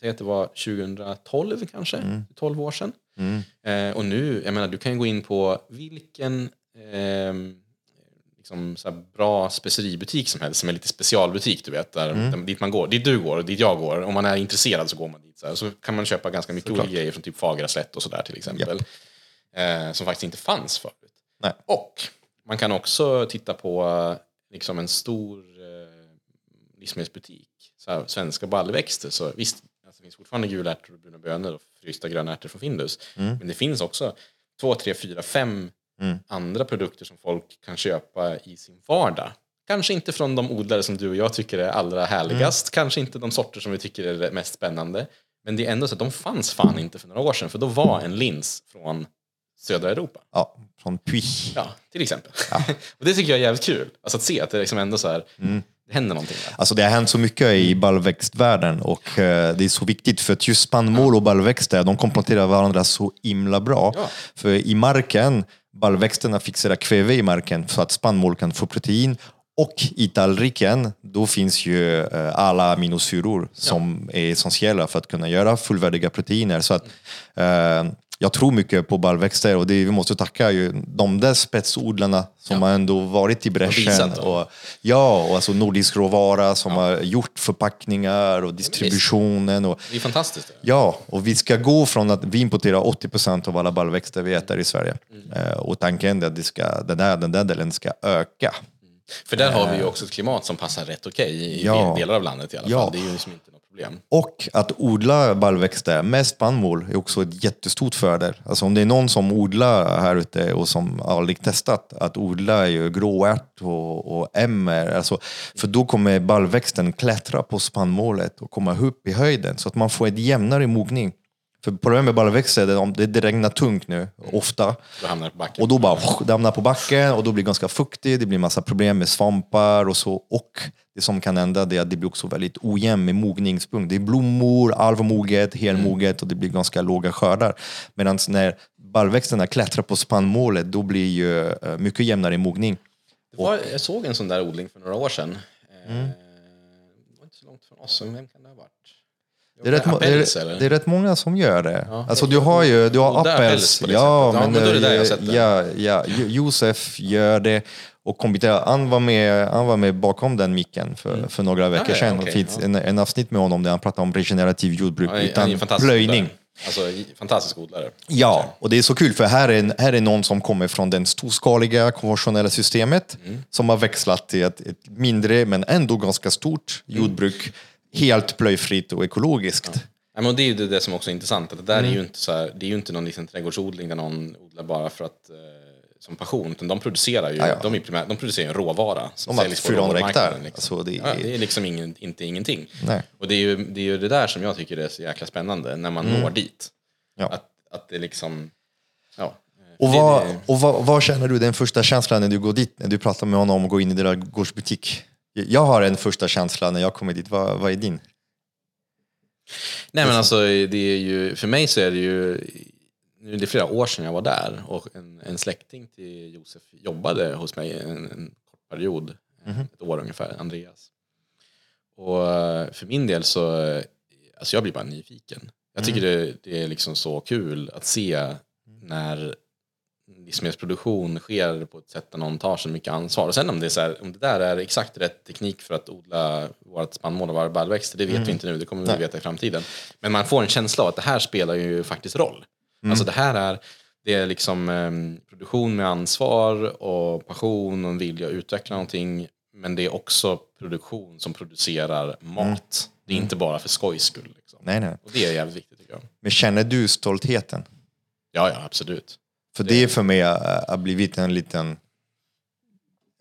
säg att det var 2012 kanske, 12 år sedan. Mm. Eh, och nu, jag menar, du kan gå in på vilken ehm, liksom så bra speceributik som helst, som är lite specialbutik, du vet, där, där, dit man går, dit du går och dit jag går. Om man är intresserad så går man dit. Så, här. så kan man köpa ganska mycket olika grejer från typ Fagra slätt och sådär till exempel. Eh, som faktiskt inte fanns förut. Nej. Och man kan också titta på eh, liksom en stor eh, livsmedelsbutik, så här, svenska baljväxter. Så visst, alltså, det finns fortfarande gula ärtor och bruna bönor och frysta gröna ärtor från Findus. Men det finns också två, tre, fyra, fem andra produkter som folk kan köpa i sin vardag. Kanske inte från de odlare som du och jag tycker är allra härligast. Kanske inte de sorter som vi tycker är mest spännande. Men det är ändå så att de fanns fan inte för några år sedan. För då var en lins från södra Europa. Ja, från Puy. Ja, till exempel. och det tycker jag är jävligt kul. Alltså att se att det är liksom ändå så här. Det händer någonting där. Alltså det har hänt så mycket i baljväxtvärlden och eh, det är så viktigt för att just spannmål och baljväxter, de kompletterar varandra så himla bra. Ja. För i marken, baljväxterna fixerar kväve i marken så att spannmål kan få protein och i tallriken, då finns ju eh, alla aminosyror som är essentiella för att kunna göra fullvärdiga proteiner. Så att, eh, jag tror mycket på baljväxter och det, vi måste tacka ju de där spetsodlarna som har ändå varit i bräschen. Och, ja, och alltså Nordisk råvara som har gjort förpackningar och distributionen. Och, Det är fantastiskt. Ja, och vi ska gå från att vi importerar 80 procent av alla baljväxter vi äter i Sverige. Mm. Eh, och tanken är att det ska, den, där, den där delen ska öka. För där har vi ju också ett klimat som passar rätt okej i Ja. delar av landet i alla Ja. fall. Det är ju liksom inte problem. Och att odla baljväxter med spannmål är också ett jättestort fördel. Alltså om det är någon som odlar här ute och som aldrig testat att odla ju gråärt och, och emmer. Alltså, för då kommer baljväxten klättra på spannmålet och komma upp i höjden så att man får ett jämnare mogning. För problemet med baljväxter är om det, det regnar tungt nu, ofta. Då hamnar det på backen. Och då bara det hamnar på backen och då blir det ganska fuktigt, det blir massa problem med svampar och så. Och det som kan hända det är att det blir också väldigt ojämn med mogningspunkt. Det är blommor, halvmoget, helmoget och det blir ganska låga skördar. Medan när baljväxterna klättrar på spannmålet då blir ju eh, mycket jämnare mogning. Det var, jag såg en sån där odling för några år sedan. Eh, Mm. Det var inte så långt från oss. Vem det är, rätt, må- det, Appels, är, det är rätt många som gör det. Ja. Alltså du har ju du har Appels, Appels ja. Ja, men, men då är det där jag sett det. ja, ja, Jo- Josef gör det och kombinerar. Han var med, han var med bakom den micken för, för några veckor Mm. ja, sedan. det finns ja. en, en avsnitt med honom där han pratar om regenerativ jordbruk är utan plöjning. odlare. Alltså, fantastisk odlare. Ja, och det är så kul för här är, här är någon som kommer från det storskaliga konventionella systemet Mm. som har växlat till ett, ett mindre men ändå ganska stort Mm. Helt plöjfritt och ekologiskt. Ja, men det är ju det, som också är intressant. Att det där är Mm. ju inte, så här, det är ju inte någon liksom trädgårdsodling där någon odlar bara för att eh, som passion. Utan de producerar ju, Ja, ja. De är primär, de producerar en råvara. Som De säljs på 400 råvarumarknaden. Liksom. Alltså, det ja, är- det är liksom ingen, inte ingenting. Nej. Och det är, ju, det är ju det där som jag tycker är så jäkla spännande. När man når dit. Mm. Ja. Att, att det liksom... Ja, Och, vad, och vad, vad känner du den första känslan när du går dit, när du pratar med honom och går in i deras gårdsbutik? Jag har en första känsla när jag kommer dit, vad, vad är din? Nej men alltså det är ju, för mig så är det ju, nu är det flera år sedan jag var där och en, en släkting till Josef jobbade hos mig en, en kort period, ett år ungefär, Andreas. Och eh, för min del så, alltså jag blir bara nyfiken. Jag tycker det, det är liksom så kul att se när livsmedelsproduktion sker på ett sätt där någon tar så mycket ansvar. Och sen om det, är så här, om det där är exakt rätt teknik för att odla vårt spannmål och våra baljväxter, det vet vi inte nu, det kommer vi veta i framtiden. Men man får en känsla av att det här spelar ju faktiskt roll. Alltså det här är, det är liksom em, produktion med ansvar och passion och en vilja att utveckla någonting. Men det är också produktion som producerar mat. Det är inte bara för skojs skull. Liksom. Nej, nej. Och det är jävligt viktigt tycker jag. Men känner du stoltheten? Ja, ja, absolut. För det för mig har blivit en liten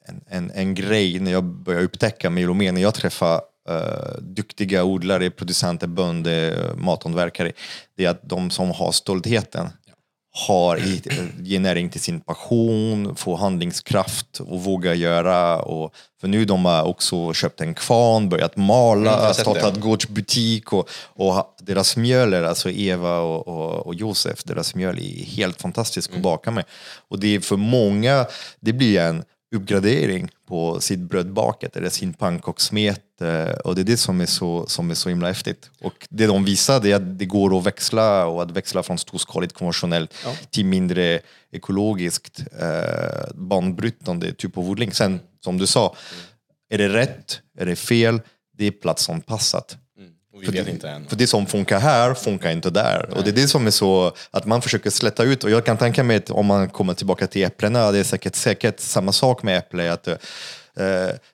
en, en, en grej när jag börjar upptäcka mer när jag träffar eh, duktiga odlare, producenter, bönder, mathantverkare. Det är att de som har stoltheten har ger näring till sin passion, får handlingskraft och vågar göra. Och, för nu de har också köpt en kvarn, börjat Mm, mala, sett startat gårdsbutik och, och deras mjöl, är alltså Eva och, och, och Josef, deras mjöl är helt fantastiskt Mm. att baka med. Och det är för många, det blir en uppgradering på sitt brödbaket eller sin pannkakssmet eh, och det är det som är så, som är så himla häftigt. Och det de visar är att det går att växla och att växla från storskaligt konventionellt till mindre ekologiskt eh, banbrytande typ av odling. Sen som du sa, är det rätt? Är det fel? Det är platsanpassat. Och vi vet det, inte än. För det som funkar här funkar inte där. Och det är det som är så, att man försöker släta ut. Och jag kan tänka mig att om man kommer tillbaka till äpplena, det är säkert, säkert samma sak med äpple. Att, eh,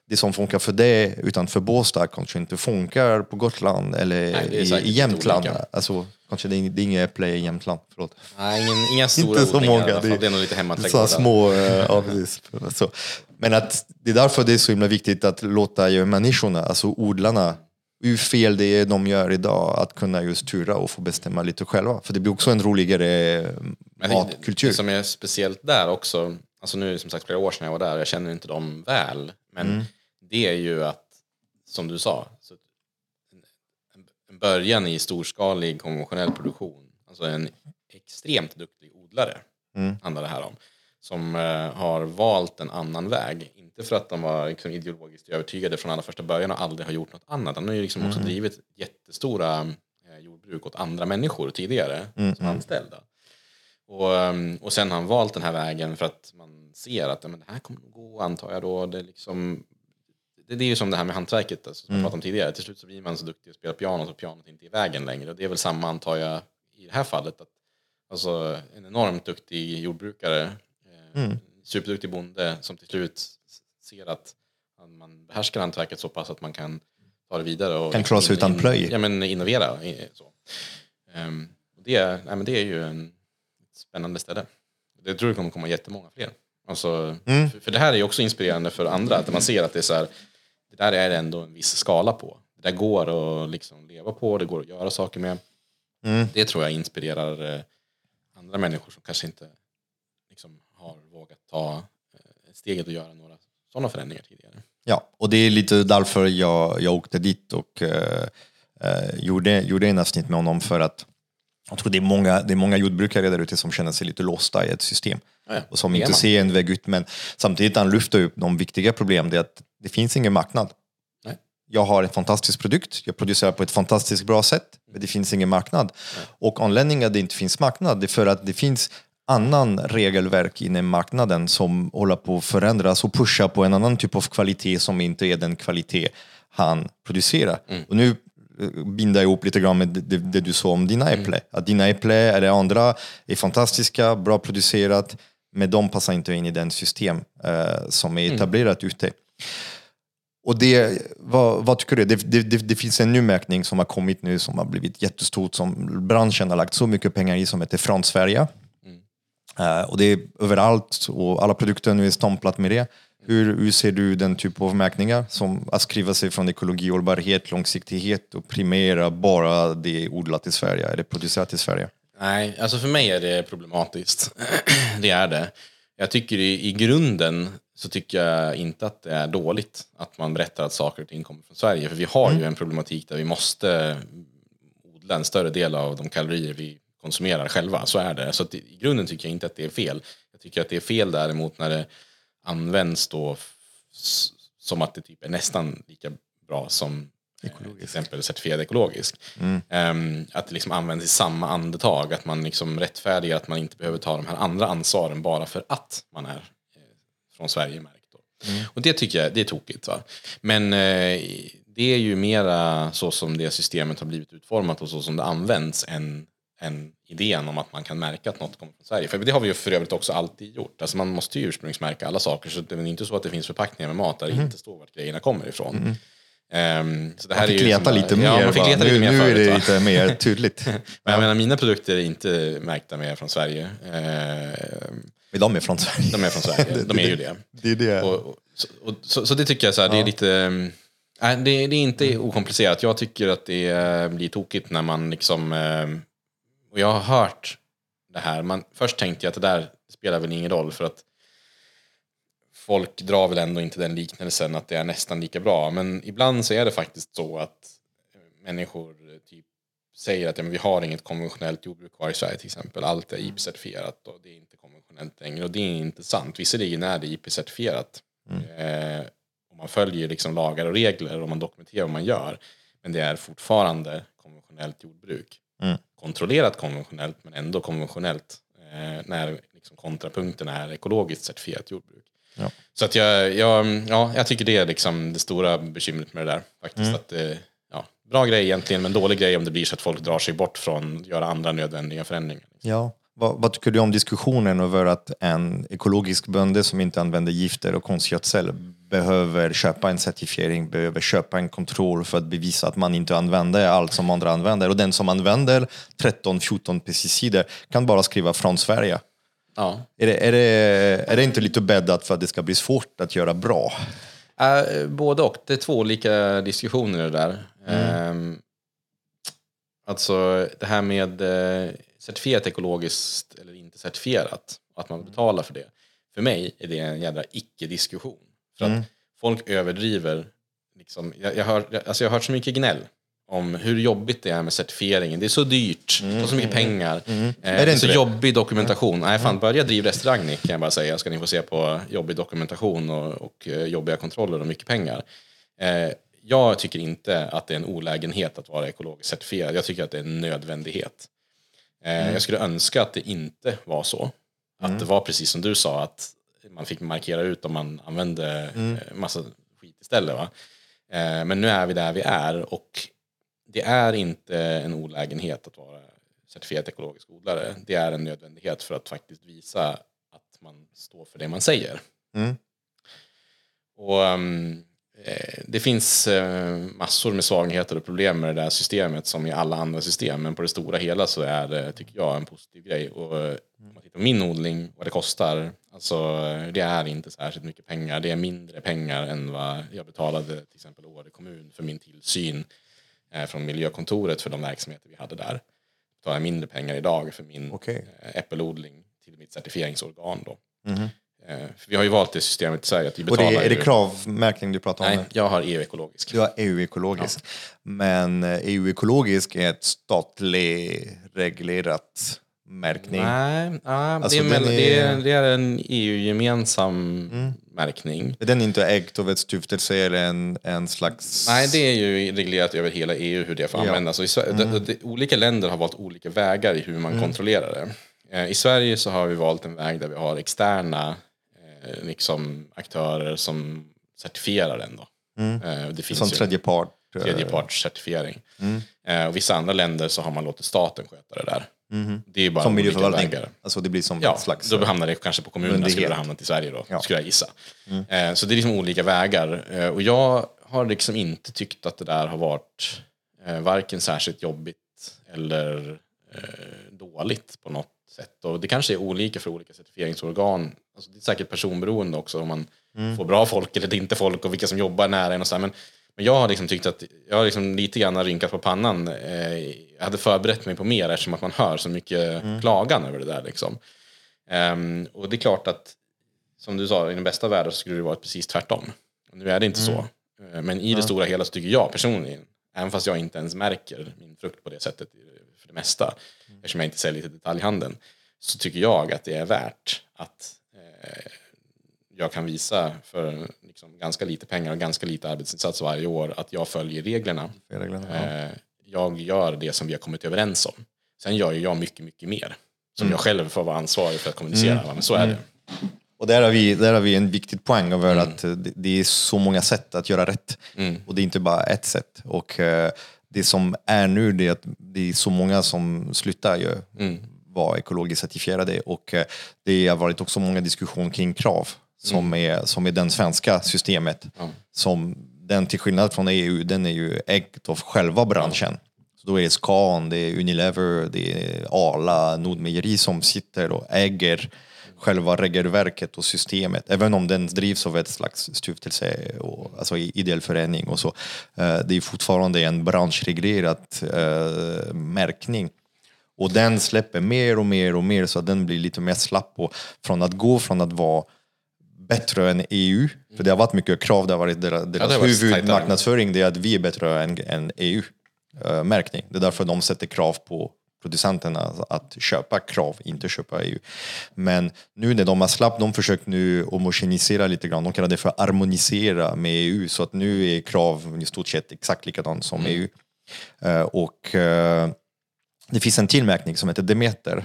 det som funkar för det utanför Båstad kanske inte funkar på Gotland eller Nej, det i, Jämtland. Alltså, kanske det är, det är inga äpple i Jämtland. Förlåt. Nej, ingen, inga stora Inte så odlingar många. fall. Det är nog lite hemmaträdgårdar. små, eh, ja, precis. Så. Men att det är därför det är så himla viktigt att låta människorna, alltså odlarna, hur fel det är de gör idag, att kunna just tura och få bestämma lite själva. För det blir också en roligare matkultur. Det som är speciellt där också, alltså nu är det som sagt flera år sedan jag var där, jag känner inte dem väl, men Mm. det är ju att som du sa, en början i storskalig konventionell produktion, alltså en extremt duktig odlare, Mm. handlar det här om, som eh, har valt en annan väg. Inte för att de var liksom, ideologiskt övertygade från allra första början och aldrig har gjort något annat. Han har ju liksom också drivit jättestora eh, jordbruk åt andra människor tidigare som anställda. Och, ehm, och sen har han valt den här vägen för att man ser att men det här kommer att gå antar jag då. Det, är liksom, det, det är ju som det här med hantverket alltså, som jag pratade om tidigare. Till slut så blir man så duktig att spela piano så pianot inte är i vägen längre. Och det är väl samma antar jag i det här fallet. Att, alltså en enormt duktig jordbrukare, eh, superduktig bonde som till slut ser att man behärskar hantverket så pass att man kan ta det vidare. Och Kan klara sig utan plöj. Ja, men innovera. Så. Och det, är- nej, men det är ju en ett spännande ställe. Det tror jag kommer komma jättemånga fler. Alltså, Mm. för, för det här är ju också inspirerande för andra, att man ser att det är så här, det där är det ändå en viss skala på. Det där går att liksom leva på, det går att göra saker med. Mm. Det tror jag inspirerar eh, andra människor som kanske inte liksom, har vågat ta eh, steget och göra några sådana förändringar tidigare. Ja, och det är lite därför jag, jag åkte dit och eh, eh, gjorde, gjorde en avsnitt med honom för att jag tror det är många, det är många jordbrukare där ute som känner sig lite låsta i ett system Ja, ja. och som inte ser en väg ut. Men samtidigt han lyfter upp de viktiga problem, det är att det finns ingen marknad. Nej. Jag har en fantastisk produkt, jag producerar på ett fantastiskt bra sätt, men det finns ingen marknad. Och anledningen att det inte finns marknad det är för att det finns annan regelverk inom marknaden som håller på att förändras och pusha på en annan typ av kvalitet som inte är den kvalitet han producerar. Och nu eh, binda ihop lite grann med det, det, du sa om dina äpplen. Att dina äpplen eller andra är fantastiska, bra producerat, men de passar inte in i den system eh, som är etablerat ute. Och det, vad, vad tycker du? Det, det, det, det finns en ny märkning som har kommit nu som har blivit jättestort, som branschen har lagt så mycket pengar i, som heter Från Sverige. Eh, och det är överallt och alla produkter nu är stämplat med det. Hur, hur ser du den typ av märkningar som att skriva sig från ekologi, hållbarhet, långsiktighet och primera bara det odlat i Sverige eller producerat i Sverige? Nej, alltså för mig är det problematiskt. det är det. Jag tycker i, i grunden så tycker jag inte att det är dåligt att man berättar att saker och ting kommer från Sverige. För vi har ju en problematik där vi måste odla en större del av de kalorier vi konsumerar själva. Så är det. Så i grunden tycker jag inte att det är fel. Jag tycker att det är fel däremot när det används då som att det typ är nästan lika bra som eh, till exempel certifierad ekologisk. Ehm, att det liksom används i samma andetag, att man liksom rättfärdigar att man inte behöver ta de här andra ansvaren bara för att man är eh, från Sverige märkt. Då. Och det tycker jag det är tokigt. Va? Men eh, det är ju mera så som det systemet har blivit utformat och så som det används än, än idén om att man kan märka att något kommer från Sverige. För det har vi ju för övrigt också alltid gjort. Alltså man måste ju ursprungsmärka alla saker så det är inte så att det finns förpackningar med mat där det inte står vart grejerna kommer ifrån. Ehm, så det här Man är fick ju leta lite ja, mer. man fick leta nu, lite mer nu är förut, det va? lite mer tydligt. Men jag menar, mina produkter är inte märkta med från Sverige. Ehm, Men de är från Sverige. de är från Sverige, de är ju det. Det är det. Och, och, så, och, så, så det tycker jag så här, det är lite... um, Nej, det, det är inte okomplicerat. Jag tycker att det eh, blir tokigt när man liksom... Och jag har hört det här. Man, först tänkte jag att det där spelar väl ingen roll för att folk drar väl ändå inte den liknelsen att det är nästan lika bra. Men ibland så är det faktiskt så att människor typ säger att ja, men vi har inget konventionellt jordbruk kvar i Sverige till exempel. Allt är IP-certifierat och det är inte konventionellt längre. Och det är inte sant. Visserligen är det IP-certifierat. Eh, och man följer liksom lagar och regler och man dokumenterar vad man gör. Men det är fortfarande konventionellt jordbruk. Mm. Kontrollerat konventionellt men ändå konventionellt. Eh, när liksom kontrapunkten är ekologiskt certifierat jordbruk. Ja. Så att jag, jag, ja, jag tycker det är liksom det stora bekymret med det där. Faktiskt Mm. att det, ja, bra grej egentligen, men dålig grej om det blir så att folk drar sig bort från att göra andra nödvändiga förändringar. Ja. Vad, vad tycker du om diskussionen över att en ekologisk bönde som inte använder gifter och konstgödsel behöver köpa en certifiering, behöver köpa en kontroll för att bevisa att man inte använder allt som andra använder. Och den som använder 13-14 pesticider kan bara skriva från Sverige. Ja. Är det, är, det, är det inte lite bäddat för att det ska bli svårt att göra bra? Uh, både och. Det är två olika diskussioner där. Ehm, alltså det här med uh, certifierat ekologiskt eller inte certifierat. Att man betalar för det. För mig är det en jädra icke-diskussion. För att folk överdriver liksom, jag, jag, hör, alltså jag har hört så mycket gnäll om hur jobbigt det är med certifieringen. Det är så dyrt, det tar så mycket pengar. Eh, det är, det så inte det? jobbig dokumentation. Nej, fan, börja driva restaurang ni, kan jag bara säga. Ska ni få se på jobbig dokumentation och, och eh, jobbiga kontroller och mycket pengar. Eh, jag tycker inte att det är en olägenhet att vara ekologiskt certifierad. Jag tycker att det är en nödvändighet. Eh, Jag skulle önska att det inte var så. Att det var precis som du sa, att man fick markera ut om man använde eh, massa skit istället. Va? Eh, Men nu är vi där vi är och det är inte en olägenhet att vara certifierad ekologisk odlare. Det är en nödvändighet för att faktiskt visa att man står för det man säger. Mm. Och um, eh, Det finns eh, massor med svagheter och problem med det där systemet som i alla andra system. Men på det stora hela så är det, tycker jag, en positiv grej. Och eh, min odling, vad det kostar, alltså det är inte särskilt mycket pengar. Det är mindre pengar än vad jag betalade till exempel Åre kommun för min tillsyn eh, från miljökontoret för de verksamheter vi hade där. Betalar jag mindre pengar idag för min Okej. eh, äppelodling till mitt certifieringsorgan. Då. Eh, för vi har ju valt det systemet i Sverige att vi Mhm. Och betalar det, är det ju- kravmärkning du pratar om? Nej, jag har EU-ekologisk. Du har EU-ekologisk. Men eh, EU-ekologisk är ett statligt reglerat märkning. Nej, ja, Alltså, det, är, är- det, är, det är en EU-gemensam Mm. märkning. Är den inte ägt av ett stiftelse eller en, en slags... Nej, det är ju reglerat över hela EU hur det får Ja. Mm. användas. Och Sverige, det, det, olika länder har valt olika vägar i hur man kontrollerar det. Eh, I Sverige så har vi valt en väg där vi har externa eh, liksom, aktörer som certifierar den. Då. Eh, det finns Som ju tredje part. eh, tredjepartscertifiering. Eh, och vissa andra länder så har man låtit staten sköta det där. Det är bara Som miljöförvaltning. Alltså det blir som Ja, slags... då hamnar det kanske på kommunerna, skulle det hamnat i Sverige då, Ja. skulle jag gissa. Eh, så det är liksom olika vägar. Eh, och jag har liksom inte tyckt att det där har varit eh, varken särskilt jobbigt eller dåligt på något sätt. Och det kanske är olika för olika certifieringsorgan. Alltså det är säkert personberoende också om man får bra folk eller inte folk och vilka som jobbar nära en och så här. Men, men jag har liksom tyckt att jag har liksom lite grann rynkat på pannan. Jag hade förberett mig på mer eftersom att man hör så mycket klagan över det där. Liksom. Ehm, och det är klart att, som du sa, i den bästa världen skulle det varit precis tvärtom. Nu är det inte så. Eh, Men i det stora hela så tycker jag personligen, även fast jag inte ens märker min frukt på det sättet för det mesta, eftersom jag inte säljer till detaljhandeln, så tycker jag att det är värt att eh, jag kan visa för liksom, ganska lite pengar och ganska lite arbetsinsats varje år att jag följer reglerna. reglerna, ja. Eh, jag gör det som vi har kommit överens om. Sen gör ju jag mycket, mycket mer. Som jag själv får vara ansvarig för att kommunicera. va, Men så är det. Och där har, vi, där har vi en viktig poäng över att eh, det, det är så många sätt att göra rätt. Och det är inte bara ett sätt. Och eh, det som är nu det är att det är så många som slutar ju vara ekologiskt certifierade. Och eh, det har varit också många diskussioner kring krav som, är, som är den svenska systemet. Som den till skillnad från EU, den är ju ägt av själva branschen. Så då är det Scan, det är Unilever, det är Arla, Nordmejeri som sitter och äger själva regelverket och systemet. Även om den drivs av ett slags stiftelse, och, alltså ideell förening och så. Eh, det är fortfarande en branschreglerad eh, märkning. Och den släpper mer och mer och mer så att den blir lite mer slapp. Och från att gå från att vara bättre än EU, för det har varit mycket krav, det har varit deras, deras varit huvudmarknadsföring, det är att vi är bättre än, än EU-märkning. Det är därför de sätter krav på producenterna att köpa krav, inte köpa EU. Men nu när de har släppt, de försökt nu homogenisera lite grann, de kallar det för harmonisera med EU, så att nu är krav i stort sett exakt likadant som EU. Eh, och eh, det finns en till märkning som heter Demeter.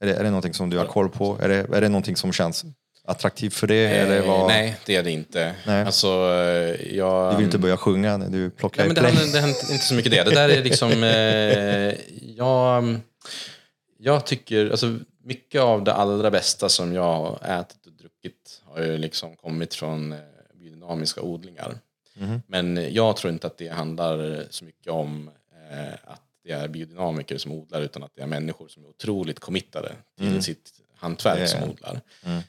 Är, det, är det någonting som du har koll på? Är det, är det någonting som känns attraktivt för det? eller Eh, vad? Nej, det är det inte. Nej. Alltså, eh, jag... Du vill inte börja sjunga när du plockar Nej, men det, handlar, det handlar inte så mycket det. Det där är liksom... Eh, jag, jag tycker... Alltså, mycket av det allra bästa som jag har ätit och druckit har ju liksom kommit från eh, biodynamiska odlingar. Men jag tror inte att det handlar så mycket om eh, att det är biodynamiker som odlar utan att det är människor som är otroligt committade till sitt hantverk som odlar.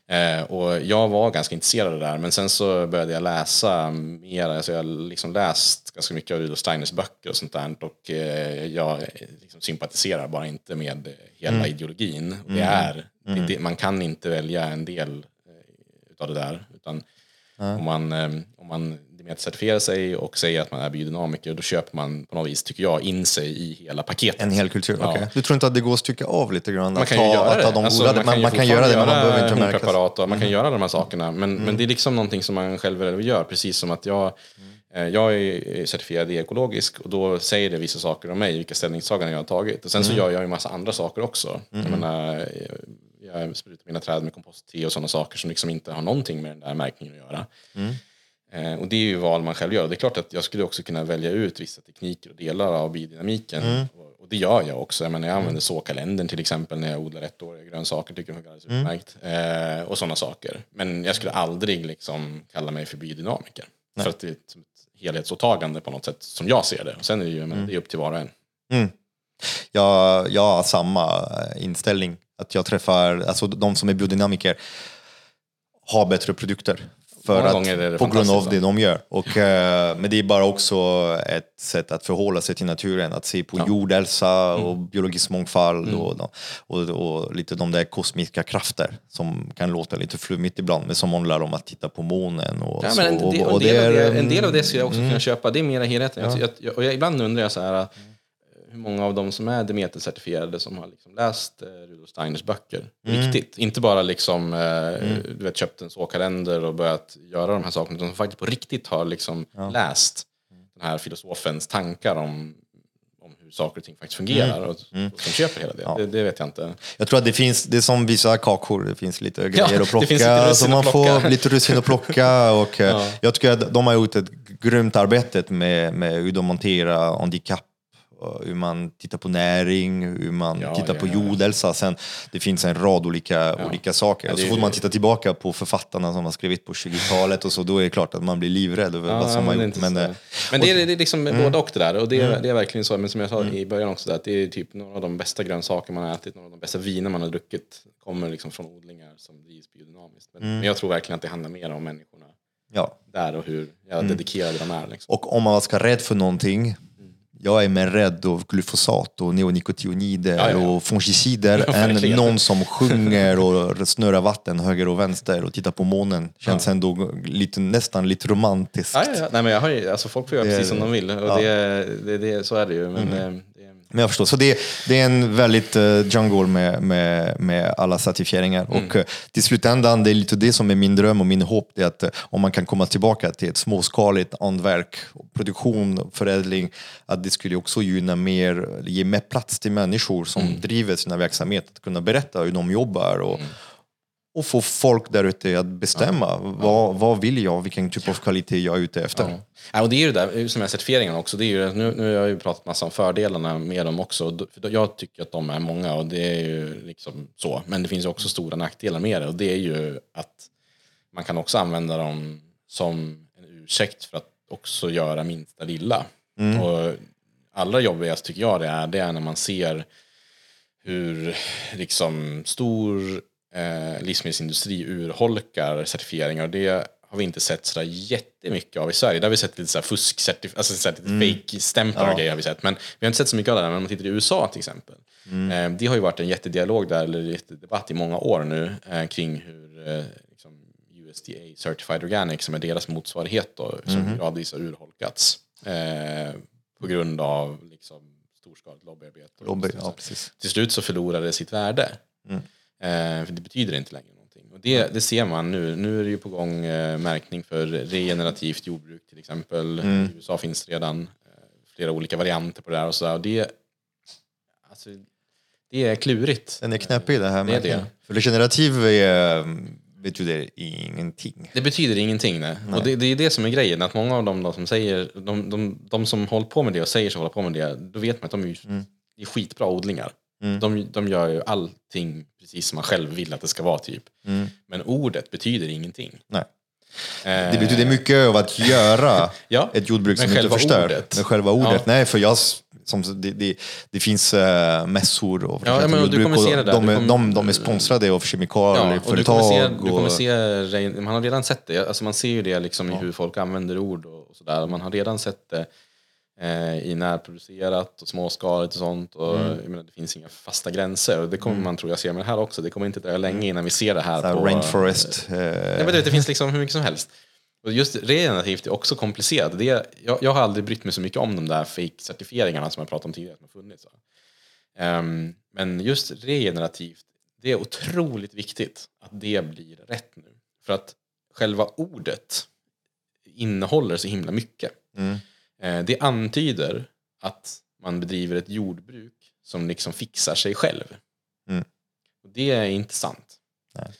Eh, och jag var ganska intresserad av det där men sen så började jag läsa mer, alltså jag har liksom läst ganska mycket av Rudolf Steiners böcker och sånt där och eh, jag liksom sympatiserar bara inte med hela ideologin. Och Det är, det, det, man kan inte välja en del eh, utav det där utan om man, eh, om man Demeter-certifierar sig och säger att man är biodynamiker, då köper man på något vis, tycker jag, in sig i hela paketet. En hel kultur, Ja. okej. Du tror inte att det går att stycka av lite grann? Man att kan ta, ju göra att det. de Alltså, man, man, kan, man kan göra det, men man behöver inte göra märka. hormonpreparat och man kan göra de här sakerna. Men, men det är liksom någonting som man själv gör, precis som att jag eh, jag är certifierad i ekologisk och då säger det vissa saker om mig, vilka ställningstaganden jag har tagit. Och sen så gör jag ju massa andra saker också. Jag menar, jag sprutar mina träd med kompost-te och sådana saker som liksom inte har någonting med den där märkningen att göra. Eh, och det är ju val man själv gör. Det är klart att jag skulle också kunna välja ut vissa tekniker och delar av biodynamiken. Och, och det gör jag också. Jag, menar, jag använder såkalendern till exempel när jag odlar ettåriga grönsaker. Tycker jag funkar alldeles utmärkt. Eh, och sådana saker. Men jag skulle aldrig liksom kalla mig för biodynamiker. För att det är ett, ett helhetsåtagande på något sätt som jag ser det. Och sen är det ju men det är upp till var och en. Jag, jag har samma eh, inställning. Att jag träffar, alltså de som är biodynamiker har bättre produkter. För att, på grund av det de gör. Och, eh, men det är bara också ett sätt att förhålla sig till naturen. Att se på jordhälsa och Mm. biologisk mångfald och, och, och lite de där kosmiska krafter som kan låta lite flummigt ibland. Men som handlar om att titta på månen och Ja, så. en, del, och det, är, en del av det skulle jag också kunna köpa. Det är mera helheten. Jag, jag, och jag, ibland undrar jag så här, hur många av dem som är Demeter-certifierade som har liksom läst eh, Rudolf Steiners böcker på riktigt. Inte bara liksom, eh, du vet, köpt en såkalender och börjat göra de här sakerna, utan som faktiskt på riktigt har liksom läst den här filosofens tankar om, hur saker och ting faktiskt fungerar och, och som köper hela det. det. Det vet jag inte. Jag tror att det finns, det är som vissa kakor, det finns lite Ja, grejer det att plocka. så man får lite russin att plocka. Och, eh, Ja. Jag tycker att de har gjort ett grymt arbete med, med hur de monterar handikapp. Hur man tittar på näring, hur man Ja, tittar ja, på jordhälsa. Sen, det finns en rad olika, olika saker. Och så får man titta tillbaka på författarna som har skrivit på 20-talet och så, då är det klart att man blir livrädd över vad som men har det är gjort. inte Men, så. eh, men det är, det är liksom både och det där. Och det är, det är verkligen så. Men som jag sa i början också, att det är typ några av de bästa grönsaker man har ätit, några av de bästa viner man har druckit kommer liksom från odlingar som drivs biodynamiskt. Men, men jag tror verkligen att det handlar mer om människorna ja. där och hur ja, dedikerade de är. Liksom. Och om man ska vara rädd för någonting, jag är mer rädd av glyfosat och neonikotinoider Ja, ja, ja. och fungicider Ja, än någon som sjunger och snurrar vatten höger och vänster och tittar på månen. Känns ändå lite, nästan lite romantiskt. Ja, ja, ja. Nej, men jag har ju, alltså, folk får göra Det- precis som de vill. Och ja. det, det, det, så är det ju. Men, eh, det, Men jag förstår. Så det, det är en väldigt uh, jungle med, med, med alla certifieringar. Mm. Och uh, till slutändan, det är lite det som är min dröm och min hopp. Det är att uh, om man kan komma tillbaka till ett småskaligt hantverk, produktion, förädling, att det skulle också gynna mer, ge mer plats till människor som Mm. driver sina verksamheter, att kunna berätta hur de jobbar. Och, och få folk där ute att bestämma vad, vad vill jag, vilken typ av kvalitet jag är ute efter. Ja. Ja, och det är ju det där som är certifieringen också. Det är ju, nu, nu har jag ju pratat massa om fördelarna med dem också. jag tycker att de är många och det är ju liksom så. Men det finns ju också stora nackdelar med det och det är ju att man kan också använda dem som en ursäkt för att också göra minsta lilla. Och allra jobbigast tycker jag det är, det är när man ser hur liksom stor eh, livsmedelsindustri urholkar certifieringar. Och det har vi inte sett sådär jättemycket av i Sverige. Där har vi sett lite fusk, alltså så lite fake-stämplar och grejer har vi sett. Men vi har inte sett så mycket av det där. Men om man tittar i USA till exempel. Eh, det har ju varit en jättedialog där, eller jättedebatt i många år nu eh, kring hur eh, liksom, USDA Certified Organic, som är deras motsvarighet då, som gradvis har urholkats. Eh, på grund av liksom, storskaligt lobbyarbete. Lobby, ja, precis. till slut så förlorar det sitt värde. Eh, för det betyder inte längre någonting. Och det, det ser man nu. Nu är det ju på gång eh, märkning för regenerativt jordbruk till exempel. I USA finns redan eh, flera olika varianter på det där och sådär. Och det, alltså, det är klurigt. Den är knäppig det här Det är med. det. För regenerativ är, betyder ingenting. Det betyder ingenting. Nej. Och det, det är det som är grejen. Att många av dem då som säger, de, de, de som håller på med det och säger sig hålla på med det, då vet man att de är, det är skitbra odlingar. De, de gör ju allting precis som man själv vill att det ska vara typ. Men ordet betyder ingenting. Nej. Eh, Det betyder mycket av att göra Ja, ett jordbruk som inte förstör. ordet. Men själva ordet. Ja. Nej, för jag, som, det, det, det finns uh, mässor och Ja, men jordbruk och de, är- kommer- de, de är sponsrade av Ja, och du kemikalieföretag. du kommer och- se, man har redan sett det, alltså man ser ju det liksom i hur folk använder ord och, sådär. Man har redan sett det i närproducerat och småskaligt och sånt. Och, Mm. jag menar, det finns inga fasta gränser och det kommer man tror jag se med det här också. Det kommer inte dröja länge innan vi ser det här så på... rainforest. eh, Nej, men det finns liksom hur mycket som helst. Och just regenerativt är också komplicerat. Det är, jag, jag har aldrig brytt mig så mycket om de där fake-certifieringarna som jag pratade om tidigare. Som har funnits. Um, men just regenerativt, det är otroligt viktigt att det blir rätt nu. För att själva ordet innehåller så himla mycket. Mm. Eh, det antyder att man bedriver ett jordbruk som liksom fixar sig själv. Mm. Och det är inte sant. Nej.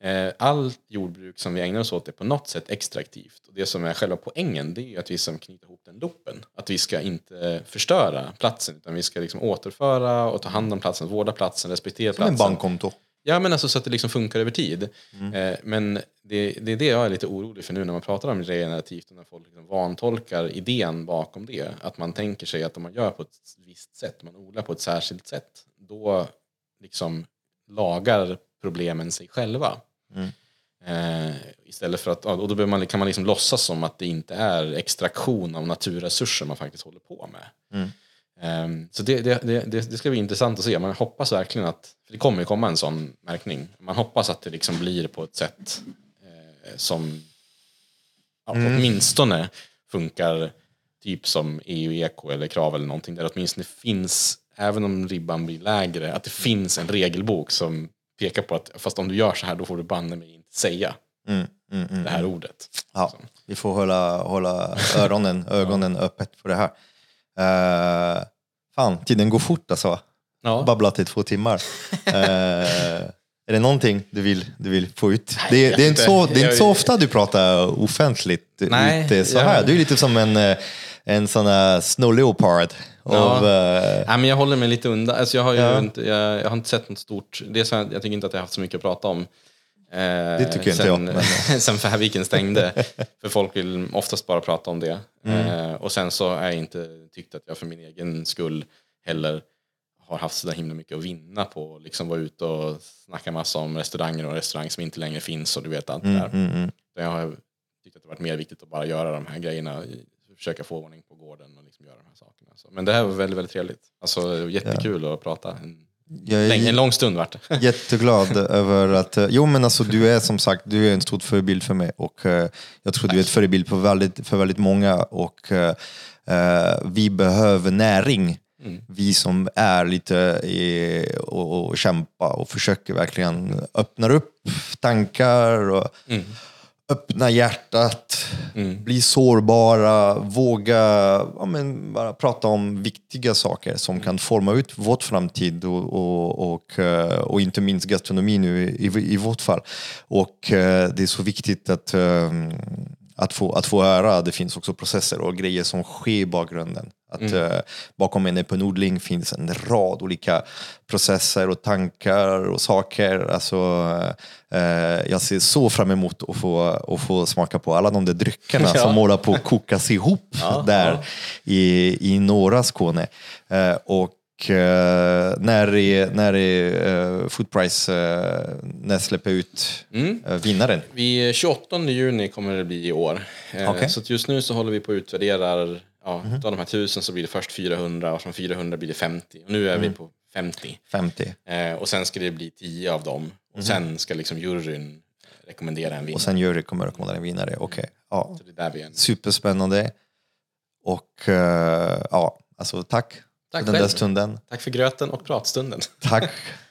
Eh, allt jordbruk som vi ägnar oss åt är på något sätt extraktivt. Och det som är själva poängen det är att vi ska knyta ihop den loopen. Att vi ska inte förstöra platsen utan vi ska liksom återföra och ta hand om platsen, vårda platsen, respektera Som en platsen. bankkonto. Ja, men alltså så att det liksom funkar över tid. Mm. Eh, men det, det är det jag är lite orolig för nu när man pratar om regenerativt och när folk liksom vantolkar idén bakom det. Att man tänker sig att om man gör på ett visst sätt, man odlar på ett särskilt sätt, då liksom lagar problemen sig själva. Mm. Eh, istället för att, och då man, kan man liksom låtsas som att det inte är extraktion av naturresurser man faktiskt håller på med. Mm. Ehm, så det, det, det, det ska bli intressant att se. Man hoppas verkligen att, för det kommer ju komma en sån märkning. Man hoppas att det liksom blir på ett sätt eh, som ja, Mm. åtminstone funkar typ som EU-eko eller krav eller någonting. Där det åtminstone finns, även om ribban blir lägre, att det finns en regelbok som pekar på att fast om du gör så här då får du banne mig inte säga Mm. Mm. Mm. det här ordet. Ja, vi får hålla, hålla öronen, ögonen öppet för det här. Uh, fan, tiden går fort alltså. Ja. Babblat i två timmar. Eh, är det någonting du vill, du vill få ut? Det, det, är inte så, det är inte så ofta du pratar offentligt Nej, ute så jag- här. Du är lite som en, eh, en sån här snow leopard. Av, eh, Nej, men jag håller mig lite undan. Alltså jag, har ju Ja. inte, jag, jag har inte sett något stort. Det är så, här- jag tycker inte att jag har haft så mycket att prata om. Eh, Det tycker inte sen, jag, men- sen Färviken stängde. för folk vill oftast bara prata om det. Mm. Eh, och sen så har jag inte tyckt att jag för min egen skull heller har haft så där himla mycket att vinna på att liksom vara ute och snacka massa om restauranger och restauranger som inte längre finns och du vet allt det där. mm, mm. Jag har tyckt att det varit mer viktigt att bara göra de här grejerna, försöka få ordning på gården och liksom göra de här sakerna. Så, men det här var väldigt, väldigt trevligt. Alltså jättekul att prata. En, Jag är en lång stund vart det. jätteglad över att, jo men alltså du är som sagt, du är en stor förebild för mig och eh, jag tror du är ett förebild för väldigt, för väldigt många och eh, vi behöver näring. Vi som är lite i, och, och kämpa och försöker verkligen öppna upp tankar och öppna hjärtat, bli sårbara, våga ja, men bara prata om viktiga saker som kan forma ut vårt framtid och, och, och, eh, och inte minst gastronomi nu i, i vårt fall. Och eh, det är så viktigt att eh, att få, att få höra att det finns också processer och grejer som sker i bakgrunden. Att eh, bakom en öppenodling finns en rad olika processer och tankar och saker. Alltså, eh, jag ser så fram emot att få, att få smaka på alla de där dryckerna Ja. som håller på att kokas ihop där I, i norra Skåne. Eh, och eh, när är, när är eh, Food Price, eh, när släpper ut eh, vinnaren? Vi, 28 juni kommer det bli i år. Okej. Så just nu så håller vi på att utvärdera, ja, av de här tusen så blir det först 400 och från 400 blir det 50. Och nu är vi på 50. 50. Eh, och sen ska det bli 10 av dem. Och sen ska liksom juryn rekommendera en vinnare. Och sen jury kommer rekommendera en vinnare. Okej, ja. Så det är där vi är. nu. Superspännande. Och eh, ja, alltså tack, Tack för den där stunden. Tack för gröten och pratstunden. Tack